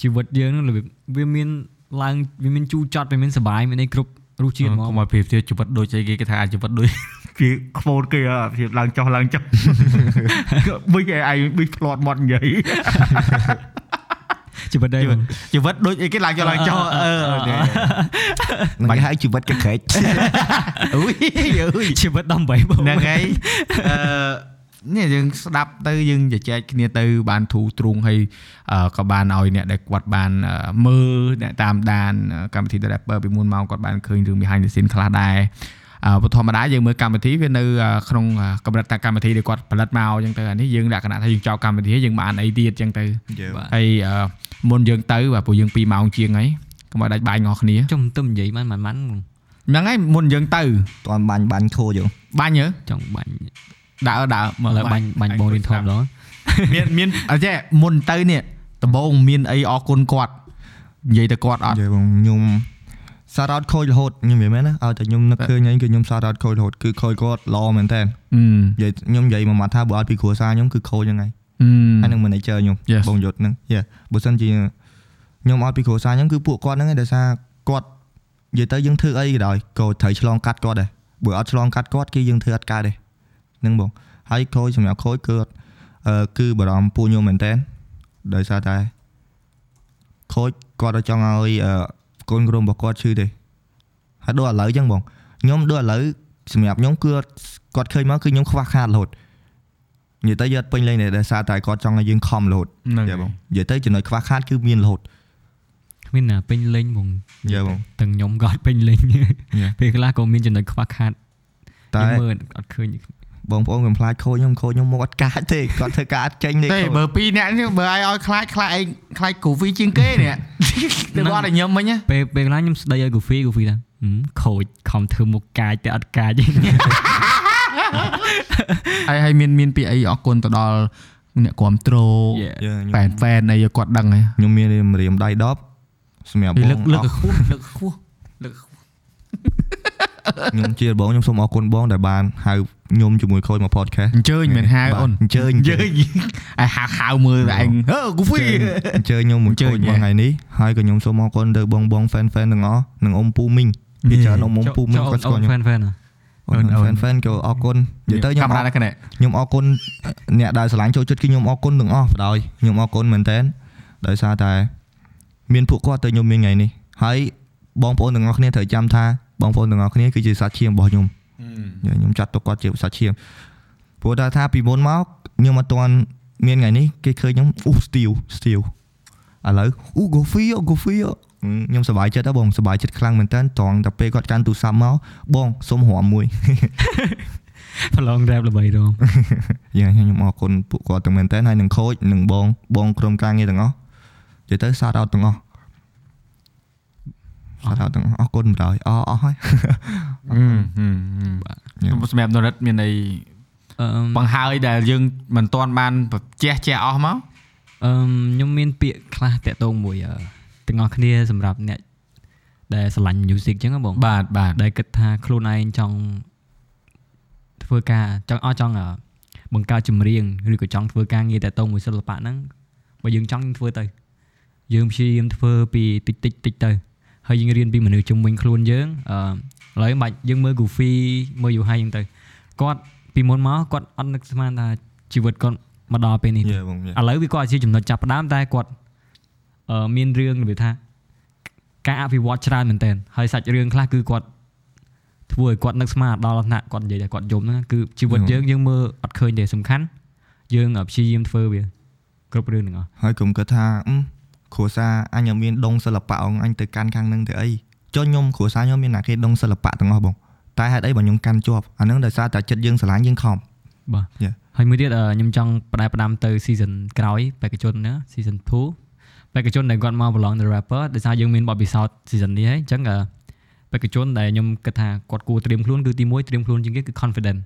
ជីវិតយើងហ្នឹងរបៀបវាមានឡើងវាមានជូរចត់វាមានសបាយមានអីគ្រប់រសជាតិហ្មកុំងឲ្យប្រៀបធៀបជីវិតដូចអីគេគេថាជីវិតដូច វាខ្មោតគេអត់ភាពឡើងចុះឡើងចុះវិញឯងប៊ីផ្្លាត់មាត់និយាយជីវិតដែរជីវិតដូចអីគេឡើងចុះឡើងចុះអឺមិនគេហៅជីវិតកក្រែកអុយអុយជីវិតដើម្បីបងហ្នឹងហើយអឺនេះយើងស្ដាប់ទៅយើងជជែកគ្នាទៅបានធូរទ្រង់ហើយក៏បានឲ្យអ្នកដែលគាត់បានមើលអ្នកតាមដានកម្មវិធី The Rapper ពីមុនមកគាត់បានឃើញរឿង behind the scene ខ្លះដែរ អឺធម្មតាយើងមើលកម្មវិធីវានៅក្នុងកម្រិតតាកម្មវិធីដែលគាត់ផលិតមកអញ្ចឹងទៅអានេះយើងលក្ខណៈថាយើងចោលកម្មវិធីយើងបានអីទៀតអញ្ចឹងទៅបាទហើយមុនយើងទៅបាទពួកយើង2ម៉ោងជាងហើយកុំឲ្យដាច់បាយងអស់គ្នាចុំទៅនិយាយមិនមិនមិនហ្នឹងហើយមុនយើងទៅតាន់បាញ់បាញ់ខូចយោបាញ់ហ៎ចង់បាញ់ដើរដើរមកឡើយបាញ់បាញ់បងរៀនធំដល់មានមានអញ្ចឹងមុនទៅនេះដំបូងមានអីអរគុណគាត់និយាយទៅគាត់អត់និយាយបងខ្ញុំ សារ៉ោតខូចរហូតខ្ញុំនិយាយមែនណាឲ្យតែខ្ញុំនឹកឃើញអីគឺខ្ញុំសារ៉ោតខូចរហូតគឺខូចគាត់ល្អមែនតើអឺនិយាយខ្ញុំនិយាយមួយម៉ាត់ថាបើអត់ពីគ្រួសារខ្ញុំគឺខូចហ្នឹងហើយអឺហើយនឹង manager ខ្ញុំ Yes. បងយុទ្ធហ្នឹងយេបើសិនជាខ្ញុំអត់ពីគ្រួសារខ្ញុំគឺពួកគាត់ហ្នឹងឯងដោយសារគាត់និយាយទៅយើងធ្វើអីក៏ដោយក៏ត្រូវឆ្លងកាត់គាត់ដែរបើអត់ឆ្លងកាត់គាត់គឺយើងធ្វើអត់កើតទេហ្នឹងបងហើយខូចសម្រាប់ខូចគឺអត់អឺគឺបារម្ភពួកខ្ញុំមែនតើដោយសារតែខូចគាត់អត់ចង់ឲ្យអឺ កូនក្រុមរបស់គាត់ឈឺទេហើយដូចឥឡូវចឹងបងខ្ញុំដូចឥឡូវសម្រាប់ខ្ញុំគឺអត់គាត់ឃើញមកគឺខ្ញុំខ្វះខាតរហូតនិយាយទៅយកអត់ពេញលេងទេដោយសារតែគាត់ចង់ឲ្យយើងខំរហូតហ្នឹងយ៉ាបងនិយាយទៅចំណុចខ្វះខាតគឺមានរហូតគ្មានណាពេញលេងបងយ៉ាបងទាំងខ្ញុំក៏អត់ពេញលេង Yeah. ពេលខ្លះក៏មានចំណុចខ្វះខាតតែខ្ញុំមើលអត់ឃើញ បងប្អូនខ្ញុំខ្លាចខូចខ្ញុំខូចខ្ញុំមកអត់កាចទេគាត់ធ្វើការអត់ចេញទេទេខូចបើពីរអ្នកនេះបើឲ្យឲ្យខ្លាចខ្លាចឯងខ្លាច Goofy ជាងគេនេះទៅគាត់ឲ្យញឹមមិញណាពេលពេលខ្លះខ្ញុំស្ដីឲ្យ Goofy Goofy ថាហឹមខូចខំធ្វើមុខកាចតែអត់កាចទេហើយហើយមានមានពីអីអរគុណទៅដល់អ្នកគ្រប់ត្រូល Yeah. យ៉ាហ្វេនហ្វេនអីឲ្យគាត់ដឹងហើយខ្ញុំមានរៀមរៀមដៃ10សម្រាប់បងលើកលើកអឲ្យខ្ពស់លើកខ្ពស់លើកខ្ពស់ ខ្ញុំជាបងខ្ញុំសូមអរគុណបងដែលបានហៅខ្ញុំជាមួយខូចមក podcast អញ្ជើញមិនហៅអូនអញ្ជើញអញ្ជើញឲ្យហៅហៅមើលតែឯងហឺ Goofy អញ្ជើញខ្ញុំមួយអញ្ជើខូញចមកថ្ងៃនេះហើយក៏ខ្ញុំសូមអរគុណទៅបងបង fan fan ទាំងអស់និងអ៊ំពូមីងពីច្រើនអ៊ំអ៊ំពូមីងគាត់ស្គាល់ខ្ញុំ fan fan អូនអូន fan fan ក៏អរគុណនិយាយទៅខ្ញុំកាអមេររ៉ានៅខាងនេះខ្ញុំអរគុណអ្នកដែលឆ្លាញ់ចូលចិត្តគឺខ្ញុំអរគុណទាំងអស់បណ្ដោយខ្ញុំអរគុណមែនតើដោយសារតែមានពួកគាត់ទៅខ្ញុំមានថ្ងៃនេះហើយបងប្អូនទាំងអស់គ្នាត្រូវចាំថា បងប្អូនទាំងអស់គ្នាគឺជាសាច់ឈាមរបស់ខ្ញុំខ្ញុំចាត់ទុកគាត់ជាសាច់ឈាមព្រោះថាថាពីមុនមកខ្ញុំអត់ទាន់មានថ្ងៃនេះគេឃើញខ្ញុំអូ steal steal ឥឡូវអូ Goofy អូ Goofy អូខ្ញុំសប្បាយចិត្តហ៎បងសប្បាយចិត្តខ្លាំងមែនតើត្រង់តែពេលគាត់កាន់ទូរស័ព្ទមកបងសុំរំមួយប្រឡង rap ល្បីរងយ៉ាងខ្ញុំអរគុណពួកគាត់ទាំងមែនតើហើយនឹងខូចនឹងបងបងក្រុមការងារទាំងអស់និយាយទៅសារអត់ទាំងអស់ សារអត់ទាំងអស់អរគុណបណ្ដោយអស់អស់ហើយអឺបាទសម្រាប់នរិតមានអីអឺបង្ហើយដែលយើងមិនទាន់បានជះជះអស់មកអឺខ្ញុំមានពាក្យខ្លះតាក់ទងមួយអឺទាំងអស់គ្នាសម្រាប់អ្នកដែលស្រឡាញ់ music ចឹងហ៎បងបាទបាទដែលគិតថាខ្លួនឯងចង់ធ្វើការចង់អត់ចង់អឺបង្កើតចម្រៀងឬក៏ចង់ធ្វើការងារតាក់ទងមួយសិល្បៈហ្នឹងបើយើងចង់យើងធ្វើទៅយើងព្យាយាមធ្វើពីតិចតិចតិចទៅ ហើយយើងរៀនពីមនុស្សជំនាញខ្លួនយើងអឺឥឡូវមិនបាច់យើងមើល Goofy មើល Yuhai ហ្នឹងទៅគាត់ពីមុនមកគាត់អត់នឹកស្មានថាជីវិតគាត់មកដល់ពេលនេះទេយេបងយេឥឡូវវាគាត់ជាចំណុចចាប់ផ្ដើមតែគាត់អឺមានរឿងរបៀបថាការអភិវឌ្ឍច្រើនមែនទែនហើយសាច់រឿងខ្លះគឺគាត់ធ្វើឲ្យគាត់នឹកស្មានដល់ថ្នាក់គាត់និយាយថាគាត់យំហ្នឹងគឺជីវិតយើងយើងមើលអត់ឃើញទេសំខាន់យើងព្យាយាមធ្វើវាគ្រប់រឿងទាំងអស់ហើយកុំគិតថាអឺ គ្រួសារអញមានដងសិល្បៈអងអញទៅកាន់ខាងហ្នឹងទៅអីចុះខ្ញុំគ្រួសារខ្ញុំមានអ្នកគេដងសិល្បៈទាំងអស់បងតែហេតុអីបើខ្ញុំកាន់ជាប់អាហ្នឹងដោយសារតែចិត្តយើងស្រឡាញ់យើងខំបាទ Yeah. ហើយមួយទៀតអឺខ្ញុំចង់បដែផ្ដាំទៅ season ក្រោយបេក្ខជនណា season 2បេក្ខជនដែលគាត់មកប្រឡង the rapper ដោយសារយើងមានបទពិសោធន៍ season នេះហើយអញ្ចឹងអឺបេក្ខជនដែលខ្ញុំគិតថាគាត់គួរត្រៀមខ្លួនគឺទី1ត្រៀមខ្លួនជាងគេគឺ confident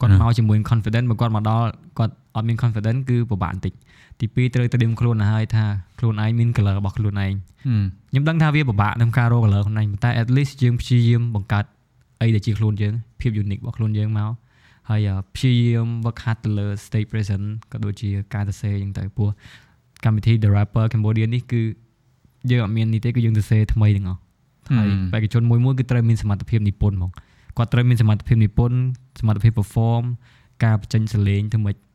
គាត់មកជាមួយ confident បើគាត់មកដល់គាត់អត់មាន confident គឺពិបាកបន្តិច ទី2ត្រូវត្រៀមខ្លួនទៅហើយថាខ្លួនឯងមាន color របស់ខ្លួនឯងខ្ញុំដឹងថាវាពិបាកក្នុងការរក color ខ្លួនឯងប៉ុន្តែ at least យើងព្យាយាមបង្កើតអីដែលជាខ្លួនយើងភាព unique របស់ខ្លួនយើងមកហើយអ่าព្យាយាម work hard ទៅលើ stage presence ក៏ដូចជាការសរសេរអញ្ចឹងទៅព្រោះកម្មវិធី The Rapper Cambodia នេះគឺយើងអត់មាននេះទេគឺយើងសរសេរថ្មីទាំងអស់ហើយបេក្ខជនមួយមួយគឺត្រូវមានសមត្ថភាពនិពន្ធហ្មងគាត់ត្រូវមានសមត្ថភាពនិពន្ធសមត្ថភាព perform ការបញ្ចេញសលេងធ្វើម៉េចអឺ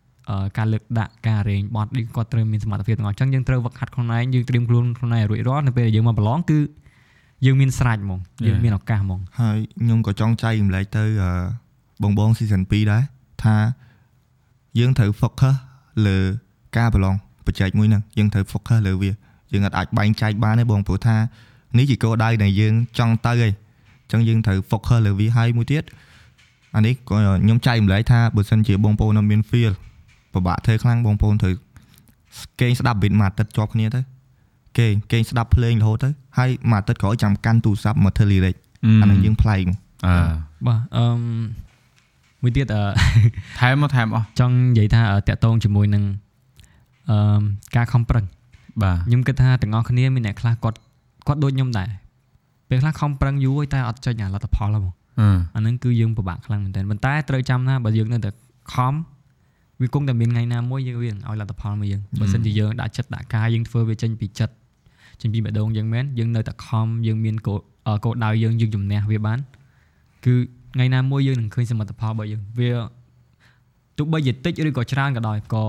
ការលើកដាក់ការរែងបត់នេះគាត់ត្រូវមានសមត្ថភាពទាំងអស់អញ្ចឹងយើងត្រូវវឹកហាត់ខ្លួនឯងយើងត្រៀមខ្លួនខ្លួនឯងរួចរាល់នៅពេលដែលយើងមកប្រឡងគឺយើងមានស្រាច់ហ្មងយើងមានឱកាសហ្មងហើយខ្ញុំក៏ចង់ចែករំលែកទៅអឺបងបង season 2ដែរថាយើងត្រូវ focus លើការប្រឡងបច្ចេកមួយហ្នឹងយើងត្រូវ focus លើវាយើងអាចបែងចែកបានទេបងព្រោះថានេះជាគោលដៅដែលយើងចង់ទៅហើយអញ្ចឹងយើងត្រូវ focus លើវាហើយមួយទៀតអានេះក៏ខ្ញុំចែករំលែកថាបើសិនជាបងប្អូននៅមាន feel ពិបាកធ្វើខ្លាំងបងប្អូនត្រូវគេងស្ដាប់ beat មួយអាទិត្យជាប់គ្នាទៅគេងគេងស្ដាប់ភ្លេងរហូតទៅហើយមួយអាទិត្យក្រោយចាំកាន់ទូរស័ព្ទមកធ្វើ lyric អានេះយើងប្លែកអឺបាទអឺមួយទៀតអឺថែមមកថែមអស់ចង់និយាយថាអឺតាក់ទងជាមួយនឹងអឺការខំប្រឹងបាទខ្ញុំគិតថាទាំងអស់គ្នាមានអ្នកខ្លះគាត់គាត់ដូចខ្ញុំដែរពេលខ្លះខំប្រឹងយូរហើយតែអត់ចេញអាលទ្ធផលហ្នឹងបងអឺអាហ្នឹងគឺយើងពិបាកខ្លាំងមែនទែនប៉ុន្តែត្រូវចាំថាបើយើងនៅតែខំ វាគង់តែមានថ្ងៃណាមួយយើងវានឹងឲ្យលទ្ធផលមកយើងបើមិនជាយើងដាក់ចិត្តដាក់កាយយើងធ្វើវាចេញពីចិត្តចេញពីបេះដូងយើងមែនយើងនៅតែខំយើងមានគោលអឺគោលដៅយើងយើងជំនះវាបានគឺថ្ងៃណាមួយយើងនឹងឃើញសមិទ្ធផលរបស់យើងវាទោះបីជាតិចឬក៏ច្រើនក៏ដោយក៏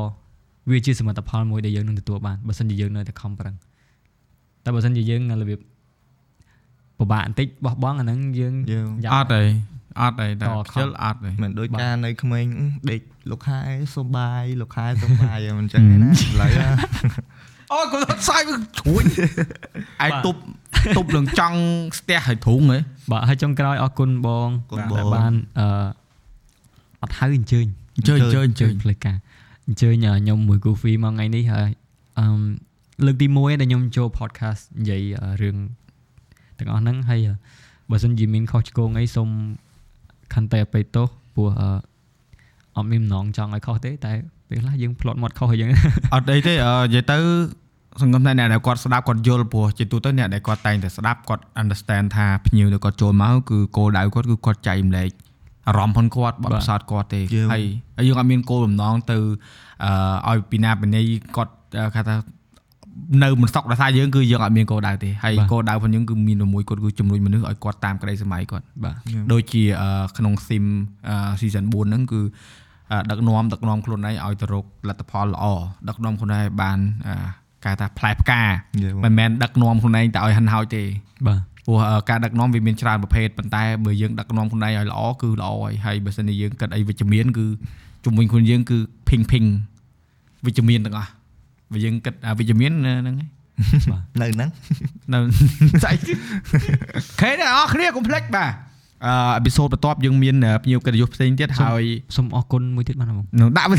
វាជាសមិទ្ធផលមួយដែលយើងនឹងទទួលបានបើមិនជាយើងនៅតែខំប្រឹងតែបើមិនជាយើងរបៀបពិបាកបន្តិចបោះបង់អាហ្នឹងយើងយើងយ៉ាប់អត់ទេ អត់ទេតែតខំខ្ជិលអត់ទេមិនដូចបាទការនៅក្មេងអឺដេកលោកខែសុបាយលោកខែសុបាយមិនចឹងទេណាឥឡូវណាអូគាត់អត់សាយវាជ្រួញឯងទប់ទប់នឹងចង់ស្ទះឲ្យធុងហ៎បាទហើយចុងក្រោយអរគុណបងគុណដែលបងបានអឺអត់ហៅអញ្ជើញអញ្ជើញអញ្ជើញអញ្ជើញផ្លេចការអញ្ជើញខ្ញុំមួយ Goofy មកថ្ងៃនេះហើយអឺមលើកទី1ដែលខ្ញុំចូល podcast និយាយអឺរឿងទាំងអស់ហ្នឹងហើយអឺបើសិនជាមានខុសឆ្គងអីសូម ខន្តីអបិទោសព្រោះអឺអត់មានបំណងចង់ឲ្យខុសទេតែពេលខ្លះយើងផ្លត់មាត់ខុសអញ្ចឹងអត់អីទេអឺនិយាយទៅសង្គមតែអ្នកដែលគាត់ស្ដាប់គាត់យល់ព្រោះជាទូទៅអ្នកដែលគាត់តែងតែស្ដាប់គាត់ understand ថាភ្ញៀវដែលគាត់ចូលមកគឺគោលដៅគាត់គឺគាត់ចែករំលែកអារម្មណ៍ផងគាត់បទពិសោធន៍គាត់ទេយើងហើយហើយយើងអត់មានគោលបំណងទៅអឺឲ្យពីណាពីណីគាត់អឺគេថា នៅមិនសក់ដោយសារយើងគឺយើងអត់មានគោលដៅទេហើយគោលដៅផងយើងគឺមានតែមួយគាត់គឺជំរុញមនុស្សឲ្យគាត់តាមក្តីសម័យគាត់បាទដូចជាអឺក្នុង sim អឺ season 4ហ្នឹងគឺអឺដឹកនាំដឹកនាំខ្លួនឯងឲ្យទៅរកលទ្ធផលល្អដឹកនាំខ្លួនឯងឲ្យបានអឺគេថាផ្លែផ្កាយេបងមិនមែនដឹកនាំខ្លួនឯងតែឲ្យហិនហោចទេបាទព្រោះអឺការដឹកនាំវាមានច្រើនប្រភេទប៉ុន្តែបើយើងដឹកនាំខ្លួនឯងឲ្យល្អគឺល្អហើយហើយបើសិនជាយើងគិតអីវិជ្ជមានគឺជំនាញខ្លួនយើងគឺ ping ping វិជ្ជមានទាំងអស់ បើយើងគិតអាវិជ្ជមានហ្នឹងហើយនៅហ្នឹងនៅស្អីខេអ្នកនរគ្នាកុំភ្លេចបាទអឺអេពីសូតបន្ទាប់យើងមានភ្ញៀវកិត្តិយសផ្សេងទៀតហើយសូមអរគុណមួយទៀតបានទេបងនឹងដាក់វា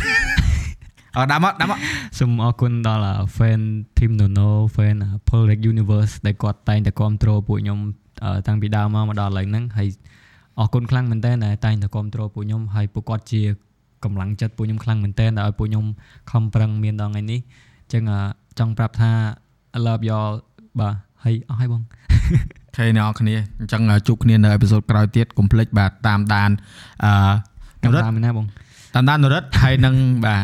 អឺដាក់មកដាក់មកសូមអរគុណដល់ fan team Nono fan Polrec Universe ដែលគាត់តែងតែគ្រប់គ្រងពួកខ្ញុំអឺតាំងពីដើមមកមកដល់ឥឡូវហ្នឹងហើយអរគុណខ្លាំងមែនតើដែលតែងតែគ្រប់គ្រងពួកខ្ញុំហើយពួកគាត់ជាកម្លាំងចិត្តពួកខ្ញុំខ្លាំងមែនតើដែលឲ្យពួកខ្ញុំខំប្រឹងមានដល់ថ្ងៃនេះអញ្ចឹងអឺចង់ប្រាប់ថា I love y'all បាទហើយអស់ហើយបងខេអ្នកនរគ្នាអញ្ចឹងជួបគ្នានៅអេពីសូតក្រោយទៀតកុំភ្លេចបាទតាមដានអឺកានមេរិតរ៉ាមែនណាបងតាមដាននរិតហើយនឹងបា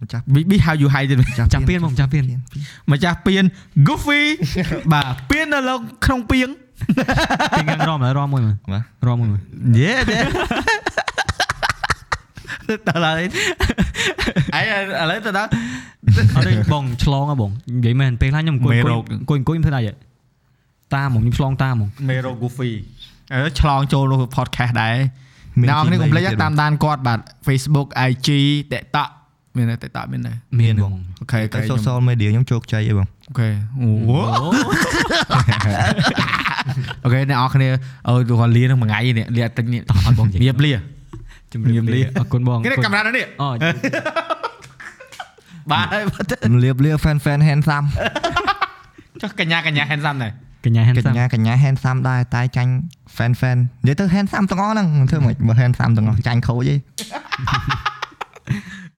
ទម្ចាស់ប៊ីប៊ី how you hide ទៀតចាំពៀនបងចាំពៀនម្ចាស់ពៀន Goofy បាទពៀននៅលើក្នុងពៀងពៀនកាំងរំហើយរំមួយមើលបាទរំមួយមើលយេទេ ដល់ហើយអីឥឡូវទៅដល់អត់ទេបងឆ្លងហ៎បងនិយាយមែនពេលខ្លះខ្ញុំអង្គុយមេអង្គុរោយគអង្គុយអង្គុយមិនធ្វើដាច់ទេតាមហ្មងខ្ញុំឆ្លងតាមហ្មងមេរ៉ូ Goofy អឺឆ្លងចូលនៅ podcast ដែរអ្នកនរគ្នាកុំភ្លេចណាតាមដានគាត់បាទ Facebook IG TikTok មានទេ TikTok មានទេមានបងអូខេតែអូខេខ្ញុំ social media ខ្ញុំជោគជ័យអីបងអូខេអូអូខេអ្នកនរគ្នាអឺគាត់លានឹងមួយថ្ងៃនេះលាទិញនេះតោះអត់បងនិយាយរៀបលា ជំរាបលាអរគុណបងគេកាមេរ៉ានេះអូបាទហើយរំលាបលា fan fan handsome ចុះកញ្ញាកញ្ញា handsome ដែរកញ្ញាហែនកសាំញ្ញាកញ្ញា handsome ដែរតែចាញ់ fan fan និយាយទៅ handsome ទាំងអស់ហ្នឹងធ្វើមិនបើ handsome ទាំងអស់ចាញ់ខូចទេ